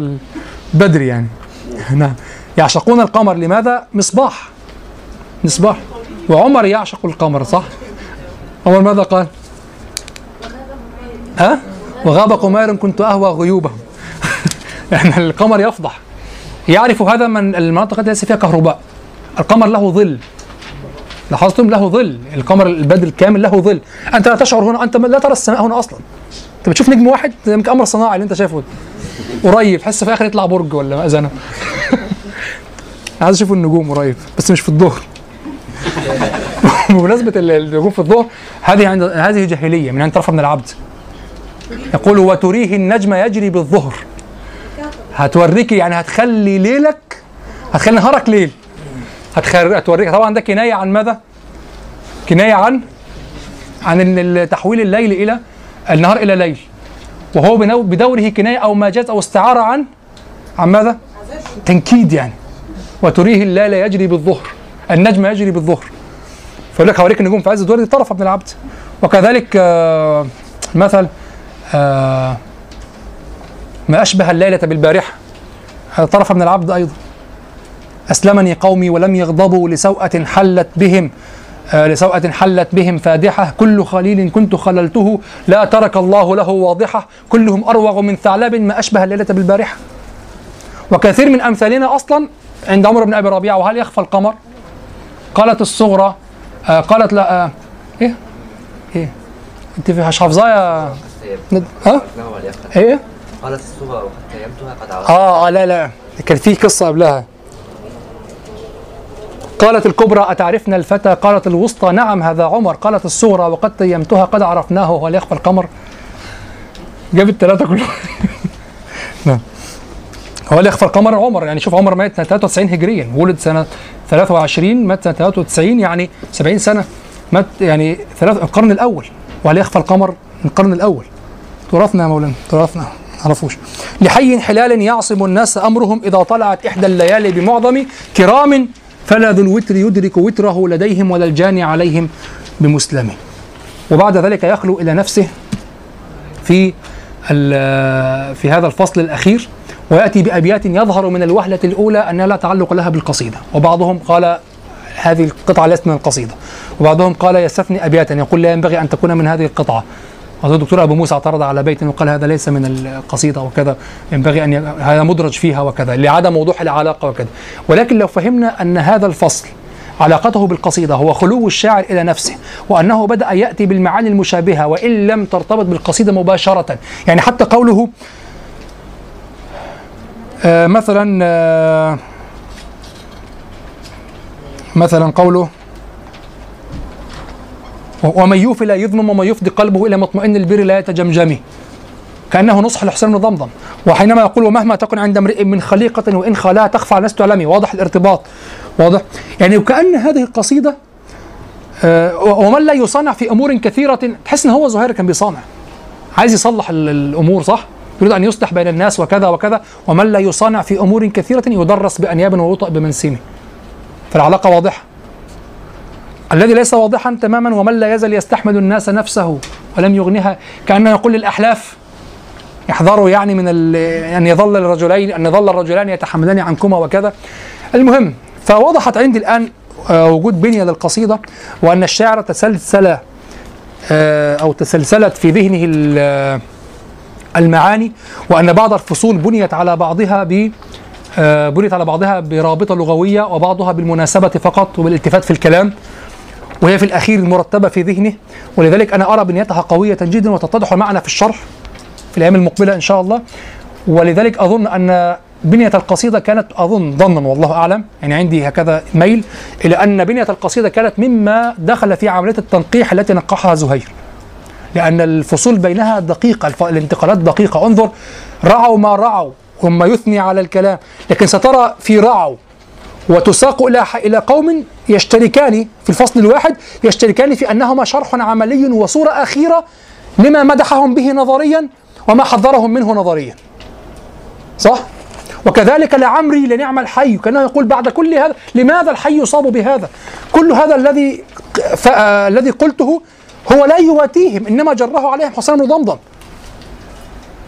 البدر يعني. نعم. يعشقون القمر لماذا؟ مصباح. مصباح. وعمر يعشق القمر صح؟ عمر ماذا قال؟ ها؟ وغاب قمار كنت أهوى غيوبهم. يعني القمر يفضح. يعرف هذا من المناطق التي ليس فيها كهرباء. القمر له ظل. لاحظتم؟ له ظل. القمر البدر الكامل له ظل. أنت لا تشعر هنا أنت لا ترى السماء هنا أصلا. أنت بتشوف نجم واحد أمر صناعي اللي أنت شايفه. قريب. تحس في الآخر يطلع برج ولا مأذنة. عايز أشوف النجوم قريب بس مش في الظهر. بمناسبة ال- النجوم في الظهر هذه عند هذه جاهلية من عند طرف من العبد يقول وتريه النجم يجري بالظهر هتوريكي يعني هتخلي ليلك هتخلي نهارك ليل. هتوريك طبعا ده كناية عن ماذا؟ كناية عن عن تحويل الليل إلى النهار إلى ليل وهو. بدوره كناية أو مجاز أو استعاره عن عن ماذا؟ تنكيد يعني وتريه الليل يجري بالظهر النجم يجري بالظهر. فيقول لك هوريك النجوم في عز الدور دي طرف ابن العبد. وكذلك آه، مثل آه، ما أشبه الليلة بالبارحة. هذا طرف من العبد أيضا. أسلمني قومي ولم يغضبوا لسوءة حلت بهم آه، لسوءة حلت بهم فادحة. كل خليل كنت خللته لا ترك الله له واضحة. كلهم أروغ من ثعلب ما أشبه الليلة بالبارحة. وكثير من أمثالنا أصلا عند عمر بن أبي ربيعة. وهل يخفى القمر؟ قالت الصغرى آه قالت لا آه إيه؟ أنت في مش حافظاه يا ند- ها؟ إيه؟ قالت الصبا وقد تيمتها قد عرفت آه آه لا لا. كان في قصة قبلها. قالت الكبرى أتعرفن الفتى؟ قالت الوسطى نعم هذا عمر. قالت الصغرى وقد تيمتها قد عرفناه وهو لا يخفى القمر. جاب الثلاثة كلهم. نعم. هو لا يخفى القمر عمر. يعني شوف عمر مات سنة 93 هجريا ولد سنة 23 مات سنة 93 يعني 70 سنة. مات يعني ثلاث القرن الأول. وهل يخفى القمر؟ من القرن الأول. تراثنا يا مولانا تراثنا. عرفوش لحي حلال يعصم الناس أمرهم إذا طلعت إحدى الليالي بمعظم كرام فلا ذو الوتر يدرك وتره لديهم ولا الجاني عليهم بمسلم. وبعد ذلك يخلو إلى نفسه في في هذا الفصل الأخير. ويأتي بأبيات يظهر من الوهلة الأولى أنها لا تعلق لها بالقصيدة. وبعضهم قال هذه القطعة ليست من القصيدة. وبعضهم قال يستثني أبياتا يقول لا ينبغي أن تكون من هذه القطعة. الدكتور أبو موسى اعترض على بيت وقال هذا ليس من القصيدة وكذا ينبغي أن ي... هذا مدرج فيها وكذا لعدم وضوح العلاقة وكذا. ولكن لو فهمنا أن هذا الفصل علاقته بالقصيدة هو خلو الشاعر إلى نفسه وأنه بدأ يأتي بالمعاني المشابهة وإن لم ترتبط بالقصيدة مباشرة. يعني حتى قوله مثلا آه مثلا قوله ومن يوفي لا يظلم ومن يفضي قلبه إلى مطمئن البر لا يتجمجم كأنه نصح لحسين بن ضمضم. وحينما يقول ومهما تكن عند امرئ من خليقة وإن خلاها تخفى على ناس تعلمي واضح الارتباط. واضح. يعني وكان هذه القصيدة آه، ومن لا يصنع في أمور كثيرة تحس إن هو زهير كان بيصانع عايز يصلح ال- الأمور صح؟ يريد أن يصلح بين الناس وكذا وكذا ومن لا يصانع في أمور كثيرة يدرس بأنياب ويوطأ بمنسمه فالعلاقة واضحة. الذي ليس واضحا تماما ومن لا يزل يستحمل الناس نفسه ولم يغنها كأنه يقول للأحلاف احذروا يعني من أن يظل الرجلين أن يظل الرجلان يتحملان عنكما وكذا. المهم فوضحت عندي الآن آه، وجود بنية للقصيدة وأن الشاعر تسلسل آه، أو تسلسلت في ذهنه المعاني وأن بعض الفصول بنيت على بعضها ب آه، بنيت على بعضها برابطة لغوية وبعضها بالمناسبة فقط وبالالتفات في الكلام وهي في الأخير مرتبه في ذهنه. ولذلك أنا أرى بنيتها قوية جدا وتتضح معنا في الشرح في الأيام المقبلة إن شاء الله. ولذلك أظن أن بنية القصيدة كانت أظن ظنا والله أعلم. يعني عندي هكذا ميل إلى أن بنية القصيدة كانت مما دخل في عملية التنقيح التي نقحها زهير. لأن الفصول بينها دقيقة الانتقالات دقيقة انظر رعوا ما رعوا ثم يثني على الكلام لكن سترى في رعوا وتساق إلى إلى قوم يشتركان في الفصل الواحد يشتركان في أنهما شرح عملي وصورة أخيرة لما مدحهم به نظريا وما حذرهم منه نظريا صح؟ وكذلك لعمري لنعم الحي كأنه يقول بعد كل هذا لماذا الحي يصاب بهذا؟ كل هذا الذي. آه، الذي قلته هو لا يواتيهم إنما جره عليهم حسين بن ضمضم.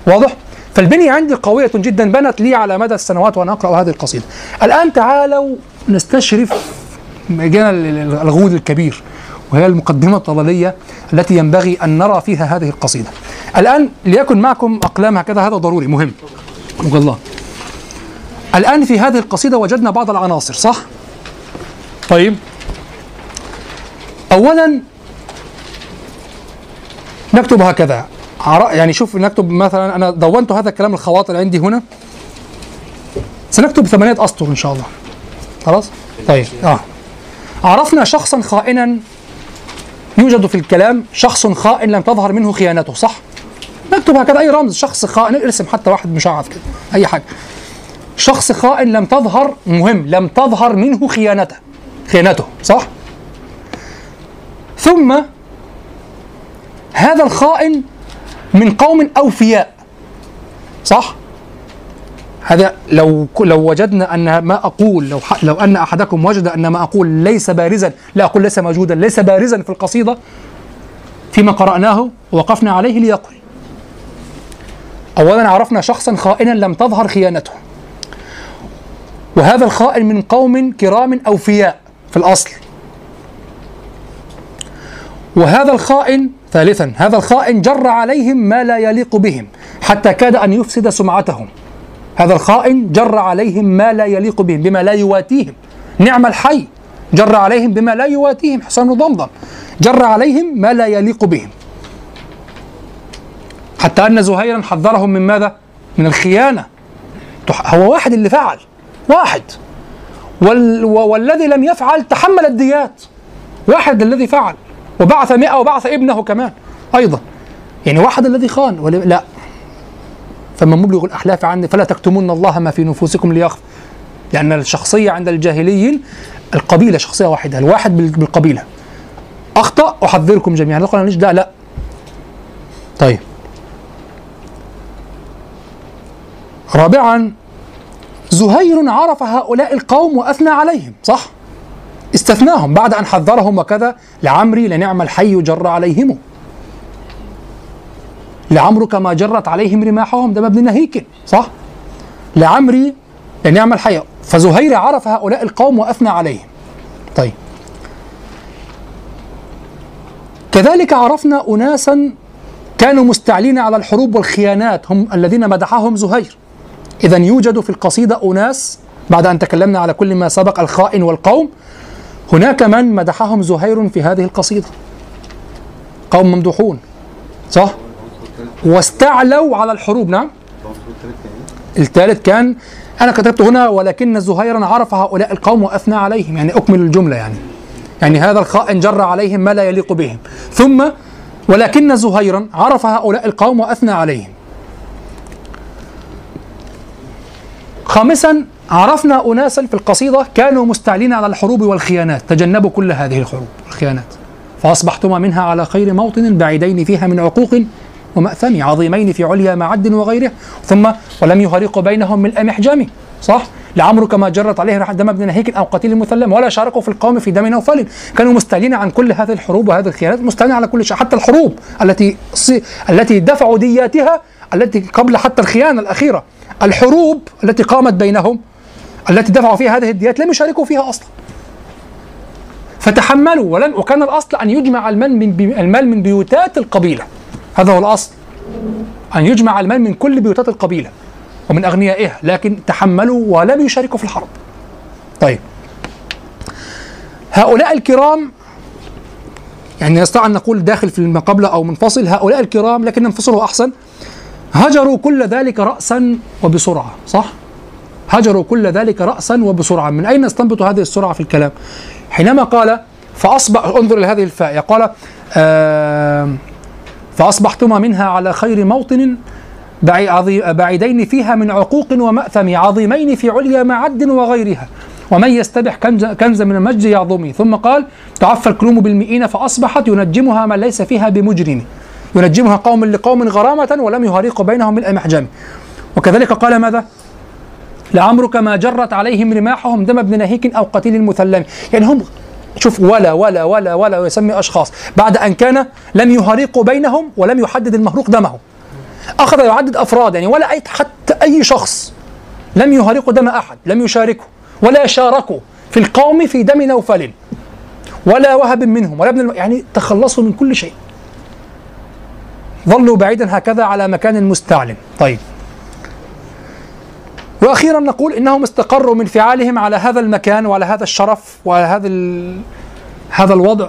واضح؟ فالبنية عندي قوية جدا بنت لي على مدى السنوات وأنا أقرأ هذه القصيدة. الآن تعالوا نستشرف جانا الغول الكبير وهي المقدمة الطلالية التي ينبغي أن نرى فيها هذه القصيدة الآن ليكن معكم أقلام هكذا هذا ضروري مهم الله الآن في هذه القصيدة وجدنا بعض العناصر صح؟ طيب أولا نكتب هكذا. يعني شوف نكتب مثلا أنا دونت هذا الكلام الخواطر عندي هنا. سنكتب ثمانية أسطر إن شاء الله. خلاص؟ طيب آه. عرفنا شخصا خائنا. يوجد في الكلام شخص خائن لم تظهر منه خيانته صح؟ نكتب هكذا. أي رمز شخص خائن ارسم حتى واحد مشعب كده. أي حاجة. شخص خائن لم تظهر مهم لم تظهر منه خيانته. خيانته صح؟ ثم هذا الخائن من قوم أوفياء. صح؟ هذا لو لو وجدنا أن ما أقول لو لو أن أحدكم وجد أن ما أقول ليس بارزا لا أقول ليس موجودا ليس بارزا في القصيدة فيما قرأناه ووقفنا عليه ليقل. اولا عرفنا شخصا خائنا لم تظهر خيانته. وهذا الخائن من قوم كرام أوفياء في الأصل. وهذا الخائن ثالثا هذا الخائن جر عليهم ما لا يليق بهم حتى كاد أن يفسد سمعتهم. هذا الخائن جر عليهم ما لا يليق بهم بما لا يواتيهم. نعم الحي جر عليهم بما لا يواتيهم حسين بن ضمضم جر عليهم ما لا يليق بهم. حتى أن زهيرا حذرهم من ماذا؟ من الخيانة. هو واحد اللي فعل واحد. وال والذي لم يفعل تحمل الديات. واحد الذي فعل. وبعث مئة وبعث ابنه كمان أيضا. يعني واحد الذي خان ولا لا؟ فمن مبلغ الأحلاف عني فلا تكتمون الله ما في نفوسكم ليخفى لأن الشخصية عند الجاهليين القبيلة شخصية واحدة الواحد بال- بالقبيلة. أخطأ أحذركم جميعا. لا قال لا لا. طيب. رابعا زهير عرف هؤلاء القوم وأثنى عليهم صح؟ استثناهم بعد أن حذرهم وكذا لعمري لنعم الحي جر عليهم. لعمرك ما جرت عليهم رماحهم ده مبني نهيك صح؟ لعمري لنعم الحي. فزهير عرف هؤلاء القوم وأثنى عليهم. طيب. كذلك عرفنا أناسا كانوا مستعلين على الحروب والخيانات هم الذين مدحهم زهير. إذا يوجد في القصيدة أناس بعد أن تكلمنا على كل ما سبق الخائن والقوم هناك من مدحهم زهير في هذه القصيدة. قوم ممدوحون صح؟ واستعلوا على الحروب نعم. الثالث كان أنا كتبت هنا ولكن زهيرا عرف هؤلاء القوم وأثنى عليهم يعني أكمل الجملة يعني. يعني هذا الخائن جر عليهم ما لا يليق بهم. ثم ولكن زهيرا عرف هؤلاء القوم وأثنى عليهم. خامسا عرفنا أناسا في القصيدة كانوا مستعلين على الحروب والخيانات. تجنبوا كل هذه الحروب والخيانات. فأصبحتما منها على خير موطن بعيدين فيها من عقوق ومأثم عظيمين في عليا معد وغيره. ثم ولم يفرق بينهم من محجم. صح؟ لعمرك ما جرت عليه دم ابن نهيك أو قتيل مسلم ولا شاركوا في القوم في دم نوفل. كانوا مستعلين عن كل هذه الحروب وهذه الخيانات. مستعلين على كل شيء. حتى الحروب التي التي دفعوا دياتها التي قبل حتى الخيانة الأخيرة. الحروب التي قامت بينهم التي دفعوا فيها هذه الديات لم يشاركوا فيها أصلا. فتحملوا ولن وكان الأصل أن يجمع المال من المال من بيوتات القبيلة. هذا هو الأصل. أن يجمع المال من كل بيوتات القبيلة ومن أغنيائها. لكن تحملوا ولم يشاركوا في الحرب. طيب. هؤلاء الكرام يعني نستطيع أن نقول داخل في قبل أو منفصل هؤلاء الكرام لكن ننفصله أحسن. هجروا كل ذلك راسا وبسرعة صح؟ هجروا كل ذلك راسا وبسرعة. من أين نستنبط هذه السرعة في الكلام؟ حينما قال فأصبح انظر إلى هذه الفاء قال آه فأصبحتما منها على خير موطن بعيدين فيها من عقوق ومأثم عظيمين في عليا معد وغيرها. ومن يستبح كنز, من المجد يعظمي. ثم قال تعفى الكروم بالمئين فأصبحت ينجمها من ليس فيها بمجرم. ينجمها قوم لقوم غرامة ولم يهريق بينهم ملء محجم. وكذلك قال ماذا؟ لعمرك ما جرت عليهم رماحهم دم ابن نهيك أو قتيل المثلم. يعني هم شوف ولا ولا ولا ولا ويسمي أشخاص. بعد أن كان لم يهريقوا بينهم ولم يحدد المهروق دمه أخذ يعدد أفراد يعني ولا أي حتى أي شخص لم يهرقوا دم أحد لم يشاركوا ولا شاركوا في القوم في دم نوفل ولا وهب منهم ولا ابن الم... يعني تخلصوا من كل شيء. ظلوا بعيدا هكذا على مكان مستعلن. طيب. وأخيرا نقول إنهم استقروا من فعالهم على هذا المكان وعلى هذا الشرف وعلى هذا ال... هذا الوضع.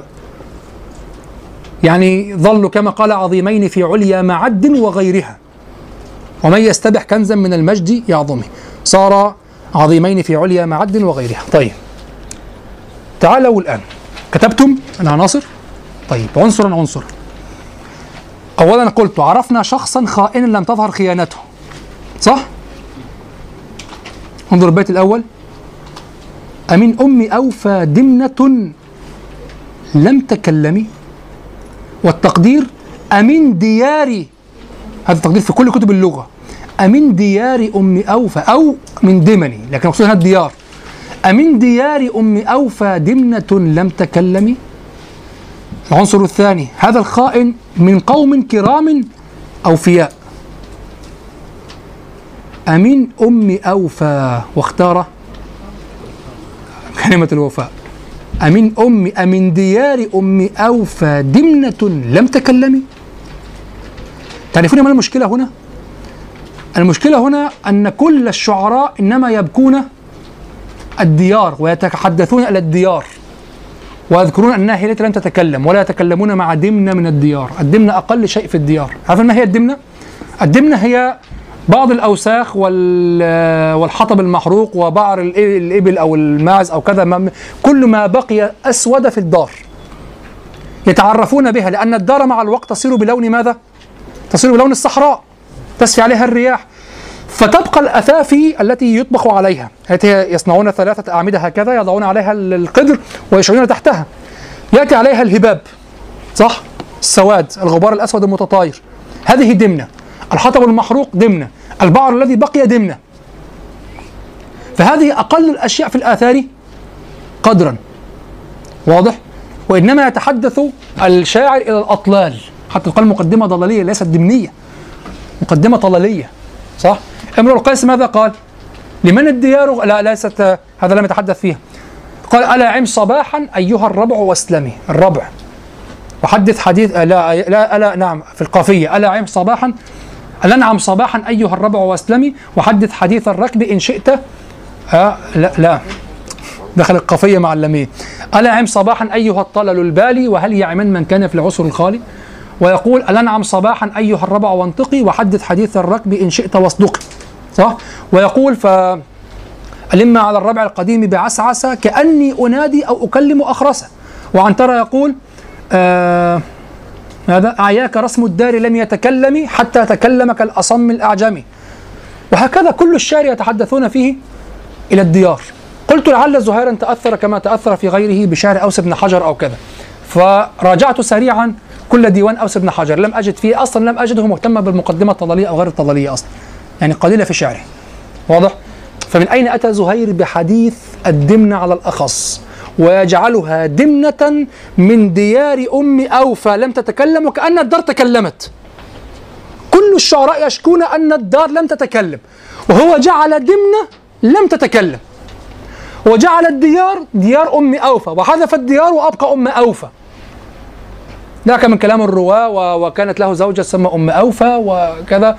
يعني ظلوا كما قال عظيمين في عليا معد وغيرها. ومن يستبح كنزا من المجد يعظمه. صار عظيمين في عليا معد وغيرها. طيب. تعالوا الآن. كتبتم؟ العناصر طيب. عنصرا عنصرا أولا قلت عرفنا شخصا خائنا لم تظهر خيانته صح؟ انظر البيت الأول. أمن أم أوفى دمنة لم تكلمي. والتقدير أمن ديار هذا التقدير في كل كتب اللغة. أمن ديار أم أوفى أو من دمني لكن مقصود هنا الديار. أمن ديار أم أوفى دمنة لم تكلمي. العنصر الثاني هذا الخائن من قوم كرام أوفياء. أمن أم أوفى واختار كلمة الوفاء أمن أم أمن ديار أم أوفى دمنة لم تكلمي تعرفون ما المشكلة هنا؟ المشكلة هنا أن كل الشعراء إنما يبكون الديار ويتحدثون إلى الديار ويذكرون أنها هي التي لم تتكلم ولا يتكلمون مع دمنة من الديار الدمنة أقل شيء في الديار عارفين ما هي الدمنة؟ الدمنة هي بعض الأوساخ وال والحطب المحروق وبعر الإبل أو الماعز أو كذا كل ما بقي أسود في الدار. يتعرفون بها لأن الدار مع الوقت تصير بلون ماذا؟ تصير بلون الصحراء تسفي عليها الرياح. فتبقى الاثافي التي يطبخ عليها. التي يصنعون ثلاثة أعمدة هكذا يضعون عليها ال- القدر ويشعلون تحتها. يأتي عليها الهباب صح؟ السواد الغبار الأسود المتطاير. هذه دمنة. الحطب المحروق دمنه البعر الذي بقي دمنه فهذه أقل الأشياء في الآثار قدرا. واضح؟ وإنما يتحدث الشاعر إلى الأطلال. حتى قال مقدمة ضلالية ليست دمنيه مقدمة طلالية صح؟ امرؤ القيس ماذا قال؟ لمن الديار لا ليست هذا لم يتحدث فيها. قال ألا عم صباحا أيها الربع واسلمي. الربع. وحدث حديث لا لا ألا نعم في القافية. ألا عم صباحا ألا نعم صباحا أيها الربع وأسلمي. وحدث حديث الركب إن شئت. آه لا لا. دخل القافية مع اللمين ألا عم صباحا أيها الطلل البالي. وهل يعمن من كان في العسر الخالي؟ ويقول ألا نعم صباحا أيها الربع وانطقي وحدث حديث الركب إن شئت واصدقي. صح؟ ويقول ف ألم على الربع القديم بعسعسة. كأني أنادي أو أكلم أخرسة. وعنترة يقول آه ماذا أعياك رسم الدار لم يتكلم حتى تكلم كالأصم الأعجمي. وهكذا كل الشعر يتحدثون فيه إلى الديار. قلت لعل زهيرا تأثر كما تأثر في غيره بشعر أوس بن حجر أو كذا. فراجعت سريعا كل ديوان أوس بن حجر. لم أجد فيه أصلا لم أجده مهتما بالمقدمة التضلية أو غير التضلية أصلا. يعني قليلة في شعره. واضح؟ فمن أين أتى زهير بحديث الدمنة على الأخص؟ ويجعلها دمنة من ديار أم أوفى لم تتكلم وكأن الدار تكلمت. كل الشعراء يشكون أن الدار لم تتكلم. وهو جعل دمنة لم تتكلم. وجعل الديار ديار أم أوفى وحذف الديار وأبقى أم أوفى ذاك من كلام الرواة وكانت له زوجة تسمى أم أوفى وكذا.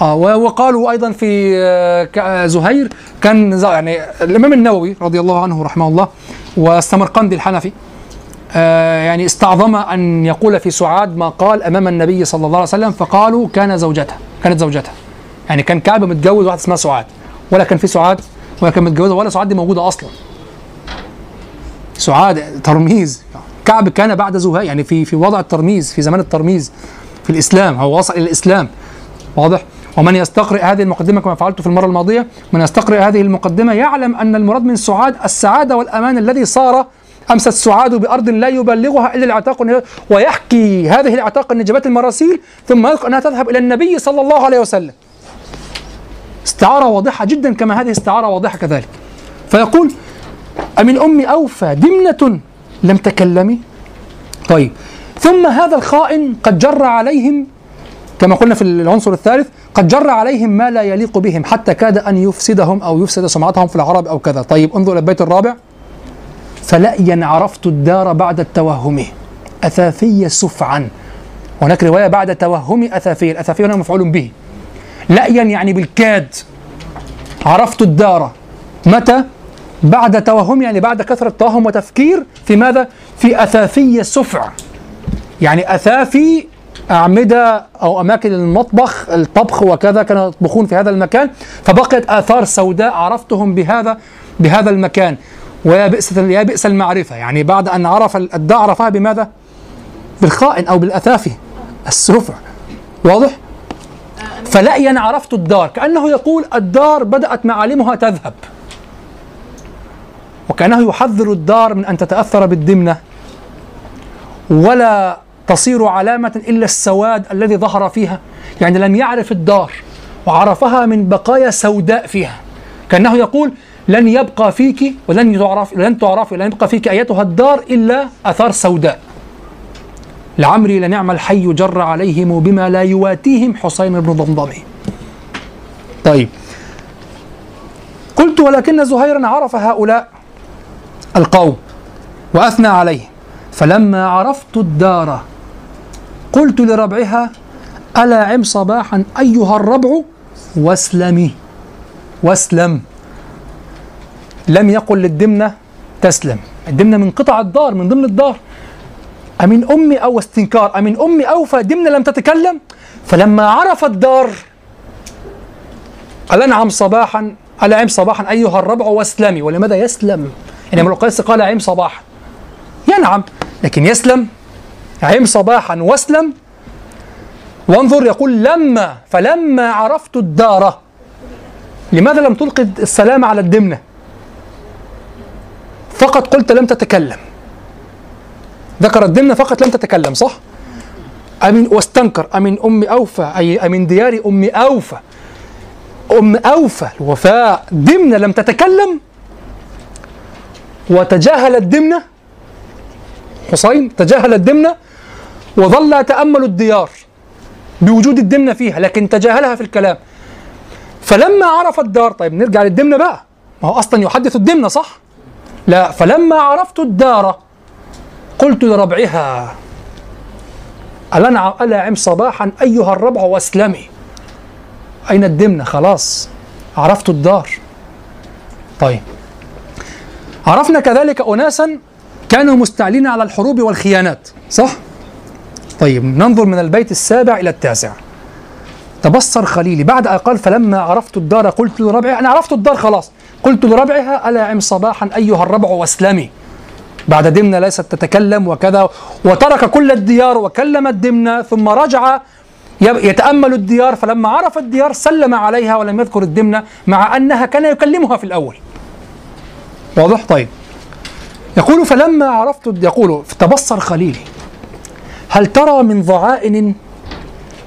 و- وقالوا أيضا في آه، آه، زهير كان يعني الإمام النووي رضي الله عنه رحمه الله والسمرقندي الحنفي آه، يعني استعظم أن يقول في سعاد ما قال أمام النبي صلى الله عليه وسلم فقالوا كان زوجته كانت زوجته. يعني كان كعب متجوز واحدة اسمها سعاد ولا كان في سعاد ولا كان متجوزه ولا سعاد دي موجودة أصلا. سعاد ترميز. كعب كان بعد زهير يعني في في وضع الترميز في زمان الترميز في الإسلام هو وصل إلى الإسلام. واضح؟ ومن يستقرئ هذه المقدمة كما فعلت في المرة الماضية من يستقرئ هذه المقدمة يعلم أن المراد من سعاد السعادة والأمان الذي صار أمس السعاد بأرض لا يبلغها إلا العتاق ويحكي هذه العتاق النجبات المراسيل ثم يذكر أنها تذهب إلى النبي صلى الله عليه وسلم. استعارة واضحة جدا كما هذه استعارة واضحة كذلك. فيقول أمن أم أوفى دمنة لم تكلمي؟ طيب. ثم هذا الخائن قد جر عليهم كما قلنا في العنصر الثالث قد جر عليهم ما لا يليق بهم حتى كاد أن يفسدهم أو يفسد سمعتهم في العرب أو كذا. طيب انظر البيت الرابع. فلأيا عرفت الدار بعد التوهم؟ أثاثي سفعا. هناك رواية بعد توهم أثاثي الأثاثي هنا مفعول به. لأيا يعني بالكاد عرفت الدار؟ متى؟ بعد توهم يعني بعد كثرة توهم وتفكير في ماذا؟ في أثاثي سفع. يعني أثافي أعمدة أو أماكن المطبخ الطبخ وكذا كانوا يطبخون في هذا المكان فبقيت آثار سوداء عرفتهم بهذا بهذا المكان ويا بئس يا بئس المعرفة. يعني بعد أن عرف الداء عرفها بماذا؟ بالخائن أو بالأثافي السفع. واضح؟ فلأيا عرفت الدار. كأنه يقول الدار بدأت معالمها تذهب. وكأنه يحذر الدار من أن تتأثر بالدمنة. ولا تصير علامة إلا السواد الذي ظهر فيها. يعني لم يعرف الدار وعرفها من بقايا سوداء فيها. كأنه يقول لن يبقى فيك ولن تعرف لن تعرف لن يبقى فيك أيتها الدار إلا أثار سوداء. لعمري لنعم الحي جر عليهم بما لا يواتيهم حسين بن ضمضم. طيب. قلت ولكن زهيرا عرف هؤلاء القوم وأثنى عليهم فلما عرفت الدار قلت لربعها ألا عم صباحا أيها الربع؟ واسلمي. واسلم. لم يقل للدمنة تسلم. الدمنة من قطع الدار من ضمن الدار. أمن أمي أو استنكار؟ أمن أمي أوفى دمنة لم تتكلم؟ فلما عرف الدار الأنعم صباحا ألا عم صباحا أيها الربع؟ واسلمي. ولماذا يسلم؟ يعني امرؤ القيس قال عم صباحا. ينعم لكن يسلم. عم صباحا واسلم. وانظر يقول لما فلما عرفت الدار لماذا لم تلقي السلام على الدمنة؟ فقط قلت لم تتكلم. ذكر الدمنة فقط لم تتكلم صح؟ أمن واستنكر أمن أم أوفى أي أمن ديار أم أوفى أم أوفى الوفاء دمنة لم تتكلم. وتجاهل الدمنة حسين تجاهل الدمنة. وظل يتأمل الديار بوجود الدمنة فيها لكن تجاهلها في الكلام. فلما عرف الدار طيب نرجع للدمنة بقى. ما هو أصلا يحدث الدمنة صح؟ لا فلما عرفت الدار قلت لربعها ألنع ألعم صباحا أيها الربع وأسلمي. أين الدمنة خلاص عرفت الدار. طيب عرفنا كذلك أناسا كانوا مستعلين على الحروب والخيانات صح؟ طيب ننظر من البيت السابع إلى التاسع. تبصر خليلي بعد أن قال فلما عرفت الدار قلت لربعها. أنا عرفت الدار خلاص. قلت لربعها ألا عم صباحا أيها الربع واسلمي. بعد دمنة ليست تتكلم وكذا وترك كل الديار وكلم الدمنة ثم رجع يتأمل الديار فلما عرف الديار سلم عليها ولم يذكر الدمنة مع أنها كان يكلمها في الأول. واضح؟ طيب. يقول فلما عرفت يقول تبصر خليلي. هل ترى من ضعائن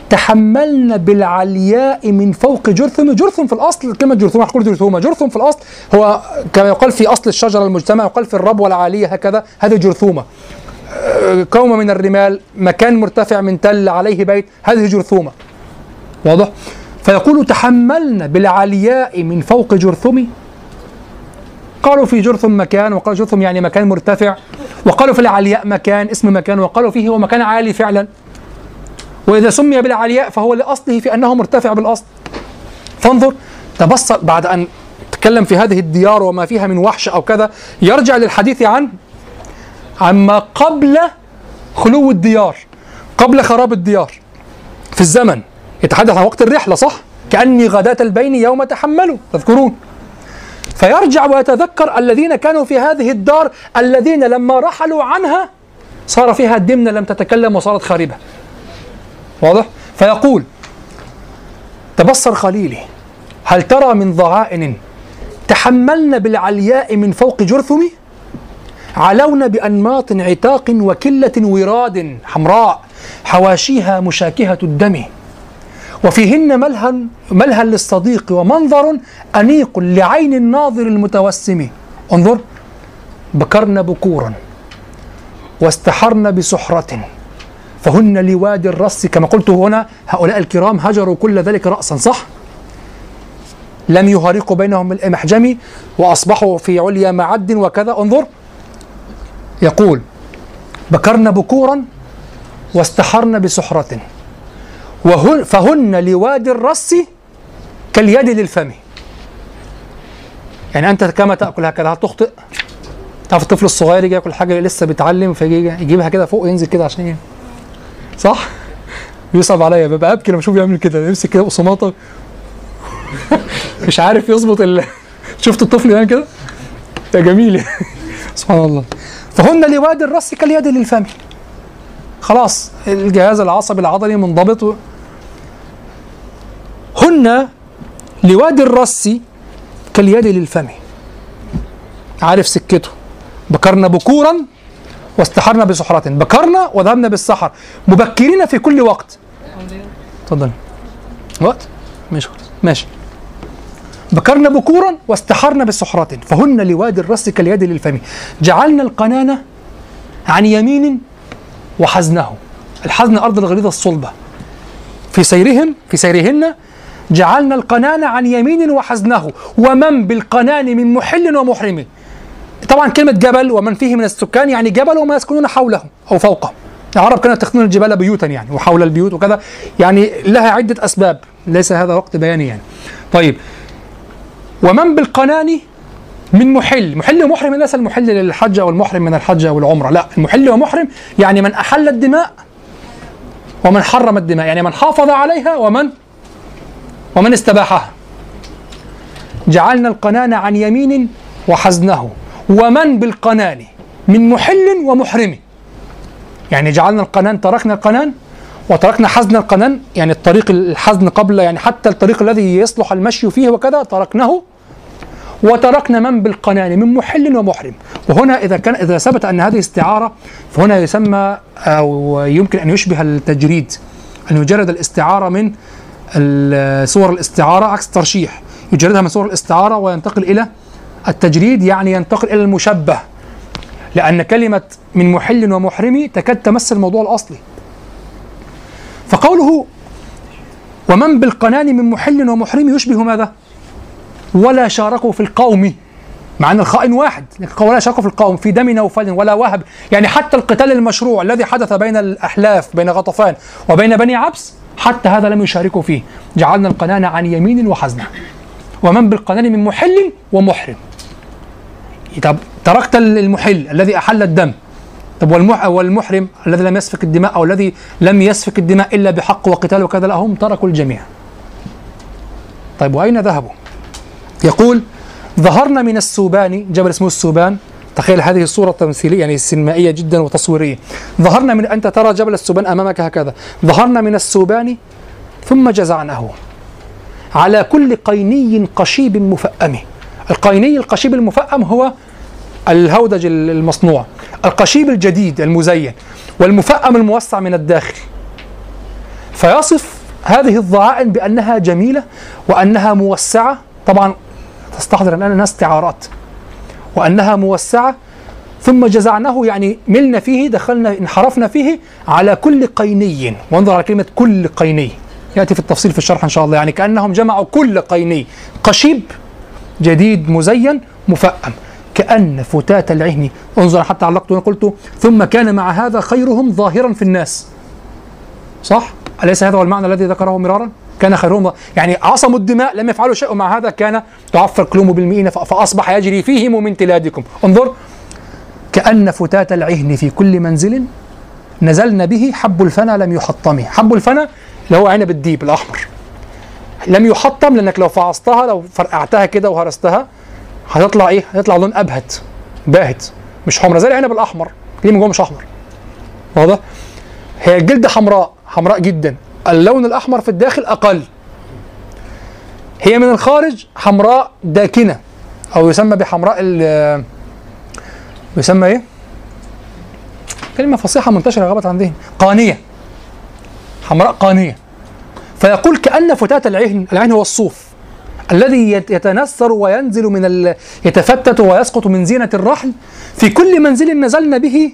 تحملن بالعلياء من فوق جرثم جرثم في الأصل كلمة جرثومه هقول جرثومه جرثم في الأصل هو كما يقال في أصل الشجرة المجتمع يقال في الربوة العالية هكذا هذه جرثومة. كومه من الرمال مكان مرتفع من تل عليه بيت هذه جرثومة. واضح؟ فيقول تحملن بالعلياء من فوق جرثم قالوا في جرثم مكان وقالوا جرثم يعني مكان مرتفع وقالوا في العلياء مكان اسم مكان وقالوا فيه هو مكان عالي فعلا. وإذا سمي بالعلياء فهو لأصله في أنه مرتفع بالأصل. فانظر تبصر بعد أن تكلم في هذه الديار وما فيها من وحش أو كذا يرجع للحديث عن عما قبل خلو الديار قبل خراب الديار. في الزمن يتحدث عن وقت الرحلة صح؟ كأني غداة البين يوم تحملوا تذكرون؟ فيرجع ويتذكر الذين كانوا في هذه الدار الذين لما رحلوا عنها صار فيها الدمنة لم تتكلم وصارت خاربة. واضح؟ فيقول تبصر خليلي هل ترى من ضغائن تحملن بالعلياء من فوق جرثم علون بأنماط عتاق وكلة وراد حمراء حواشيها مشاكهة الدم. وفيهن ملهى ملهى للصديق ومنظر أنيق لعين الناظر المتوسم. انظر بكرن بكورا واستحرن بسحرة. فهن لوادي الرص كما قلت هنا هؤلاء الكرام هجروا كل ذلك رأسا صح؟ لم يهارقوا بينهم المحجم وأصبحوا في عليا معد وكذا. انظر يقول بكرن بكورا واستحرن بسحرة. وهن فهن لوادي الرص كاليد للفم. يعني أنت كما تأكل هكذا هل تخطئ؟ تعرف الطفل الصغير يجي ياكل حاجة لسه بيتعلم فيجي يجيبها كده فوق وينزل كده عشان إيه صح؟ بيصعب عليا ببقى أبكي لما اشوفه يعمل كده يمسك كده قصماطة. مش عارف يظبط ال... شفت الطفل يعمل كده؟ ده جميل. سبحان الله. فهن لوادي الرأس كاليد للفم. خلاص الجهاز العصبي العضلي منضبط. هن لوادي الرأس كاليد للفم. عارف سكته. بكرنا بكورا واستحرنا بسحرة. بكرنا وذهبنا بالسحر. مبكرين في كل وقت. تفضل. وقت؟ ماشي ماشي. بكرنا بكورا واستحرنا بسحرة. فهن لوادي الرأس كاليد للفم. جعلنا القنانة عن يمين وحزنه. الحزن أرض الغليظة الصلبة. في سيرهم في سيرهن جعلنا القنان عن يمين وحزنه ومن بالقنان من محل ومحرم. طبعا كلمة جبل ومن فيه من السكان يعني جبل وما يسكنون حوله أو فوقه العرب كانت تخنون الجبال بيوتا يعني وحول البيوت وكذا. يعني لها عدة أسباب ليس هذا وقت بياني يعني. طيب. ومن بالقنان من محل. محل ومحرم ليس المحل للحج أو المحرم من الحج أو العمرة. لا المحل ومحرم يعني من أحل الدماء ومن حرم الدماء. يعني من حافظ عليها ومن ومن استباحها. جعلنا القنان عن يمين وحزنه. ومن بالقنان؟ من محل ومحرم. يعني جعلنا القنان تركنا القنان وتركنا حزن القنان. يعني الطريق الحزن قبل يعني حتى الطريق الذي يصلح المشي فيه وكذا تركناه وتركنا من بالقنان من محل ومحرم. وهنا إذا كان إذا ثبت أن هذه استعارة فهنا يسمى أو يمكن أن يشبه التجريد أن يجرد الاستعارة من صور الاستعارة عكس الترشيح يجردها من صور الاستعارة وينتقل إلى التجريد يعني ينتقل إلى المشبه. لأن كلمة من محل ومحرم تكاد تمس الموضوع الأصلي. فقوله ومن بالقنان من محل ومحرم يشبه ماذا؟ ولا شاركوا في القوم مع إن الخائن واحد ولا شاركوا في القوم في دم نوفل ولا وهب. يعني حتى القتال المشروع الذي حدث بين الأحلاف بين غطفان وبين بني عبس حتى هذا لم يشاركوا فيه. جعلنا القنان عن يمين وحزنه ومن بالقنان من محل ومحرم. طب تركت المحل الذي أحل الدم. طب والمح والمحرم الذي لم يسفك الدماء أو الذي لم يسفك الدماء إلا بحق وقتال وكذا لا هم تركوا الجميع. طيب وأين ذهبوا؟ يقول ظهرنا من السوبان جبل اسمه السوبان. تخيل هذه الصورة تمثيلية يعني سينمائية جدا وتصويرية. ظهرنا من أنت ترى جبل السوبان أمامك هكذا. ظهرنا من السوبان ثم جزعناه على كل قيني قشيب مفأم. القيني القشيب المفأم هو الهودج المصنوع. القشيب الجديد المزين والمفأم الموسع من الداخل. فيصف هذه الضعائن بأنها جميلة وأنها موسعة. طبعا تستحضر أن أنها استعارات وأنها موسعة ثم جزعناه يعني ملنا فيه دخلنا انحرفنا فيه على كل قيني. وانظر على كلمة كل قيني. يأتي في التفصيل في الشرح إن شاء الله يعني كأنهم جمعوا كل قيني. قشيب جديد مزين مفأم. كأن فتاة العهن. انظر حتى علقت وأنا قلت ثم كان مع هذا خيرهم ظاهرا في الناس. صح؟ أليس هذا هو المعنى الذي ذكره مرارا؟ كان خيرهم يعني عصموا الدماء لم يفعلوا شيء مع هذا كان تعفر قلوب بالمئين فأصبح يجري فيهم من تلادكم. انظر كأن فتاة العهن في كل منزل نزلن به حب الفنا لم يحطم حب الفنا اللي هو عنب الديب الأحمر. لم يحطم لأنك لو فعصتها لو فرقعتها كده وهرستها هتطلع إيه؟ هتطلع لون أبهت باهت. مش حمرا زي العنب الأحمر. ليه من جوه مش أحمر؟ واضح؟ هي الجلد حمراء حمراء جدا. اللون الأحمر في الداخل أقل. هي من الخارج حمراء داكنة أو يسمى بحمراء ال يسمى إيه؟ كلمة فصيحة منتشرة غابت عن ذهني قانية. حمراء قانية. فيقول كأن فتاة العهن العهن هو الصوف الذي يت- يتنثر وينزل من ال... يتفتت ويسقط من زينة الرحل. في كل منزل نزلنا به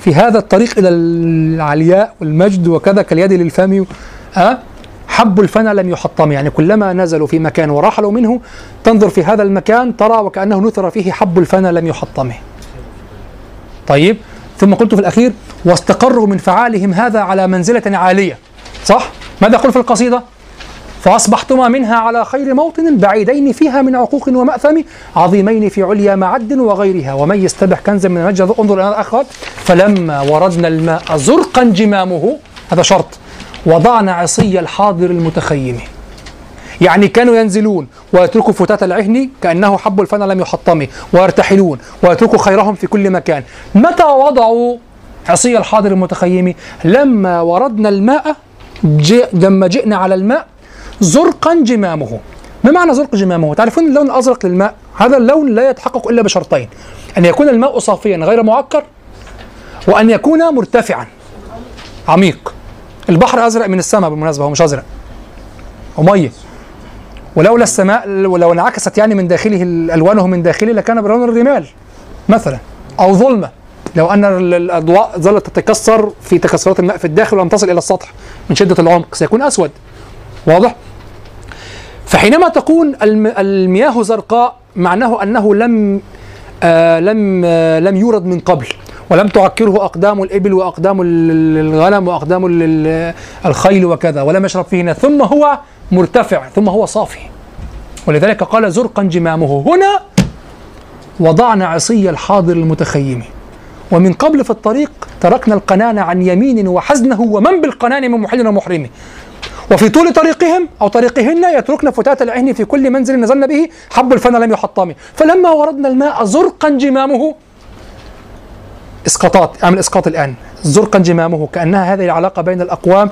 في هذا الطريق إلى العلياء والمجد وكذا كاليد للفم أه؟ حب الفنا لم يحطم يعني كلما نزلوا في مكان ورحلوا منه تنظر في هذا المكان ترى وكأنه نثر فيه حب الفنا لم يحطمه طيب ثم قلت في الأخير واستقروا من فعالهم هذا على منزلة عالية صح؟ ماذا يقول في القصيدة؟ فأصبحتما منها على خير موطن بعيدين فيها من عقوق ومأثم عظيمين في عليا معد وغيرها. ومن يستبح كنزا من المجد انظر إلى الأخوات فلما وردنا الماء زرقا جمامه هذا شرط وضعنا عصي الحاضر المتخيم. يعني كانوا ينزلون ويتركوا فتاة العهن كأنه حب الفنا لم يحطمه ويرتحلون ويتركوا خيرهم في كل مكان. متى وضعوا عصي الحاضر المتخيم؟ لما وردنا الماء لما جئنا على الماء زرقا جمامه. ما معنى زرق جمامه؟ تعرفون اللون الأزرق للماء؟ هذا اللون لا يتحقق إلا بشرطين. أن يكون الماء صافيا غير معكر وأن يكون مرتفعا. عميق. البحر أزرق من السماء بالمناسبة هو مش أزرق. ومية ولولا السماء ولو انعكست يعني من داخله الألوانه من داخله لكان بلون الرمال. مثلا أو ظلمة. لو أن ال- الأضواء ظلت تتكسر في تكسرات الماء في الداخل ولم تصل إلى السطح من شدة العمق سيكون أسود. واضح؟ فحينما تكون الم- المياه زرقاء معناه أنه لم آه لم آه لم يورد من قبل ولم تعكره أقدام الإبل وأقدام ال- الغنم وأقدام ال- ال- الخيل وكذا ولم يشرب فيه ناس ثم هو مرتفع ثم هو صافي. ولذلك قال زرقا جمامه. هنا وضعنا عصي الحاضر المتخيم. ومن قبل في الطريق تركنا القنان عن يمين وحزنه ومن بالقنان من محل ومحرم. وفي طول طريقهم أو طريقهن يتركن فتات العهن في كل منزل نزلن به حب الفن لم يحطم فلما وردنا الماء زرقا جمامه اسقاطات أعمل اسقاط الآن. زرقا جمامه كأنها هذه العلاقة بين الأقوام.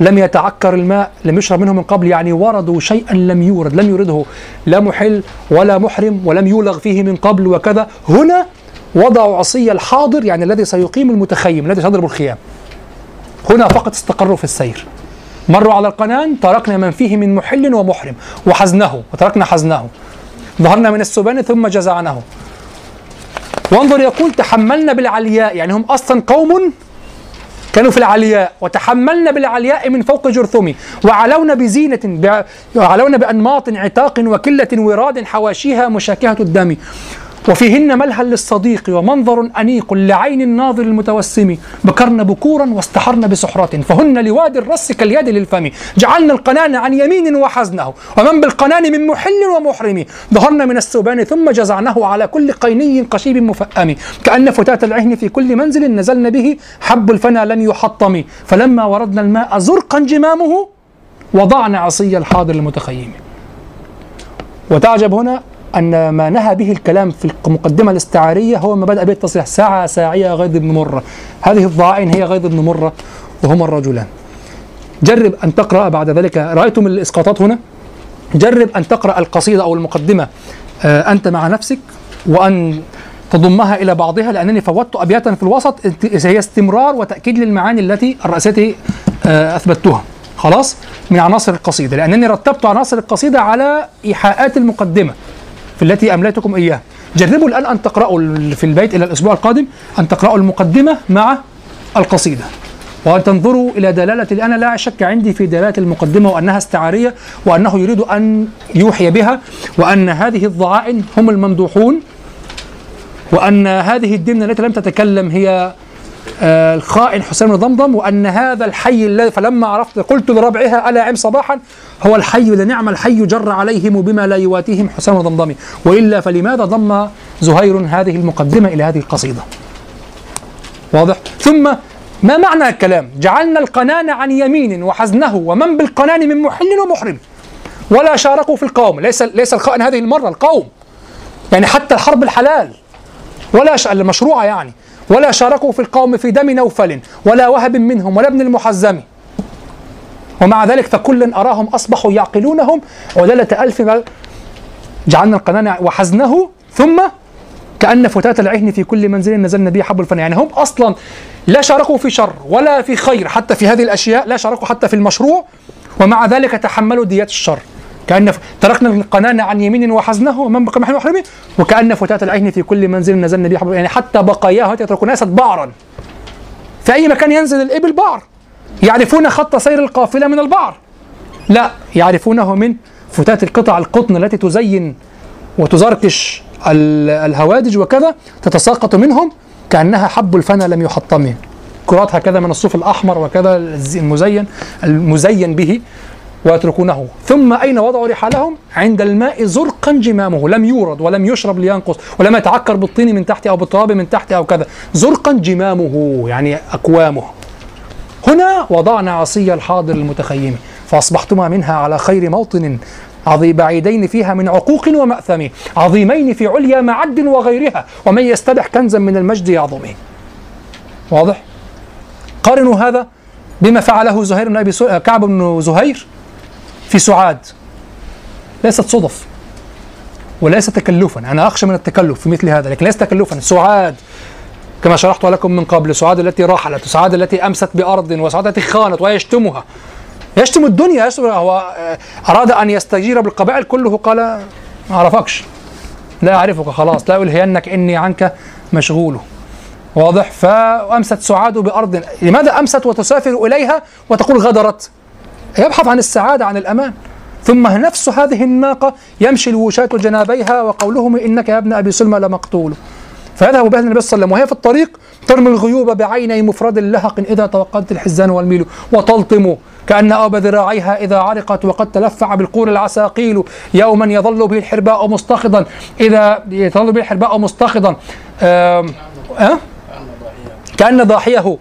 لم يتعكر الماء لم يشرب منه من قبل يعني وردوا شيئا لم يورد لم يورده. لا محل ولا محرم ولم يولغ فيه من قبل وكذا. هنا وضعوا عصي الحاضر يعني الذي سيقيم المتخيم الذي سيضرب الخيام. هنا فقط استقروا في السير. مروا على القنان تركنا من فيه من محل ومحرم. وحزنه وتركنا حزنه. ظهرنا من السبان ثم جزعناه وانظر يقول تحملنا بالعلياء. يعني هم أصلا قوم كانوا في العلياء. وتحملنا بالعلياء من فوق جرثوم وعلونا بزينة. وعلونا بأنماط عتاق وكلة وراد حواشيها مشاكهة الدم. وفيهن ملهى للصديق ومنظر أنيق لعين الناظر المتوسم بكرن بكورا واستحرن بسحرة فهن لوادي الرس كاليد للفم. جعلنا القنان عن يمين وحزنه ومن بالقنان من محل ومحرم. ظهرنا من السبان ثم جزعناه على كل قيني قشيب مفأم. كأن فتاة العهن في كل منزل نزلن به حب الفنا لم يحطم. فلما وردنا الماء زرقا جمامه وضعنا عصي الحاضر المتخيم. وتعجب هنا أن ما نهى به الكلام في المقدمة الاستعارية هو ما بدأ به التصريح. ساعة ساعية غيظ بن مرة. هذه الضائن هي غيظ بن مرة وهما الرجلان. جرب أن تقرأ بعد ذلك. رأيتم الإسقاطات هنا؟ جرب أن تقرأ القصيدة أو المقدمة آه، أنت مع نفسك وأن تضمها إلى بعضها لأنني فوتت أبياتا في الوسط. هي استمرار وتأكيد للمعاني التي الرئيسية آه، أثبتها خلاص؟ من عناصر القصيدة. لأنني رتبت عناصر القصيدة على إيحاءات المقدمة. في التي أمليتكم إياها. جربوا الآن أن تقرأوا في البيت إلى الأسبوع القادم أن تقرأوا المقدمة مع القصيدة. وأن تنظروا إلى دلالة أنا لا شك عندي في دلالة المقدمة وأنها استعارية وأنه يريد أن يوحي بها وأن هذه الضعائن هم الممدوحون وأن هذه الدمنة التي لم تتكلم هي الخائن حسين بن ضمضم وأن هذا الحي الذي فلما عرفت قلت لربعها ألا عم صباحا؟ هو الحي لنعم الحي جر عليهم بما لا يواتيهم حسين بن ضمضم. وإلا فلماذا ضم زهير هذه المقدمة إلى هذه القصيدة؟ واضح؟ ثم ما معنى الكلام؟ جعلنا القنان عن يمين وحزنه ومن بالقنان من محل ومحرم. ولا شاركوا في القوم. ليس ليس الخائن هذه المرة القوم. يعني حتى الحرب الحلال. ولا المشروعة يعني. ولا شاركوا في القوم في دم نوفل ولا وهب منهم ولا ابن المحزم. ومع ذلك فكلا أراهم أصبحوا يعقلونهم. عدلة ألف جعلنا القنانع وحزنه. ثم كأن فتاة العهن في كل منزل نزلنا به حب الفن. يعني هم أصلا لا شاركوا في شر ولا في خير حتى في هذه الأشياء لا شاركوا حتى في المشروع. ومع ذلك تحملوا ديات الشر. كأن تركنا القنان عن يمين وحزنه ومن بقى محل محرمه وكأن فتاة العين في كل منزل نزلنا به يعني حتى بقاياه يتركون أسد بعرا. في أي مكان ينزل الإبل بعر. يعرفون خط سير القافلة من البعر. لا يعرفونه من فتاة القطع القطن التي تزين وتزركش الهوادج وكذا تتساقط منهم كأنها حب الفنا لم يحطم كرات هكذا من الصوف الأحمر وكذا المزين المزين به. ويتركونه. ثم أين وضعوا رحالهم؟ عند الماء زرقا جمامه. لم يورد ولم يشرب لينقص ولم يتعكر بالطين من تحت أو بالتراب من تحت أو كذا. زرقا جمامه يعني أكوامه هنا وضعنا عصي الحاضر المتخيم فأصبحتما منها على خير موطن عظي بعيدين فيها من عقوق ومأثم عظيمين في عليا معد وغيرها ومن يستبح كنزا من المجد يعظمه. واضح؟ قارنوا هذا بما فعله زهير بن أبي كعب بن زهير في سعاد. ليست صدف وليس تكلفا. أنا أخشى من التكلف في مثل هذا لكن ليس تكلفا. سعاد كما شرحت لكم من قبل سعاد التي رحلت وسعاد التي أمست بأرض وسعاد التي خانت ويشتمها. يشتم الدنيا يشتم. هو أراد أن يستجير بالقبائل كله قال ما أعرفكش لا أعرفك خلاص لا ألهينك إني عنك مشغول. واضح. فأمست سعاد بأرض. لماذا أمست وتسافر إليها وتقول غدرت؟ يبحث عن السعادة عن الأمان. ثم نفس هذه الناقة يمشي الوشاة جنابيها وقولهم إنك يا ابن أبي سلمى لمقتول. فيذهب بها النبي صلى الله عليه وسلم. وهي في الطريق ترمي الغيوب بعيني مفرد لهق إذا توقدت الحزان والميل وتلطم. كأن أوب ذراعيها إذا عرقت وقد تلفع بالقور العساقيل. يوما يظل به الحرباء مستخضا. إذا يظل به الحرباء مستخضا. أه؟ كأن ضاحيه.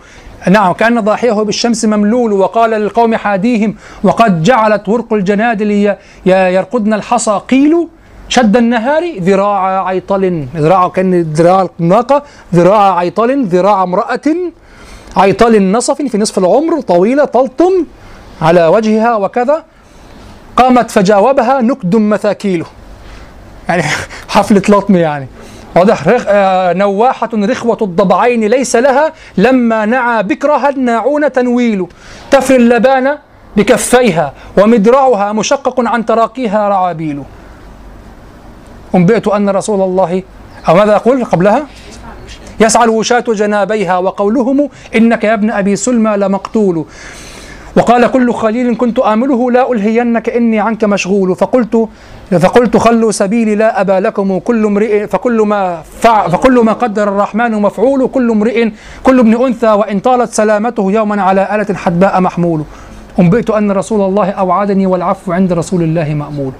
نعم كأن ضاحيه بالشمس مملول وقال للقوم حاديهم وقد جعلت ورق الجنادل يرقدن الحصى قيل شد النهار ذراع عيطل ذراع كأن ذراع الناقة ذراع عيطل ذراع امرأة عيطل نصف في نصف العمر طويلة تلطم على وجهها وكذا قامت فجاوبها نكد مثاكيله يعني حفلة لطم يعني. واضح. رخ... آه نواحة رخوة الضبعين ليس لها لما نعى بكرها الناعون تنويل. تفري اللبان بكفيها ومدرعها مشقق عن تراقيها رعابيل. أنبئت أن رسول الله أو ماذا أقول قبلها؟ يسعى الوشاة جنابيها وقولهم إنك يا ابن أبي سلمى لمقتول. وقال كل خليل كنت آمله لا ألهينك إني عنك مشغول. فقلت فقلت خلوا سبيلي لا أبا لكم. كل امرئ فكل ما فع فكل ما قدر الرحمن مفعول. كل امرئ كل ابن أنثى وإن طالت سلامته يوما على آلة حدباء محمول. أنبئت أن رسول الله أوعدني والعفو عند رسول الله مأمول.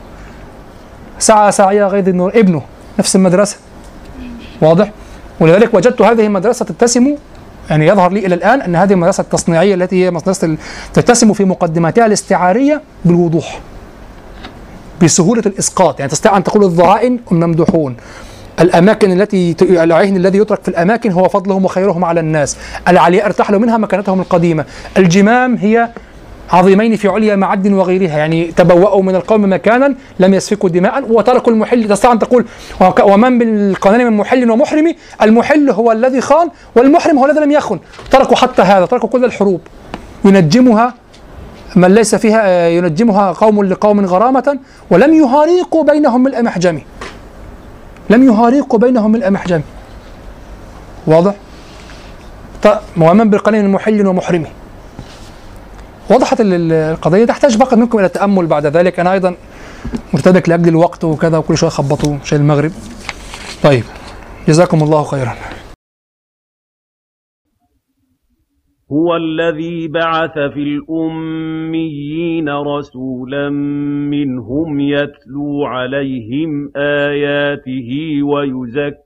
سعى سعي غيظ النور. ابنه نفس المدرسة. واضح؟ ولذلك وجدت هذه المدرسة تتسم يعني يظهر لي إلى الآن أن هذه المدرسة التصنيعية التي هي مدرسه تتسم في مقدماتها الاستعارية بالوضوح بسهولة الإسقاط. يعني تستطيع أن تقول الضرائن هم ممدوحون الأماكن التي العهن الذي يترك في الأماكن هو فضلهم وخيرهم على الناس. العلياء ارتحلوا منها مكانتهم القديمة. الجمام هي عظيمين في عليا معد وغيرها. يعني تبوأوا من القوم مكانا لم يسفكوا دماء وتركوا المحل. تستطيع أن تقول ومن بالقانون من محل ومحرم؟ المحل هو الذي خان والمحرم هو الذي لم يخن. تركوا حتى هذا تركوا كل الحروب. ينجمها من ليس فيها آه، ينجمها قوم لقوم غرامة ولم يهاريقوا بينهم ملء محجم لم يهاريقوا بينهم ملء محجم واضح؟ ومن بالقانون من محل ومحرم. وضحت ال- ال- القضية تحتاج فقط منكم إلى التامل بعد ذلك. أنا أيضا مرتبك لأجل الوقت وكذا وكل شوية خبطوا شيء المغرب. طيب جزاكم الله خيرا. هو الذي بعث في الأميين رسولا منهم يتلو عليهم آياته